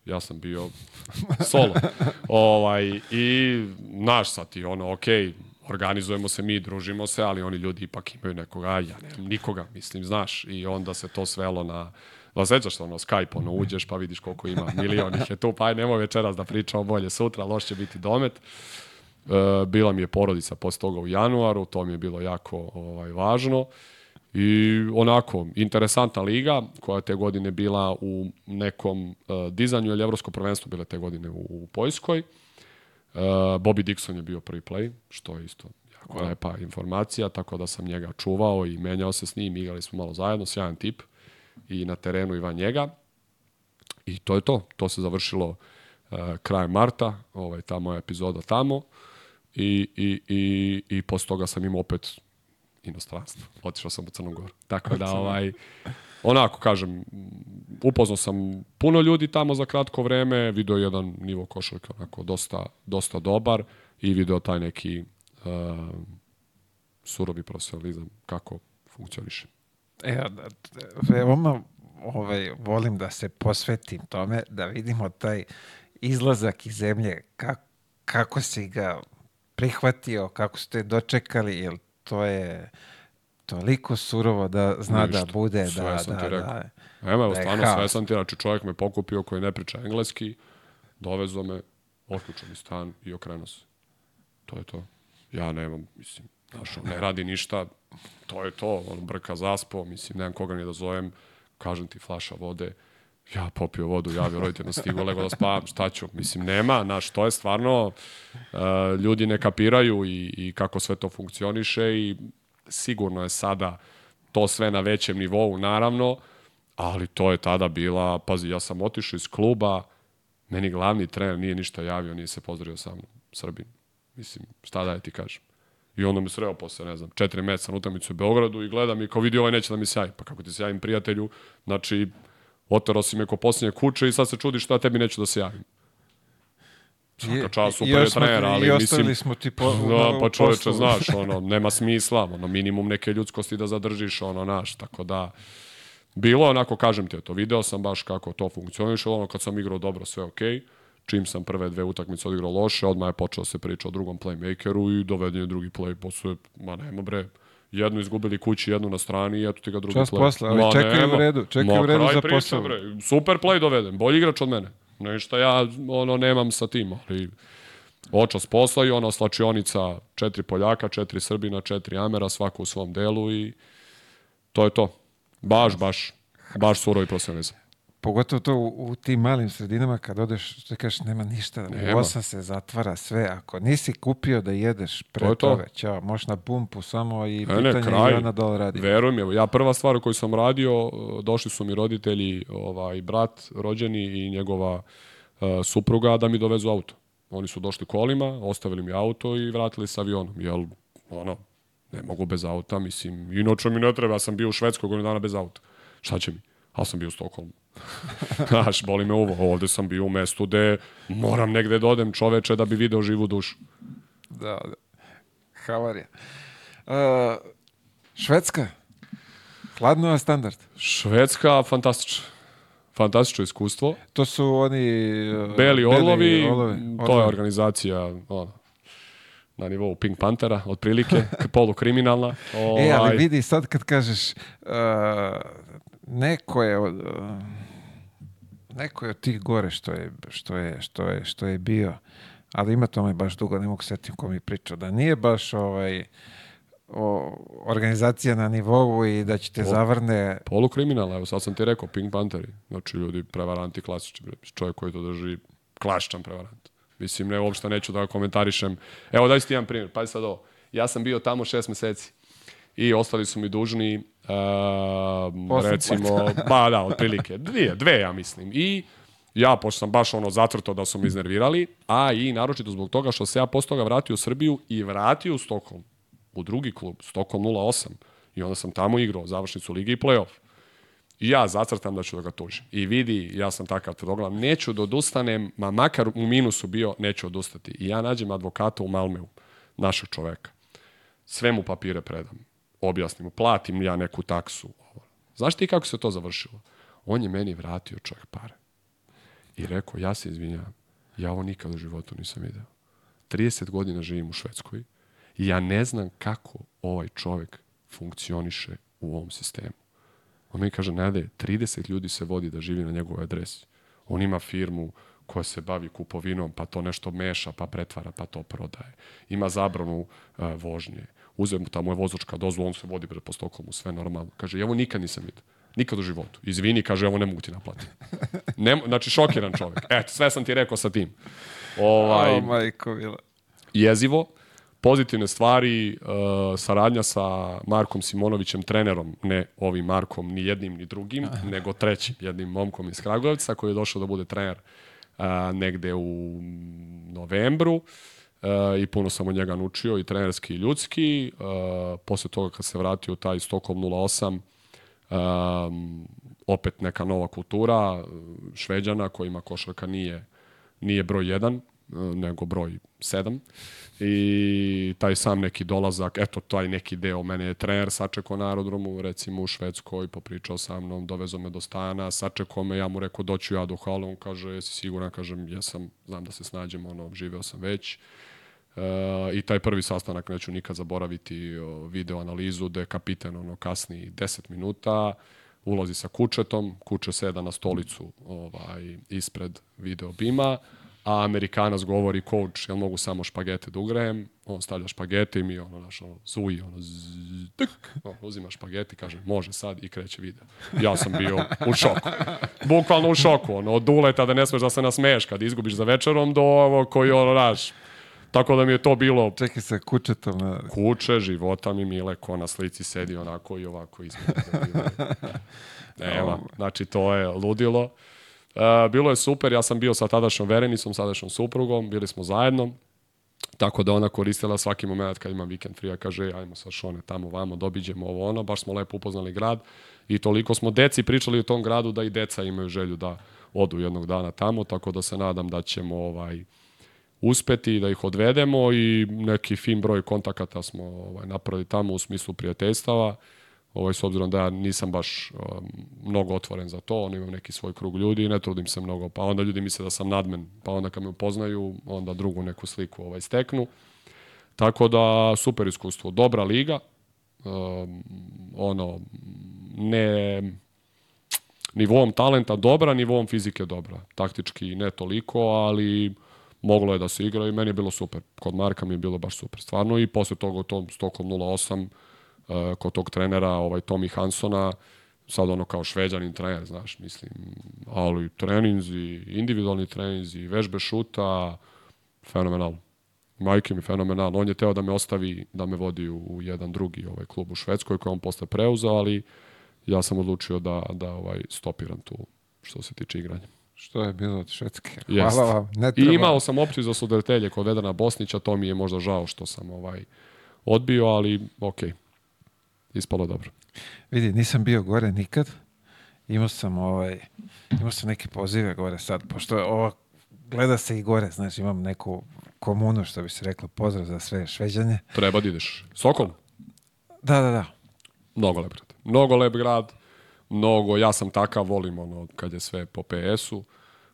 Ja sam bio [LAUGHS] solo. ovaj, I naš sad i ono, ok, organizujemo se mi, družimo se, ali oni ljudi ipak imaju nekoga, ja nemam nikoga, mislim, znaš. I onda se to svelo na, da sećaš se ono, Skype, ono, uđeš pa vidiš koliko ima, milion ih je tu, pa aj nemoj večeras da pričamo bolje sutra, loš će biti domet. E, bila mi je porodica posle toga u januaru, to mi je bilo jako ovaj, važno. I onako, interesantna liga koja te godine bila u nekom uh, dizanju, ili evropsko prvenstvo bile te godine u, u Poljskoj. Uh, Bobby Dixon je bio prvi play, što je isto jako lepa informacija, tako da sam njega čuvao i menjao se s njim, igrali smo malo zajedno, sjajan tip i na terenu i van njega. I to je to. To se završilo uh, krajem marta, ovaj, ta moja epizoda tamo. I, i, i, i posle toga sam imao opet inostranstvo. Otišao sam u Crnu Goru. Tako da, ovaj, onako kažem, upoznao sam puno ljudi tamo za kratko vreme, video jedan nivo košarka onako dosta, dosta dobar i video taj neki uh, surovi profesionalizam kako funkcioniše. E, veoma ovaj, volim da se posvetim tome, da vidimo taj izlazak iz zemlje, kako, kako si ga prihvatio, kako ste dočekali, jer to je toliko surovo da zna Ništa. da bude Sve da, sam da, ti rekao. da, Evo, da stvarno sve sam ti, znači čovjek me pokupio koji ne priča engleski, dovezo me, otključao mi stan i okrenuo se. To je to. Ja nemam, mislim, znaš, ne radi ništa, to je to, on brka zaspo, mislim, nemam koga ni da zovem, kažem ti flaša vode, ja popio vodu, javio roditeljno stigo, lego da spavam, šta ću? Mislim, nema, znaš, to je stvarno, uh, ljudi ne kapiraju i, i kako sve to funkcioniše i sigurno je sada to sve na većem nivou, naravno, ali to je tada bila, pazi, ja sam otišao iz kluba, meni glavni trener nije ništa javio, nije se pozdravio sa mnom, Srbin. Mislim, šta da je ti kažem. I onda me sreo posle, ne znam, četiri meseca na utakmicu u Beogradu i gledam i kao vidi ovaj neće da mi se javi. Pa kako ti se javim prijatelju, znači, otero si me ko posljednje kuće i sad se čudiš šta tebi neću da se javim. Svaka super je trener, ali I ostavili mislim... smo ti po, Da, pa čoveče, znaš, [LAUGHS] ono, nema smisla, ono, minimum neke ljudskosti da zadržiš, ono, naš, tako da, bilo onako, kažem ti, to video sam baš kako to funkcioniše, ono, kad sam igrao dobro, sve okej, čim sam prve dve utakmice odigrao loše, odmah je počeo se priča o drugom playmakeru i doveden je drugi play, posle, ma nema bre, jednu izgubili kući, jednu na strani i eto ti ga drugi Čas play. posle, ali čekaju u redu, čekaju Ma, u redu za posao. Bre. Super play doveden, bolji igrač od mene. Nešto ja ono nemam sa tim, ali očas posla i ono slačionica četiri Poljaka, četiri Srbina, četiri Amera, svako u svom delu i to je to. Baš, baš, baš surovi profesionalizam. Pogotovo to u, u tim malim sredinama kad odeš, što kažeš, nema ništa, Nema. vosa se zatvara sve. Ako nisi kupio da jedeš pre To je to. ćao, možeš na pumpu samo i Ne, pitanje ne, kraj. i ona dole radi. Veruj mi, evo, ja prva stvar koju sam radio, uh, došli su mi roditelji, ovaj, brat rođeni i njegova uh, supruga da mi dovezu auto. Oni su došli kolima, ostavili mi auto i vratili se avionom. Jel, ono, ne mogu bez auta, mislim, inače mi ne treba, ja sam bio u Švedskoj godinu dana bez auta. Šta će mi? Ali sam bio u Stokholmu. [LAUGHS] Znaš, boli me uvo. Ovde sam bio u mestu gde moram negde da odem čoveče da bi video živu dušu. Da, da. Havarija. Uh, Švedska. Hladno a standard. Švedska, fantastično. Fantastično iskustvo. To su oni... uh, Beli orlovi, orlovi, to orlovi. je organizacija ono, na nivou Pink Pantera, otprilike, [LAUGHS] polukriminalna. Ovaj, E, ali vidi sad kad kažeš uh, neko je od, uh, neko je od tih gore što je, što je, što je, što je bio, ali ima tome baš dugo, ne mogu setim ko mi pričao, da nije baš ovaj o, organizacija na nivou i da će te zavrne Polukriminalna, evo sad sam ti rekao, Pink Pantheri. Znači ljudi, prevaranti klasični, čovjek koji to drži, klasičan prevarant. Mislim, ne, uopšte neću da ga komentarišem. Evo, daj ti jedan primjer, pazi sad ovo. Ja sam bio tamo šest meseci i ostali su mi dužni uh, recimo, ba da, otprilike, dvije, dve ja mislim. I ja, pošto sam baš ono zatrto da su me iznervirali, a i naročito zbog toga što se ja posle toga vratio u Srbiju i vratio u Stokholm, u drugi klub, Stockholm 08. I onda sam tamo igrao završnicu lige i play-off. I ja zacrtam da ću da ga tužim. I vidi, ja sam takav tvrdoglav, neću da odustanem, ma makar u minusu bio, neću odustati. I ja nađem advokata u Malmeu, našeg čoveka. Sve mu papire predam. Objasnim mu, platim ja neku taksu. Znaš ti kako se to završilo? On je meni vratio čovjek pare. I rekao, ja se izvinjavam, ja ovo nikad u životu nisam video. 30 godina živim u Švedskoj i ja ne znam kako ovaj čovjek funkcioniše u ovom sistemu. On mi kaže, Nede, 30 ljudi se vodi da živi na njegovoj adresi. On ima firmu koja se bavi kupovinom, pa to nešto meša, pa pretvara, pa to prodaje. Ima zabranu uh, vožnje. Uzem tamo je vozačka dozvola, on se vodi bre po Stokholmu, sve normalno. Kaže, evo nikad nisam vidio. Nikad u životu. Izvini, kaže, evo ne mogu ti naplatiti. [LAUGHS] Ne, znači, šokiran čovjek. Eto, sve sam ti rekao sa tim. Ovaj, O, majko mila. jezivo. Pozitivne stvari, uh, saradnja sa Markom Simonovićem, trenerom, ne ovim Markom, ni jednim ni drugim, [LAUGHS] nego trećim, jednim momkom iz Kragujevca koji je došao da bude trener uh, negde u novembru. e, i puno sam od njega naučio i trenerski i ljudski. E, posle toga kad se vratio taj Stockholm 08, um, opet neka nova kultura šveđana kojima košarka nije, nije broj 1, nego broj 7 i taj sam neki dolazak, eto taj neki deo, mene je trener sačekao na aerodromu, recimo u Švedskoj, popričao sa mnom, dovezo me do stana, sačekao me, ja mu rekao doću ja do hala, on kaže, jesi siguran, kažem, jesam, znam da se snađemo, ono, živeo sam već. I taj prvi sastanak neću nikad zaboraviti video analizu gde kapitan ono kasni 10 minuta, ulazi sa kučetom, kuče seda na stolicu ovaj, ispred video bima, a Amerikanac govori coach, jel mogu samo špagete da ugrejem, on stavlja špagete i mi ono, naš, ono, zuji, ono, zzz, tık, on uzima špagete i kaže, može sad i kreće video. Ja sam bio u šoku. Bukvalno u šoku, ono, od uleta da ne smeš da se nasmeješ kad izgubiš za večerom do ovo koji, ono, naš, Tako da mi je to bilo... Čekaj sa kučetom. Na... Kuće, života mi Mile, ko na slici sedi onako i ovako izgleda. [LAUGHS] Nema, znači to je ludilo. Uh, bilo je super, ja sam bio sa tadašnjom verenicom, sadašnjom suprugom, bili smo zajedno, tako da ona koristila svaki moment kad ima vikend free, kaže ajmo sa Šone tamo, vamo, dobiđemo ovo ono, baš smo lepo upoznali grad i toliko smo deci pričali u tom gradu da i deca imaju želju da odu jednog dana tamo, tako da se nadam da ćemo ovaj, uspeti da ih odvedemo i neki fin broj kontakata smo ovaj, napravili tamo u smislu prijateljstava. Ovaj, s obzirom da ja nisam baš um, mnogo otvoren za to, on imam neki svoj krug ljudi i ne trudim se mnogo, pa onda ljudi misle da sam nadmen, pa onda kad me upoznaju, onda drugu neku sliku ovaj, steknu. Tako da, super iskustvo, dobra liga, um, ono, ne nivoom talenta dobra, nivoom fizike dobra. Taktički ne toliko, ali moglo je da se igra i meni je bilo super. Kod Marka mi je bilo baš super, stvarno. I posle toga u tom Stockholm 08, uh, kod tog trenera, ovaj Tommy Hansona, sad ono kao šveđanin trener, znaš, mislim, ali treninzi, individualni treninzi, vežbe šuta, fenomenalno. Majke mi fenomenalno. On je teo da me ostavi, da me vodi u, u jedan drugi ovaj klub u Švedskoj koji on posle preuzao, ali ja sam odlučio da, da ovaj stopiram tu što se tiče igranja. Što je bilo od Švedske? Jest. Hvala vam. Ne I treba. imao sam opciju za sudaritelje kod Vedana Bosnića, to mi je možda žao što sam ovaj odbio, ali ok, ispalo dobro. Vidi, nisam bio gore nikad. Imao sam ovaj, imao sam neke pozive gore sad, pošto je ovo gleda se i gore, znači imam neku komunu, što bi se reklo, pozdrav za sve šveđanje. Treba da ideš. Sokol? Da, da, da. Mnogo lep grad. Mnogo lep grad, mnogo, ja sam takav, volim ono kad je sve po PS-u,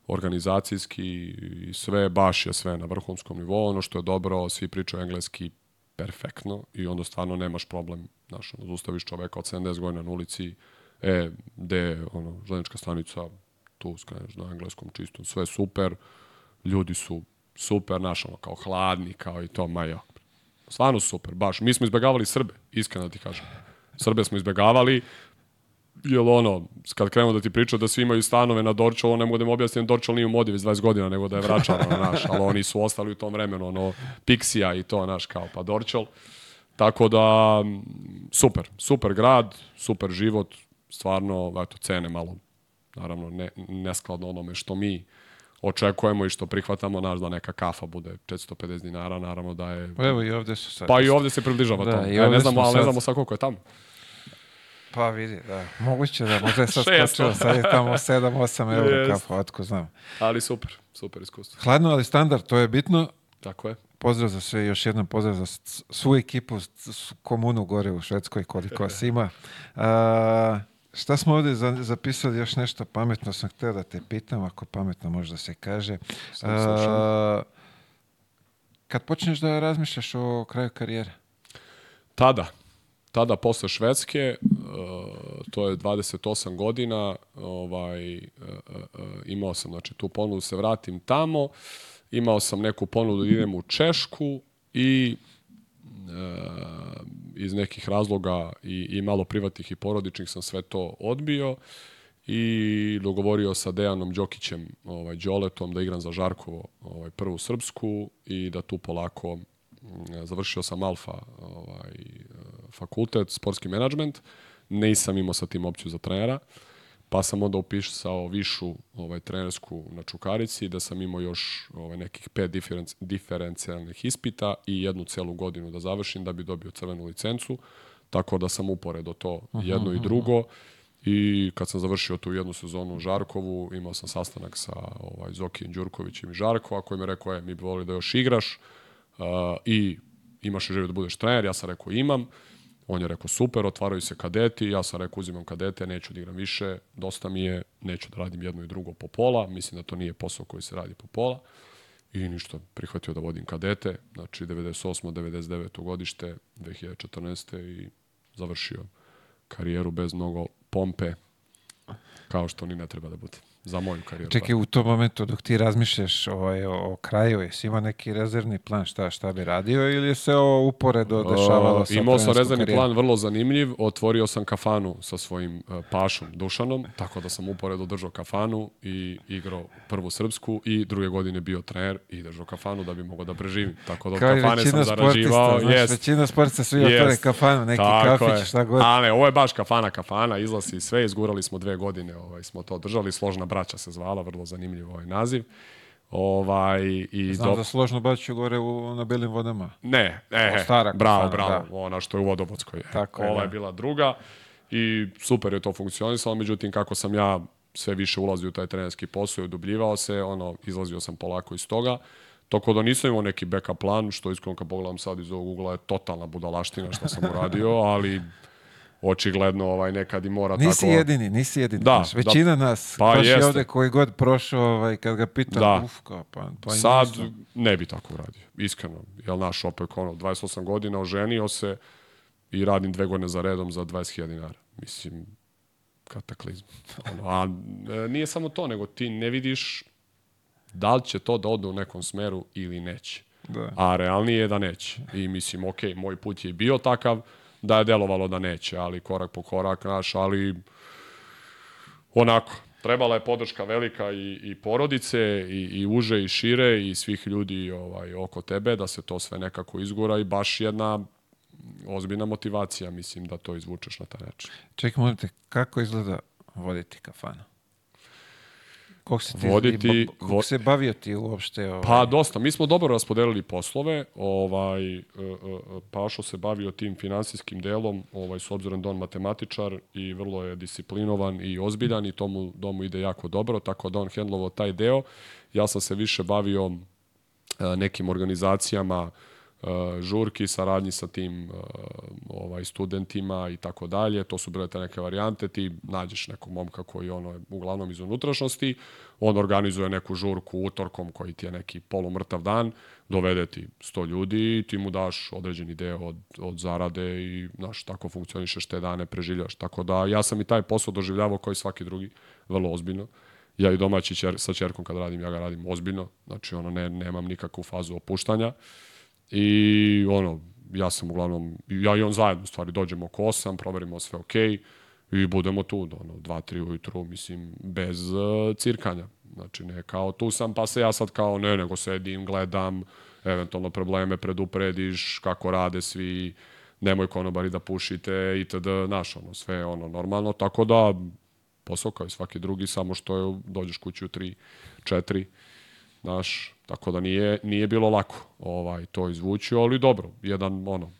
organizacijski i sve, baš je sve na vrhunskom nivou, ono što je dobro, svi pričaju engleski perfektno i onda stvarno nemaš problem, znaš, ono, zustaviš čoveka od 70 godina na ulici, e, gde je, ono, železnička stanica, tu skreneš na engleskom čistom, sve super, ljudi su super, znaš, ono, kao hladni, kao i to, ma ja. Stvarno super, baš. Mi smo izbegavali Srbe, iskreno da ti kažem. Srbe smo izbegavali, jel ono, kad krenemo da ti priča da svi imaju stanove na Dorčolu, ono ne mogu da im objasnim, Dorčol nije u modi već 20 godina, nego da je vraćano, naš, ali oni su ostali u tom vremenu, ono, Pixija i to, naš, kao, pa Dorčol. Tako da, super, super grad, super život, stvarno, eto, cene malo, naravno, ne, neskladno onome što mi očekujemo i što prihvatamo, naš, da neka kafa bude 450 dinara, naravno da je... Pa Evo i ovde su sad. Pa i ovde se približava Da, da, to. i E, ovde ne znamo, ali ne znamo sa koliko je tamo. Pa vidi, da. Moguće da, možda je sad skočilo, sad je tamo [LAUGHS] 7-8 eura Jest. kafa, otko znam. Ali super, super iskustvo. Hladno, ali standard, to je bitno. Tako je. Pozdrav za sve, još jednom pozdrav za svu ekipu, komunu gore u Švedskoj, koliko vas ima. [LAUGHS] A, šta smo ovde za- zapisali, još nešto pametno sam hteo da te pitam, ako pametno može da se kaže. A, kad počneš da razmišljaš o kraju karijere? Tada, tada posle Švedske, to je 28 godina, ovaj, uh, uh, imao sam znači, tu ponudu da se vratim tamo, imao sam neku ponudu da idem u Češku i uh, iz nekih razloga i, i malo privatnih i porodičnih sam sve to odbio i dogovorio sa Dejanom Đokićem, ovaj, Đoletom, da igram za Žarkovo ovaj, prvu srpsku i da tu polako mm, završio sam Alfa ovaj, fakultet, sportski menadžment, nisam imao sa tim opciju za trenera, pa sam onda upisao višu ovaj, trenersku na Čukarici, da sam imao još ovaj, nekih pet diferenci, diferencijalnih ispita i jednu celu godinu da završim da bi dobio crvenu licencu, tako da sam uporedo to jedno i drugo. I kad sam završio tu jednu sezonu u Žarkovu, imao sam sastanak sa ovaj, Zokijem Đurkovićem i Žarkova, koji mi rekao, je, mi bi volili da još igraš uh, i imaš želju da budeš trener, ja sam rekao imam. On je rekao super, otvaraju se kadeti, ja sam rekao uzimam kadete, neću da igram više, dosta mi je, neću da radim jedno i drugo po pola, mislim da to nije posao koji se radi po pola. I ništa, prihvatio da vodim kadete, znači 98. 99. godište, 2014. i završio karijeru bez mnogo pompe, kao što ni ne treba da bude za moju karijeru. Čekaj, u tom momentu dok ti razmišljaš ovaj, o, o kraju, jesi imao neki rezervni plan šta, šta bi radio ili se ovo uporedo dešavalo Uh, sa imao sam rezervni karijerom? plan vrlo zanimljiv, otvorio sam kafanu sa svojim uh, pašom Dušanom, tako da sam uporedo držao kafanu i igrao prvu srpsku i druge godine bio trener i držao kafanu da bi mogao da preživim. Tako da Kao kafane sam zarađivao. znaš, Jest. većina sportista svi otvore Jest. kafanu, neki Tako kafić, je. šta god. A ne, ovo je baš kafana, kafana, izlazi sve, izgurali smo dve godine, ovaj, smo to držali, složna braća se zvala, vrlo zanimljiv ovaj naziv. Ovaj, i Znam do- da složno baću gore u, na belim vodama. Ne, e, stara bravo, bravo, da. ona što je u Vodovodskoj. E, Tako je, Ova je da. bila druga i super je to funkcionisalo, međutim kako sam ja sve više ulazio u taj trenerski posao i udubljivao se, ono, izlazio sam polako iz toga. Toko da nisam imao neki backup plan, što iskreno kad pogledam sad iz ovog ugla je totalna budalaština što sam [LAUGHS] uradio, ali očigledno ovaj, nekad i mora Nisi tako... jedini, nisi jedini. Da, znaš, većina nas, Pa baš jeste. ovde koji god prošao, ovaj, kad ga pita, Da. uf, kao, pa, pa Sad nisam. ne bi tako uradio, iskreno. Jel naš opet ono, 28 godina, oženio se i radim dve godine za redom za 20.000 dinara. Mislim, kataklizm. [LAUGHS] Ono, a e, nije samo to, nego ti ne vidiš da li će to da ode u nekom smeru ili neće. Da. A realnije je da neće. I mislim, ok, moj put je bio takav da je delovalo da neće, ali korak po korak naš, ali onako, trebala je podrška velika i, i porodice, i, i uže i šire, i svih ljudi ovaj, oko tebe, da se to sve nekako izgura i baš jedna ozbiljna motivacija, mislim, da to izvučeš na taj način. Čekaj, molim te, kako izgleda voditi kafanu? Kog se ti, Voditi- vo- se bavio ti uopšte? Ovaj? Pa dosta, mi smo dobro raspodelili poslove, ovaj, e, e, Pašo se bavio tim finansijskim delom, ovaj, s obzirom da on matematičar i vrlo je disciplinovan i ozbiljan i tomu domu ide jako dobro, tako da on hendlovao taj deo. Ja sam se više bavio e, nekim organizacijama, e, žurki, saradnji sa tim e, ovaj studentima i tako dalje. To su bile te neke varijante. Ti nađeš nekog momka koji ono je uglavnom iz unutrašnjosti, on organizuje neku žurku utorkom koji ti je neki polumrtav dan, dovede ti 100 ljudi i ti mu daš određeni deo od, od zarade i znaš, tako funkcionišeš te dane, preživljaš. Tako da ja sam i taj posao doživljavao kao i svaki drugi, vrlo ozbiljno. Ja i domaći čer, sa čerkom kad radim, ja ga radim ozbiljno, znači ono ne, nemam nikakvu fazu opuštanja. I ono, ja sam uglavnom, ja i on zajedno u stvari dođemo oko 8, proverimo sve ok i budemo tu ono, 2-3 ujutru, mislim, bez uh, cirkanja. Znači, ne kao tu sam, pa se ja sad kao ne, nego sedim, gledam, eventualno probleme preduprediš, kako rade svi, nemoj konobari da pušite itd. Znaš, ono, sve ono normalno, tako da posao kao i svaki drugi, samo što je, dođeš kući u 3, 4, Znaš, tako da nije, nije bilo lako ovaj, to izvući, ali dobro, jedan ono,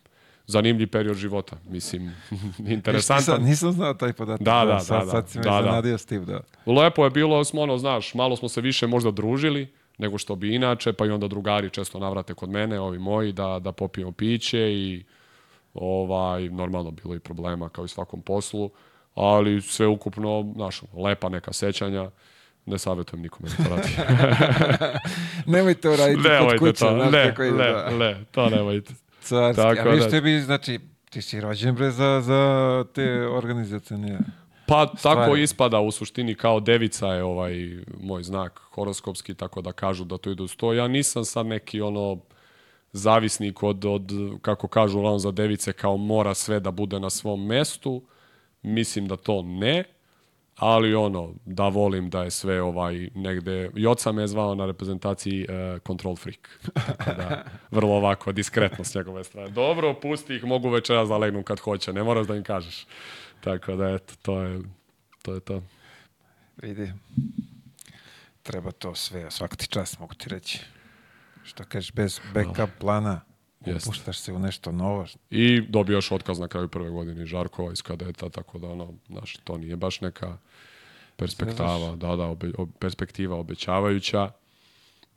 zanimljiv period života, mislim, [LAUGHS] Nisam, interesantan. nisam znao taj podatak. Da, da, sad, da, Sad si me da, da. s tim, da. Lepo je bilo, smo ono, znaš, malo smo se više možda družili nego što bi inače, pa i onda drugari često navrate kod mene, ovi moji, da, da popijemo piće i ovaj, normalno bilo i problema kao i svakom poslu, ali sve ukupno, znaš, lepa neka sećanja, ne savjetujem nikome da to radi. [LAUGHS] Nemojte uraditi kod nemojte kuće, to, ne, kako ide, ne, da. ne, to nemojte. [LAUGHS] Carski. Tako A viš da- tebi, znači, ti si rođen bre za, za te organizacijne... Pa tako Stvari. ispada u suštini kao devica je ovaj moj znak horoskopski, tako da kažu da to ide uz to. Ja nisam sad neki ono zavisnik od, od kako kažu uglavnom za device, kao mora sve da bude na svom mestu. Mislim da to ne, ali ono, da volim da je sve ovaj negde, i oca me je zvao na reprezentaciji uh, control freak. Tako da, vrlo ovako, diskretno s njegove strane. Dobro, pusti ih, mogu večeras da legnu kad hoće, ne moraš da im kažeš. Tako da, eto, to je to. Je to. Vidi. Treba to sve, svaki čas mogu ti reći. Što kažeš, bez backup plana Jeste. upuštaš se u nešto novo. I dobio još otkaz na kraju prve godine Žarkova iz kadeta, tako da ono, znaš, to nije baš neka perspektava, da, da, obe, ob, perspektiva obećavajuća.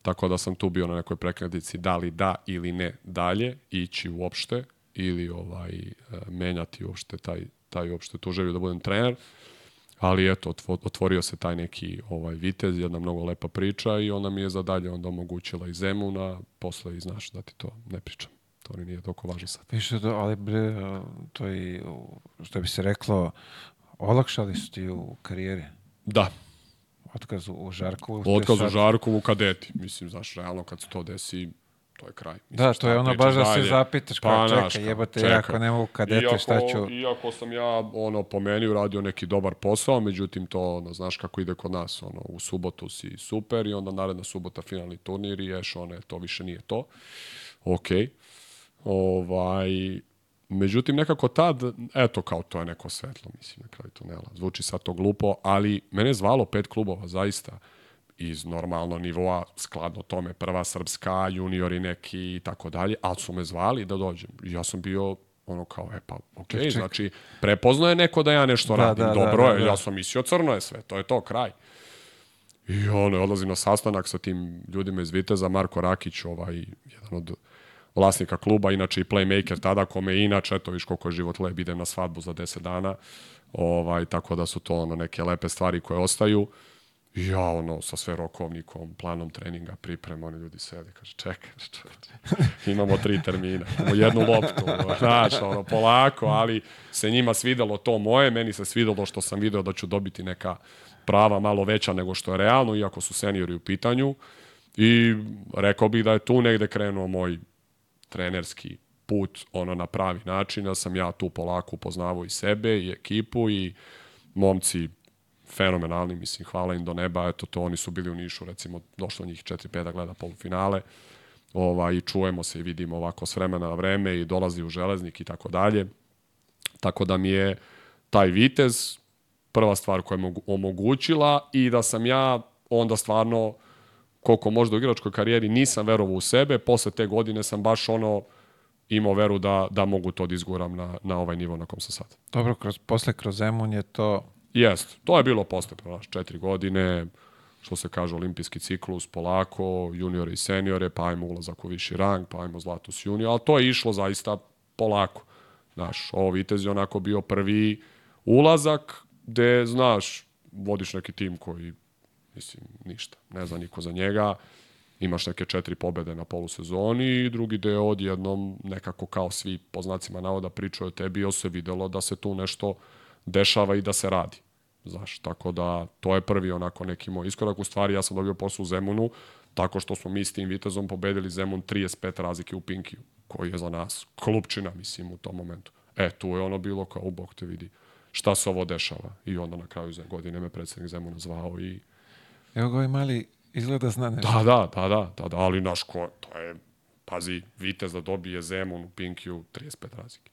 Tako da sam tu bio na nekoj prekretnici da li da ili ne dalje, ići uopšte ili ovaj e, menjati uopšte taj, taj uopšte tu želju da budem trener. Ali eto, otvo- otvorio se taj neki ovaj vitez, jedna mnogo lepa priča i ona mi je za dalje onda omogućila i Zemuna, posle i znaš da ti to ne pričam. To ni nije toliko važno sad. Više to, ali bre, to u- što bi se reklo, olakšali su ti u karijeri. Da, Otkaz u, Žarkovu. Otkaz u Žarkovu kadeti. Mislim, znaš, realno kad se to desi, to je kraj. Mislim, Da, to je ono baš da se zapitaš Pa, kao, čekaj, čekaj. ja ako ne mogu kadete, iako, šta ću... Iako sam ja, ono, po meni uradio neki dobar posao, međutim, to, ono, znaš kako ide kod nas, ono, u subotu si super i onda naredna subota finalni turnir i ješ, one, to više nije to. Okej. Ovaj, međutim, nekako tad, eto, kao to je neko svetlo, mislim, na kraju tunela. Zvuči sad to glupo, ali mene je zvalo pet klubova, zaista iz normalno nivoa, skladno tome, prva srpska, juniori neki i tako dalje, ali su me zvali da dođem. Ja sam bio ono kao, e pa, okej, Čekaj. znači, prepoznaje neko da ja nešto Da, radim, da, da, dobro da, je, da. ja sam mislio crno je sve, to je to, kraj. I ono, odlazim na sastanak sa tim ljudima iz Viteza, Marko Rakić, ovaj, jedan od vlasnika kluba, inače i playmaker tada, kome inače, eto viš koliko je život lep, idem na svadbu za 10 dana, ovaj, tako da su to ono neke lepe stvari koje ostaju. Ja ono, sa sve rokovnikom, planom treninga, priprema, oni ljudi sedi, kaže, čekaj, [LAUGHS] čoveče, imamo tri termina, imamo jednu loptu, znaš, ono, polako, ali se njima svidelo to moje, meni se svidelo što sam video da ću dobiti neka prava malo veća nego što je realno, iako su seniori u pitanju. I rekao bih da je tu negde krenuo moj trenerski put ono na pravi način, da sam ja tu polako upoznavao i sebe i ekipu i momci fenomenalni, mislim, hvala im do neba, eto to, oni su bili u Nišu, recimo, došlo njih 4-5 da gleda polufinale, ovaj, i čujemo se i vidimo ovako s vremena na vreme i dolazi u železnik i tako dalje. Tako da mi je taj vitez prva stvar koja je mogu- omogućila i da sam ja onda stvarno koliko možda u igračkoj karijeri nisam verovao u sebe, posle te godine sam baš ono imao veru da, da mogu to da izguram na, na ovaj nivo na kom sam sad. Dobro, kroz, posle kroz Zemun je to... Jest, to je bilo postepeno, znaš, četiri godine, što se kaže, olimpijski ciklus, polako, juniore i seniore, pa ajmo ulazak u viši rang, pa ajmo Zlatus junior, ali to je išlo zaista polako. Znaš, ovo Vitez je onako bio prvi ulazak gde, znaš, vodiš neki tim koji, mislim, ništa, ne zna niko za njega, imaš neke četiri pobede na polusezoni i drugi deo odjednom nekako kao svi po znacima navoda pričaju o tebi, jel se videlo da se tu nešto dešava i da se radi. Znaš, tako da to je prvi onako neki moj iskorak. U stvari ja sam dobio posao u Zemunu tako što smo mi s tim Vitezom pobedili Zemun 35 razlike u Pinkiju, koji je za nas klupčina, mislim, u tom momentu. E, tu je ono bilo kao, u bok te vidi, šta se ovo dešava. I onda na kraju godine me predsednik Zemuna zvao i Evo ga ovaj mali izgleda zna nešto. Da, da, da, da, da, da ali naš ko, to je, pazi, Vitez da dobije Zemun u Pinkiju 35 razlike.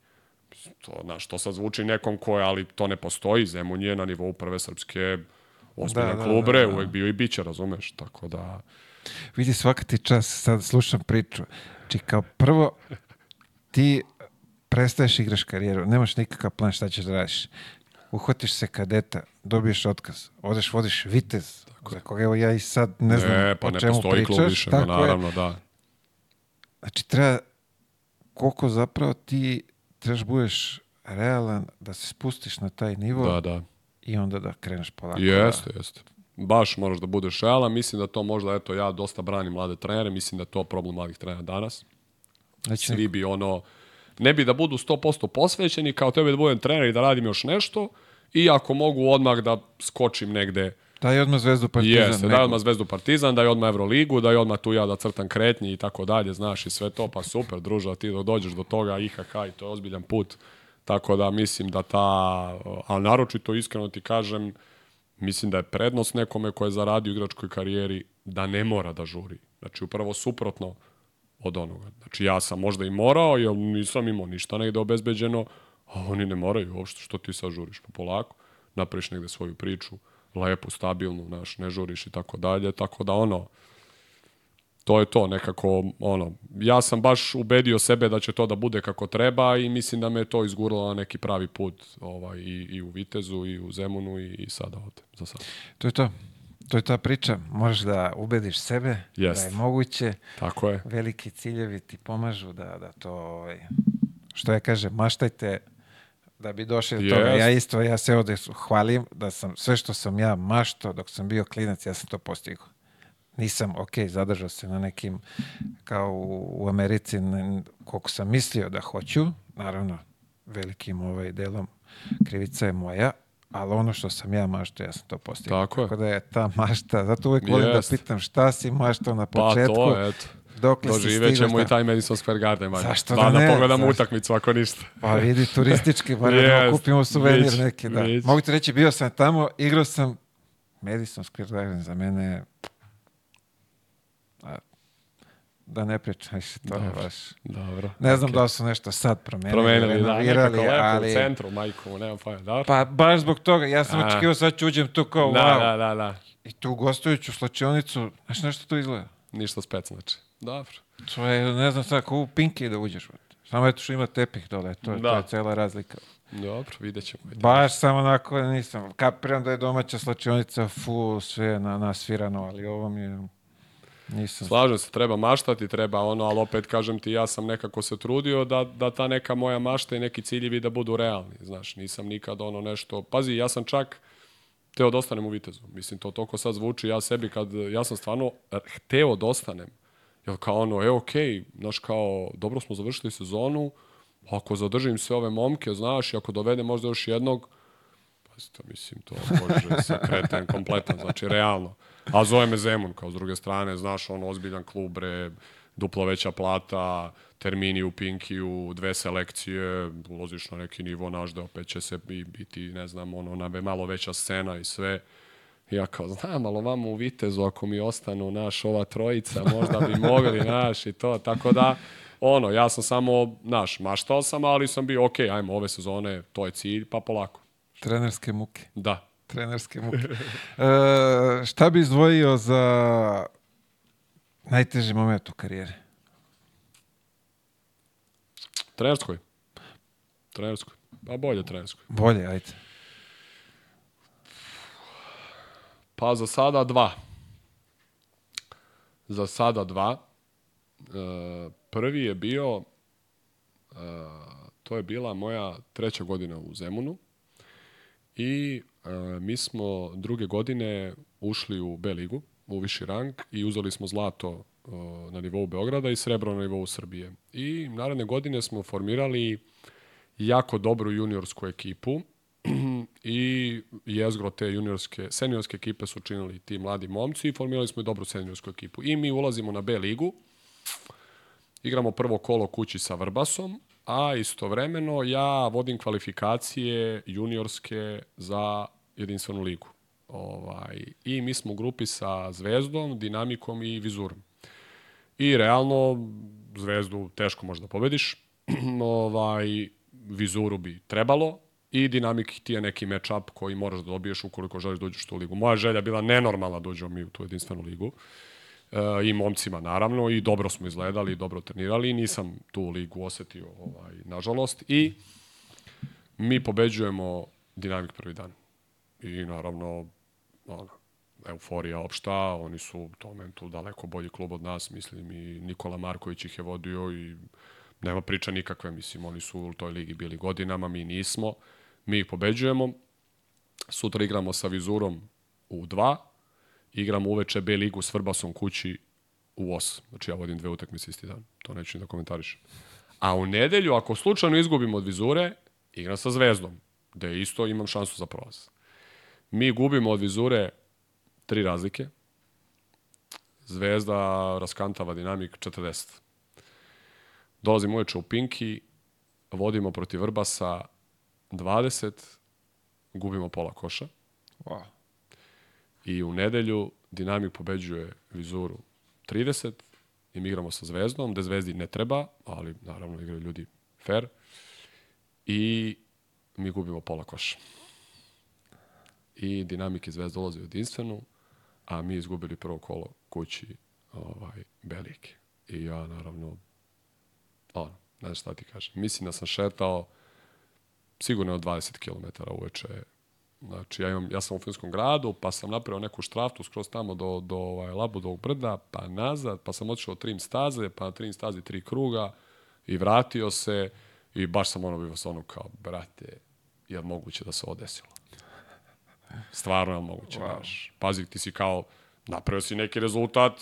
Mislim, To, znaš, to sad zvuči nekom ko je, ali to ne postoji. Zemun je na nivou prve srpske ozbiljan Da, da, da, klubre, da, da. uvek bio i biće, razumeš? Tako da, Vidi svaka ti čas, sad slušam priču. Či kao prvo, ti prestaješ igraš karijeru, nemaš nikakav plan šta ćeš da radiš. Uhvatiš se kadeta, dobiješ otkaz, odeš, vodiš vitez, za koga evo ja i sad ne znam ne, pa o ne čemu pričaš. više, tako je. naravno, da. Znači, treba, koliko zapravo ti trebaš budeš realan da se spustiš na taj nivo Da, da. i onda da kreneš polako. Jeste, jeste. Baš moraš da budeš realan. Mislim da to možda, eto, ja dosta branim mlade trenere. Mislim da je to problem mladih trenera danas. Da. Znači, svi bi ono, ne bi da budu 100% posvećeni, kao tebe da budem trener i da radim još nešto, i ako mogu odmah da skočim negde, daj odmah zvezdu partizan. jeste, daj odmah Zvezdu Partizan, daj odmah Euroligu, daj odmah tu ja da crtam kretnje i tako dalje, znaš, i sve to, pa super, druža, ti dođeš do toga, IHH, i to je ozbiljan put, tako da mislim da ta, a naročito iskreno ti kažem, mislim da je prednost nekome ko je zaradio igračkoj karijeri da ne mora da žuri. Znači, upravo suprotno od onoga. Znači, ja sam možda i morao, jer nisam imao ništa negde obezbeđeno, a oni ne moraju uopšte, što ti sad žuriš pa polako, napraviš negde svoju priču, lepu, stabilnu, znaš, ne žuriš i tako dalje, tako da ono, to je to, nekako, ono, ja sam baš ubedio sebe da će to da bude kako treba i mislim da me je to izguralo na neki pravi put ovaj, i, i u Vitezu i u Zemunu i, i sada ovde, za sad. To je to. To je ta priča. Možeš da ubediš sebe Jest. da je moguće. Tako je. Veliki ciljevi ti pomažu da, da to, ovaj, što ja kažem, maštajte da bi došli do toga. Jest. Ja isto, ja se ovde hvalim da sam, sve što sam ja mašto dok sam bio klinac, ja sam to postigao. Nisam, ok, zadržao se na nekim, kao u, u Americi, ne- koliko sam mislio da hoću, naravno, velikim ovaj delom krivica je moja, ali ono što sam ja mašto, ja sam to postigao. Tako je. da je ta mašta, zato uvek volim Jest. da pitam šta si maštao na Pa početku. to, eto. Dokle si Doživet stigao, ćemo i taj Madison Square Garden. valjda. Zašto da, da ne? Da pogledamo Zašto? utakmicu ako ništa. Pa vidi, turistički, [LAUGHS] bar da Jest, kupimo suvenir vić, neki. Da. vić. Mogu ti reći, bio sam tamo, igrao sam Madison Square Garden za mene da ne pričam više, to je baš... Dobro. Ne znam da li su nešto sad promenili, Promenili, da, nekako lepo ali... u centru, majku, nema pojma. Dobro. Pa baš zbog toga, ja sam očekivao sad ću uđem tu kao, da, wow. da, da, da. I tu gostujuću slačionicu, znaš nešto to izgleda? Ništa spec, znači. Dobro. To je, ne znam sad, u Pinky da uđeš. Samo eto što ima tepih dole, to je, to Da. je cela razlika. Dobro, vidjet ćemo. Baš samo onako nisam. Kapiram da je domaća slačionica full sve na, nasvirano, ali ovo mi je... Nisam. Slažem se, treba maštati, treba ono, ali opet kažem ti, ja sam nekako se trudio da, da ta neka moja mašta i neki ciljevi da budu realni, znaš, nisam nikad ono nešto, pazi, ja sam čak hteo da ostanem u Vitezu, mislim, to toliko sad zvuči, ja sebi kad, ja sam stvarno hteo da ostanem, jer kao ono, e, okej, znaš, kao, dobro smo završili sezonu, ako zadržim sve ove momke, znaš, i ako dovedem možda još jednog, Pazite, mislim, to može se kreten kompletan, znači, realno. A zove me Zemun, kao s druge strane, znaš, on ozbiljan klub, bre, duplo veća plata, termini u Pinkiju, dve selekcije, ulaziš na neki nivo naš da opet će se biti, ne znam, ono, na malo veća scena i sve. Ja kao, znam, ali vamo u Vitezu, ako mi ostanu, naš, ova trojica, možda bi mogli, [LAUGHS] naš, i to, tako da, ono, ja sam samo, naš, maštao sam, ali sam bio, ok, ajmo, ove sezone, to je cilj, pa polako. Trenerske muke. Da. Trenerske muke. [LAUGHS] e, šta bi izdvojio za najteži moment u karijeri? Trenerskoj. Trenerskoj. Pa bolje trenerskoj. Bolje, ajde. Pa za sada dva. Za sada dva. E, prvi je bio, e, to je bila moja treća godina u Zemunu i e, mi smo druge godine ušli u B ligu, u viši rang i uzeli smo zlato e, na nivou Beograda i srebro na nivou Srbije. I naredne godine smo formirali jako dobru juniorsku ekipu i jezgro te juniorske, seniorske ekipe su činili ti mladi momci i formirali smo i dobru seniorsku ekipu. I mi ulazimo na B ligu, igramo prvo kolo kući sa Vrbasom, a istovremeno ja vodim kvalifikacije juniorske za jedinstvenu ligu. Ovaj, I mi smo u grupi sa Zvezdom, Dinamikom i Vizurom. I realno, Zvezdu teško možda pobediš, [CLEARS THROAT] ovaj, Vizuru bi trebalo i Dinamik ti je neki match-up koji moraš da dobiješ ukoliko želiš da uđeš u tu ligu. Moja želja bila nenormalna da uđemo mi u tu jedinstvenu ligu. E, I momcima naravno i dobro smo izgledali i dobro trenirali. Nisam tu ligu osetio, ovaj, nažalost. I mi pobeđujemo Dinamik prvi dan. I naravno, ono, euforija opšta, oni su u tom momentu daleko bolji klub od nas, mislim i Nikola Marković ih je vodio i nema priča nikakve, mislim, oni su u toj ligi bili godinama, mi nismo, mi ih pobeđujemo, sutra igramo sa Vizurom u 2, igramo uveče B ligu s Vrbasom kući u 8, znači ja vodim dve utakmice isti dan, to neću da komentarišem. A u nedelju, ako slučajno izgubimo od Vizure, igram sa Zvezdom, gde isto imam šansu za prolaz. Mi gubimo od Vizure tri razlike. Zvezda raskantava dinamik 40. Dolazimo uveče u Pinki, vodimo protiv Vrbasa 20, gubimo pola koša. Wow. I u nedelju Dinamik pobeđuje Vizuru 30 i mi igramo sa Zvezdom, gde Zvezdi ne treba, ali naravno igraju ljudi fair. I mi gubimo pola koša. i Dinamik i Zvezda ulazi u jedinstvenu, a mi izgubili prvo kolo kući ovaj, Belike. I ja, naravno, ono, ne znam šta ti kažem. Mislim da sam šetao sigurno od 20 km uveče. Znači, ja, imam, ja sam u Finskom gradu, pa sam napravio neku štraftu skroz tamo do, do ovaj, Labudovog brda, pa nazad, pa sam otišao trim staze, pa na trim stazi tri kruga i vratio se i baš sam ono bio sa ono kao, brate, je li moguće da se ovo desilo? Stvarno je li moguće, wow. znaš. Pazi, ti si kao, napravio si neki rezultat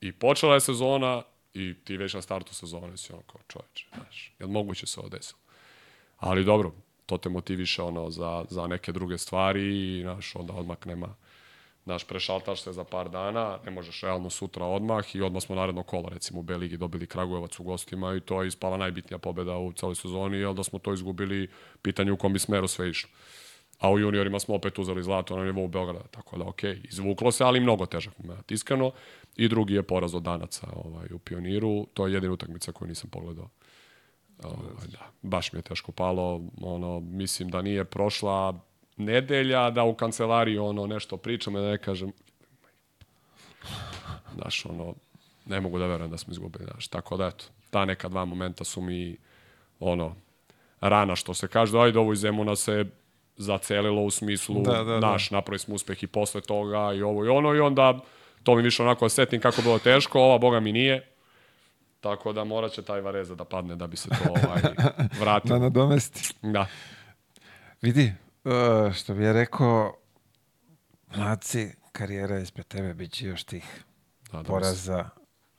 i počela je sezona i ti već na startu sezone si ono kao čoveče, znaš. Je li moguće se ovo desilo? Ali dobro, to te motiviše ono za, za neke druge stvari i znaš, onda odmah nema Naš prešaltaš se za par dana, ne možeš realno sutra odmah i odmah smo naredno kola, recimo u B ligi dobili Kragujevac u gostima i to je ispala najbitnija pobeda u celoj sezoni, jer da smo to izgubili, pitanje u kom bi smeru sve išlo. A u juniorima smo opet uzeli zlato na nivou Beograda, tako da okej, okay, izvuklo se, ali mnogo težak moment, iskreno. I drugi je poraz od Danaca ovaj, u Pioniru, to je jedina utakmica koju nisam pogledao. Ovaj, da, baš mi je teško palo, ono, mislim da nije prošla nedelja da u kancelariji ono nešto pričam, da ne kažem znaš, ono, ne mogu da verujem da smo izgubili, znaš, tako da eto, ta neka dva momenta su mi ono, rana što se kaže, ajde ovo iz Zemuna se zacelilo u smislu da, da, da. naš, da. napravili smo uspeh i posle toga i ovo i ono i onda to mi više onako setim kako bilo teško, ova boga mi nije, tako da morat će taj Vareza da padne da bi se to ovaj, [LAUGHS] vratilo. da nadomesti. Da. Vidi, Uh, što bi ja rekao, mladci, karijera ispred tebe, bit će još tih da, da poraza.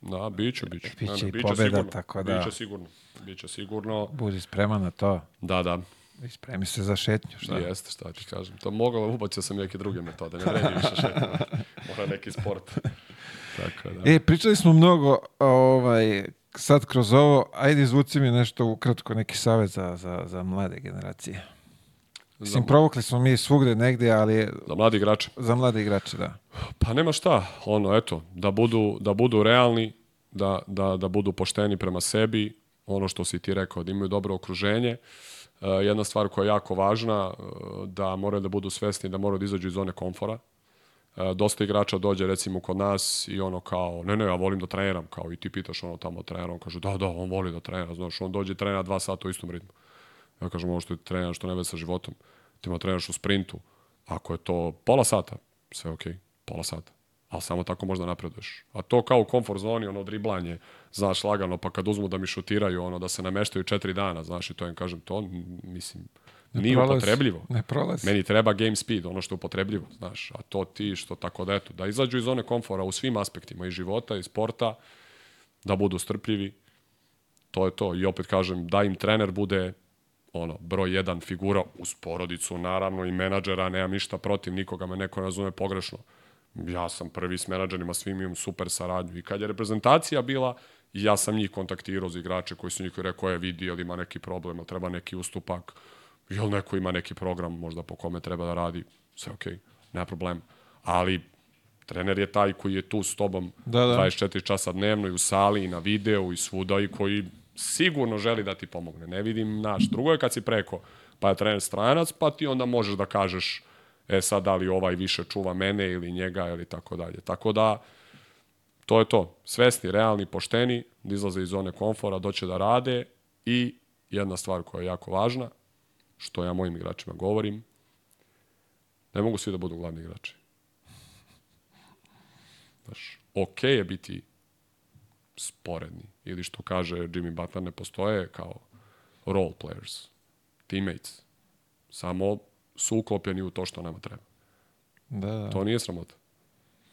Da, bit će, bit će. Bit će i pobjeda, sigurno. tako da... Biće sigurno, biće sigurno. Budi spreman na to. Da, da. I spremi se za šetnju, šta? Jeste, šta ti kažem. To mogao, ubacio sam neke druge metode, ne vredi više šetnju. [LAUGHS] Mora neki sport. Tako da. E, pričali smo mnogo, ovaj, sad kroz ovo, ajde izvuci mi nešto ukratko, neki savjet za, za, za mlade generacije. Mislim, za... provukli smo mi svugde negde, ali... Za mladi igrače. Za mladi igrače, da. Pa nema šta, ono, eto, da budu, da budu realni, da, da, da budu pošteni prema sebi, ono što si ti rekao, da imaju dobro okruženje. Uh, jedna stvar koja je jako važna, uh, da moraju da budu svesni da moraju da izađu iz zone komfora. Uh, dosta igrača dođe recimo kod nas i ono kao, ne, ne, ja volim da treniram, kao i ti pitaš ono tamo trenera, on kaže, da, da, on voli da trenira, znaš, on dođe trenira dva sata u istom ritmu. Ja kažem, ovo što je trener, što ne veze sa životom. Ti ima trenaš u sprintu. Ako je to pola sata, sve okej, okay, pola sata. Ali samo tako možda napreduješ. A to kao u komfort zoni, ono driblanje, znaš, lagano, pa kad uzmu da mi šutiraju, ono, da se nameštaju četiri dana, znaš, i to im kažem, to, mislim, ne nije prolazi, upotrebljivo. Ne prolazi. Meni treba game speed, ono što je upotrebljivo, znaš, a to ti što tako da eto, da izađu iz zone komfora u svim aspektima i života i sporta, da budu strpljivi, to je to. I opet kažem, da im trener bude ono, broj jedan figura uz porodicu, naravno, i menadžera, nemam ništa protiv, nikoga me neko razume pogrešno. Ja sam prvi s menadžerima, svim imam super saradnju. I kad je reprezentacija bila, ja sam njih kontaktirao za igrače koji su njih rekao je vidi, jel ima neki problem, treba neki ustupak, jel neko ima neki program možda po kome treba da radi, sve okej, okay, nema problem. Ali trener je taj koji je tu s tobom da, da. 24 časa dnevno i u sali i na videu i svuda i koji sigurno želi da ti pomogne. Ne vidim, naš, drugo je kad si preko, pa je trener stranac, pa ti onda možeš da kažeš, e sad da li ovaj više čuva mene ili njega ili tako dalje. Tako da, to je to. Svesni, realni, pošteni, da izlaze iz zone komfora, doće da rade i jedna stvar koja je jako važna, što ja mojim igračima govorim, ne mogu svi da budu glavni igrači. Znaš, okay je biti sporedni. Ili što kaže Jimmy Butler, ne postoje kao role players, teammates. Samo su uklopljeni u to što nama treba. Da, da. To nije sramota.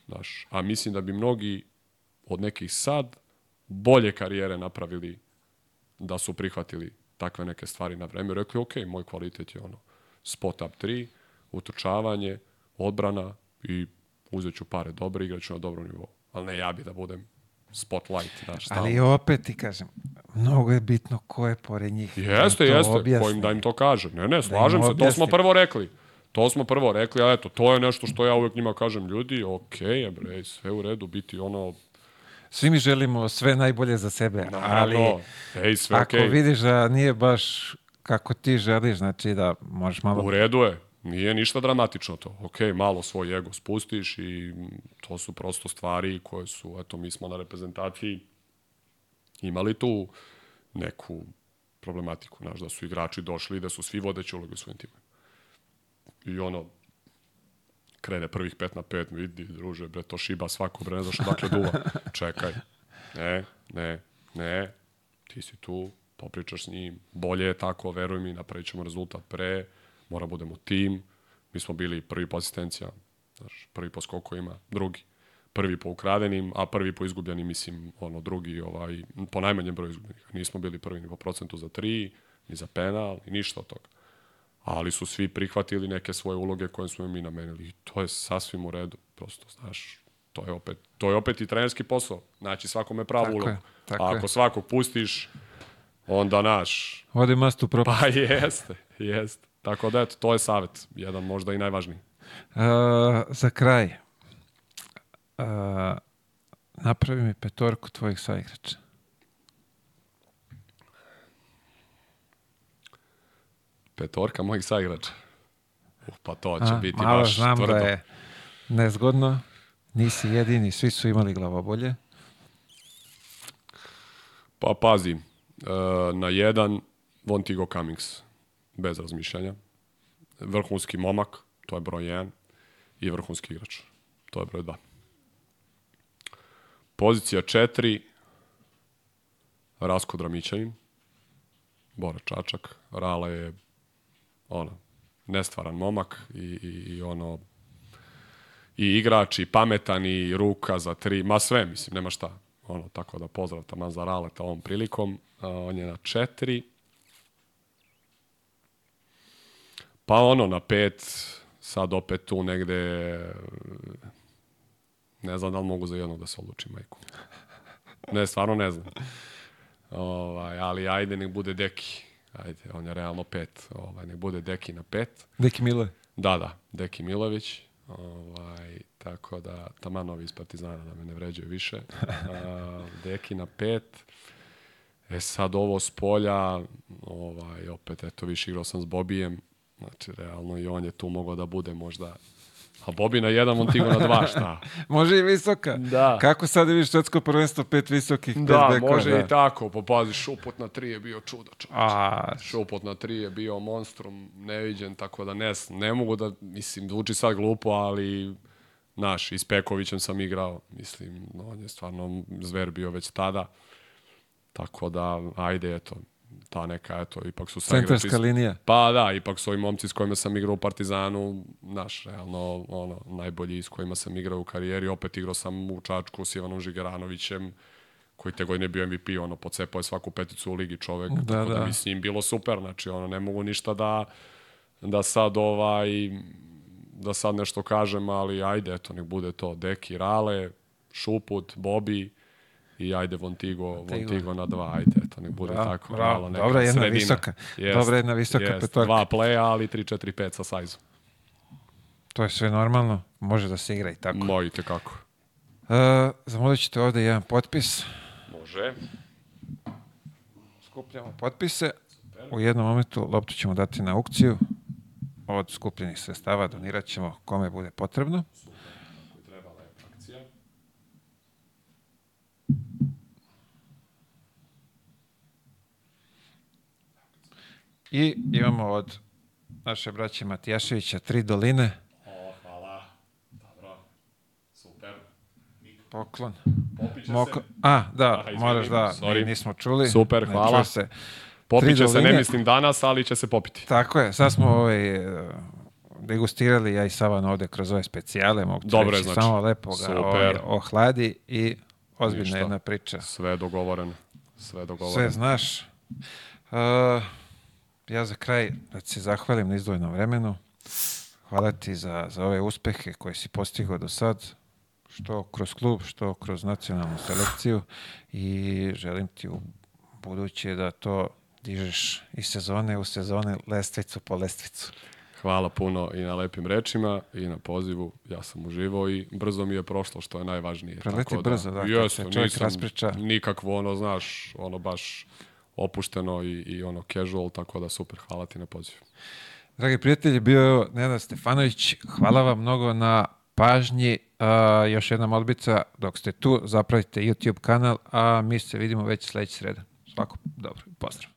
Daš. A mislim da bi mnogi od nekih sad bolje karijere napravili da su prihvatili takve neke stvari na vreme. Rekli, ok, moj kvalitet je ono spot up 3, utrčavanje, odbrana i uzet ću pare dobre, igraću na dobrom nivou. Ali ne ja bi da budem spotlight. Znaš, Ali opet ti kažem, mnogo je bitno ko je pored njih. Da jeste, da jeste, objasni. ko im da im to kaže. Ne, ne, da slažem da se, objasni. to smo prvo rekli. To smo prvo rekli, a eto, to je nešto što ja uvek njima kažem, ljudi, okej okay, bre, sve u redu, biti ono... Svi mi želimo sve najbolje za sebe, Naravno, ali ej, sve ako okay. vidiš da nije baš kako ti želiš, znači da možeš malo... U redu je, Nije ništa dramatično to. Ok, malo svoj ego spustiš i to su prosto stvari koje su, eto, mi smo na reprezentaciji imali tu neku problematiku, znaš, da su igrači došli i da su svi vodeći uloge u svojim timima. I ono, krene prvih pet na pet, vidi, druže, bre, to šiba svako, bre, ne znaš odakle duva. [LAUGHS] Čekaj. Ne, ne, ne, ti si tu, popričaš s njim, bolje je tako, veruj mi, napravit ćemo rezultat pre, mora budemo tim, mi smo bili prvi po asistencija, znaš, prvi po skokovima, drugi prvi po ukradenim, a prvi po izgubljenim, mislim, ono, drugi, ovaj, po najmanjem broju izgubljenih. Nismo bili prvi ni po procentu za tri, ni za penal, ni ništa od toga. Ali su svi prihvatili neke svoje uloge koje smo mi namenili. I to je sasvim u redu, prosto, znaš, to je opet, to je opet i trenerski posao. Znači, svakome pravu Tako ulogu. je, tako a je. ako svakog pustiš, onda naš, Ode mastu propast. [LAUGHS] pa jeste, jeste. Tako da, eto, to je savet, jedan možda i najvažniji. Uh, za kraj, uh, napravi mi petorku tvojih saigrača. Petorka mojih saigrača. Uh, pa to će A, biti malo baš znam tvrdo. da je nezgodno, nisi jedini, svi su imali glavobolje. Pa pazi, e, na jedan Vontigo Cummings, bez razmišljanja. Vrhunski momak, to je broj 1, i vrhunski igrač, to je broj 2. Pozicija 4, Rasko Dramićanin, Bora Čačak, Rale je ono, nestvaran momak i, i, i ono i igrač, i pametan, i ruka za tri, ma sve, mislim, nema šta. Ono, tako da pozdrav taman za Raleta ovom prilikom. A, on je na četiri. Pa ono, na pet, sad opet tu negde, ne znam da li mogu za jednog da se odlučim, majku. Ne, stvarno ne znam. Ovaj, ali ajde, nek bude Deki. Ajde, on je realno pet. Ovaj, nek bude Deki na pet. Deki Mile. Da, da, Deki Milović. Ovaj, tako da, taman ovi iz Partizana da me ne vređaju više. [LAUGHS] A, Deki na pet. E sad ovo s polja, ovaj, opet, eto, više igrao sam s Bobijem. Znači, realno i on je tu mogao da bude možda... A Bobi na jedan, Montigo na dva, šta? [LAUGHS] Može i visoka. Da. Kako sad vidiš svetsko prvenstvo, pet visokih, pet Da, bekova, može da. i tako. Pa pazi, šupot na tri je bio čudo. A, Šupot na tri je bio monstrum, neviđen, tako da ne, ne mogu da, mislim, zvuči sad glupo, ali naš, i s Pekovićem sam igrao, mislim, on je stvarno zver bio već tada, tako da, ajde, eto, ta neka, eto, ipak su saigrači centarska linija. Pa da, ipak su ovi momci s kojima sam igrao u Partizanu, naš, realno, ono, najbolji s kojima sam igrao u karijeri. Opet igrao sam u Čačku s Ivanom Žigeranovićem, koji te godine bio MVP, ono, pocepao je svaku peticu u ligi čovek. Da, tako da, da. mi s njim bilo super, znači, ono, ne mogu ništa da, da sad, ovaj, da sad nešto kažem, ali ajde, eto, nek bude to Deki, Rale, Šuput, Bobi, i ajde Vontigo, Vontigo na dva, ajde, nek bude Bravo, tako. bravo. malo neka Dobra jedna sredina. visoka. Jest, Dobra jedna visoka jest. petorka. Dva playa, ali 3, 4, 5 sa sajzom. To je sve normalno, može da se igra i tako. Mojite kako. Uh, zamolit ćete ovde jedan potpis. Može. Skupljamo potpise. U jednom momentu loptu ćemo dati na aukciju. Od skupljenih sredstava donirat ćemo kome bude potrebno. Treba lepa akcija. I imamo od naše braće Matijaševića tri doline. O, hvala. Dobro. Super. Poklon. Popiće Moko... se. A, da, Aha, moraš da, sorry. mi nismo čuli. Super, Ne hvala. se. Popit će Tri se, ne mislim danas, ali će se popiti. Tako je, sad smo ovaj, eh, degustirali ja i Savan ovde kroz ove specijale, mogu Dobro je, reći, znači. samo lepo ga Super. ovaj, ohladi i ozbiljna Ništa. jedna priča. Sve dogovoreno. Sve je Sve dogovoreno. znaš. Uh, ja za kraj da se zahvalim na izdvojenom vremenu. Hvala ti za, za ove uspehe koje si postigao do sad, što kroz klub, što kroz nacionalnu selekciju i želim ti u buduće da to dižeš iz sezone u sezone lestvicu po lestvicu. Hvala puno i na lepim rečima i na pozivu. Ja sam uživao i brzo mi je prošlo, što je najvažnije. Preleti Tako brzo, da, Jeste, se čovjek raspriča. Nikakvo, ono, znaš, ono baš opušteno i, i ono casual, tako da super, hvala ti na pozivu. Dragi prijatelji, bio je Nenad Stefanović. Hvala vam mnogo na pažnji. Uh, još jedna molbica, dok ste tu, zapravite YouTube kanal, a mi se vidimo već sledeće sreda. Svako dobro, pozdrav.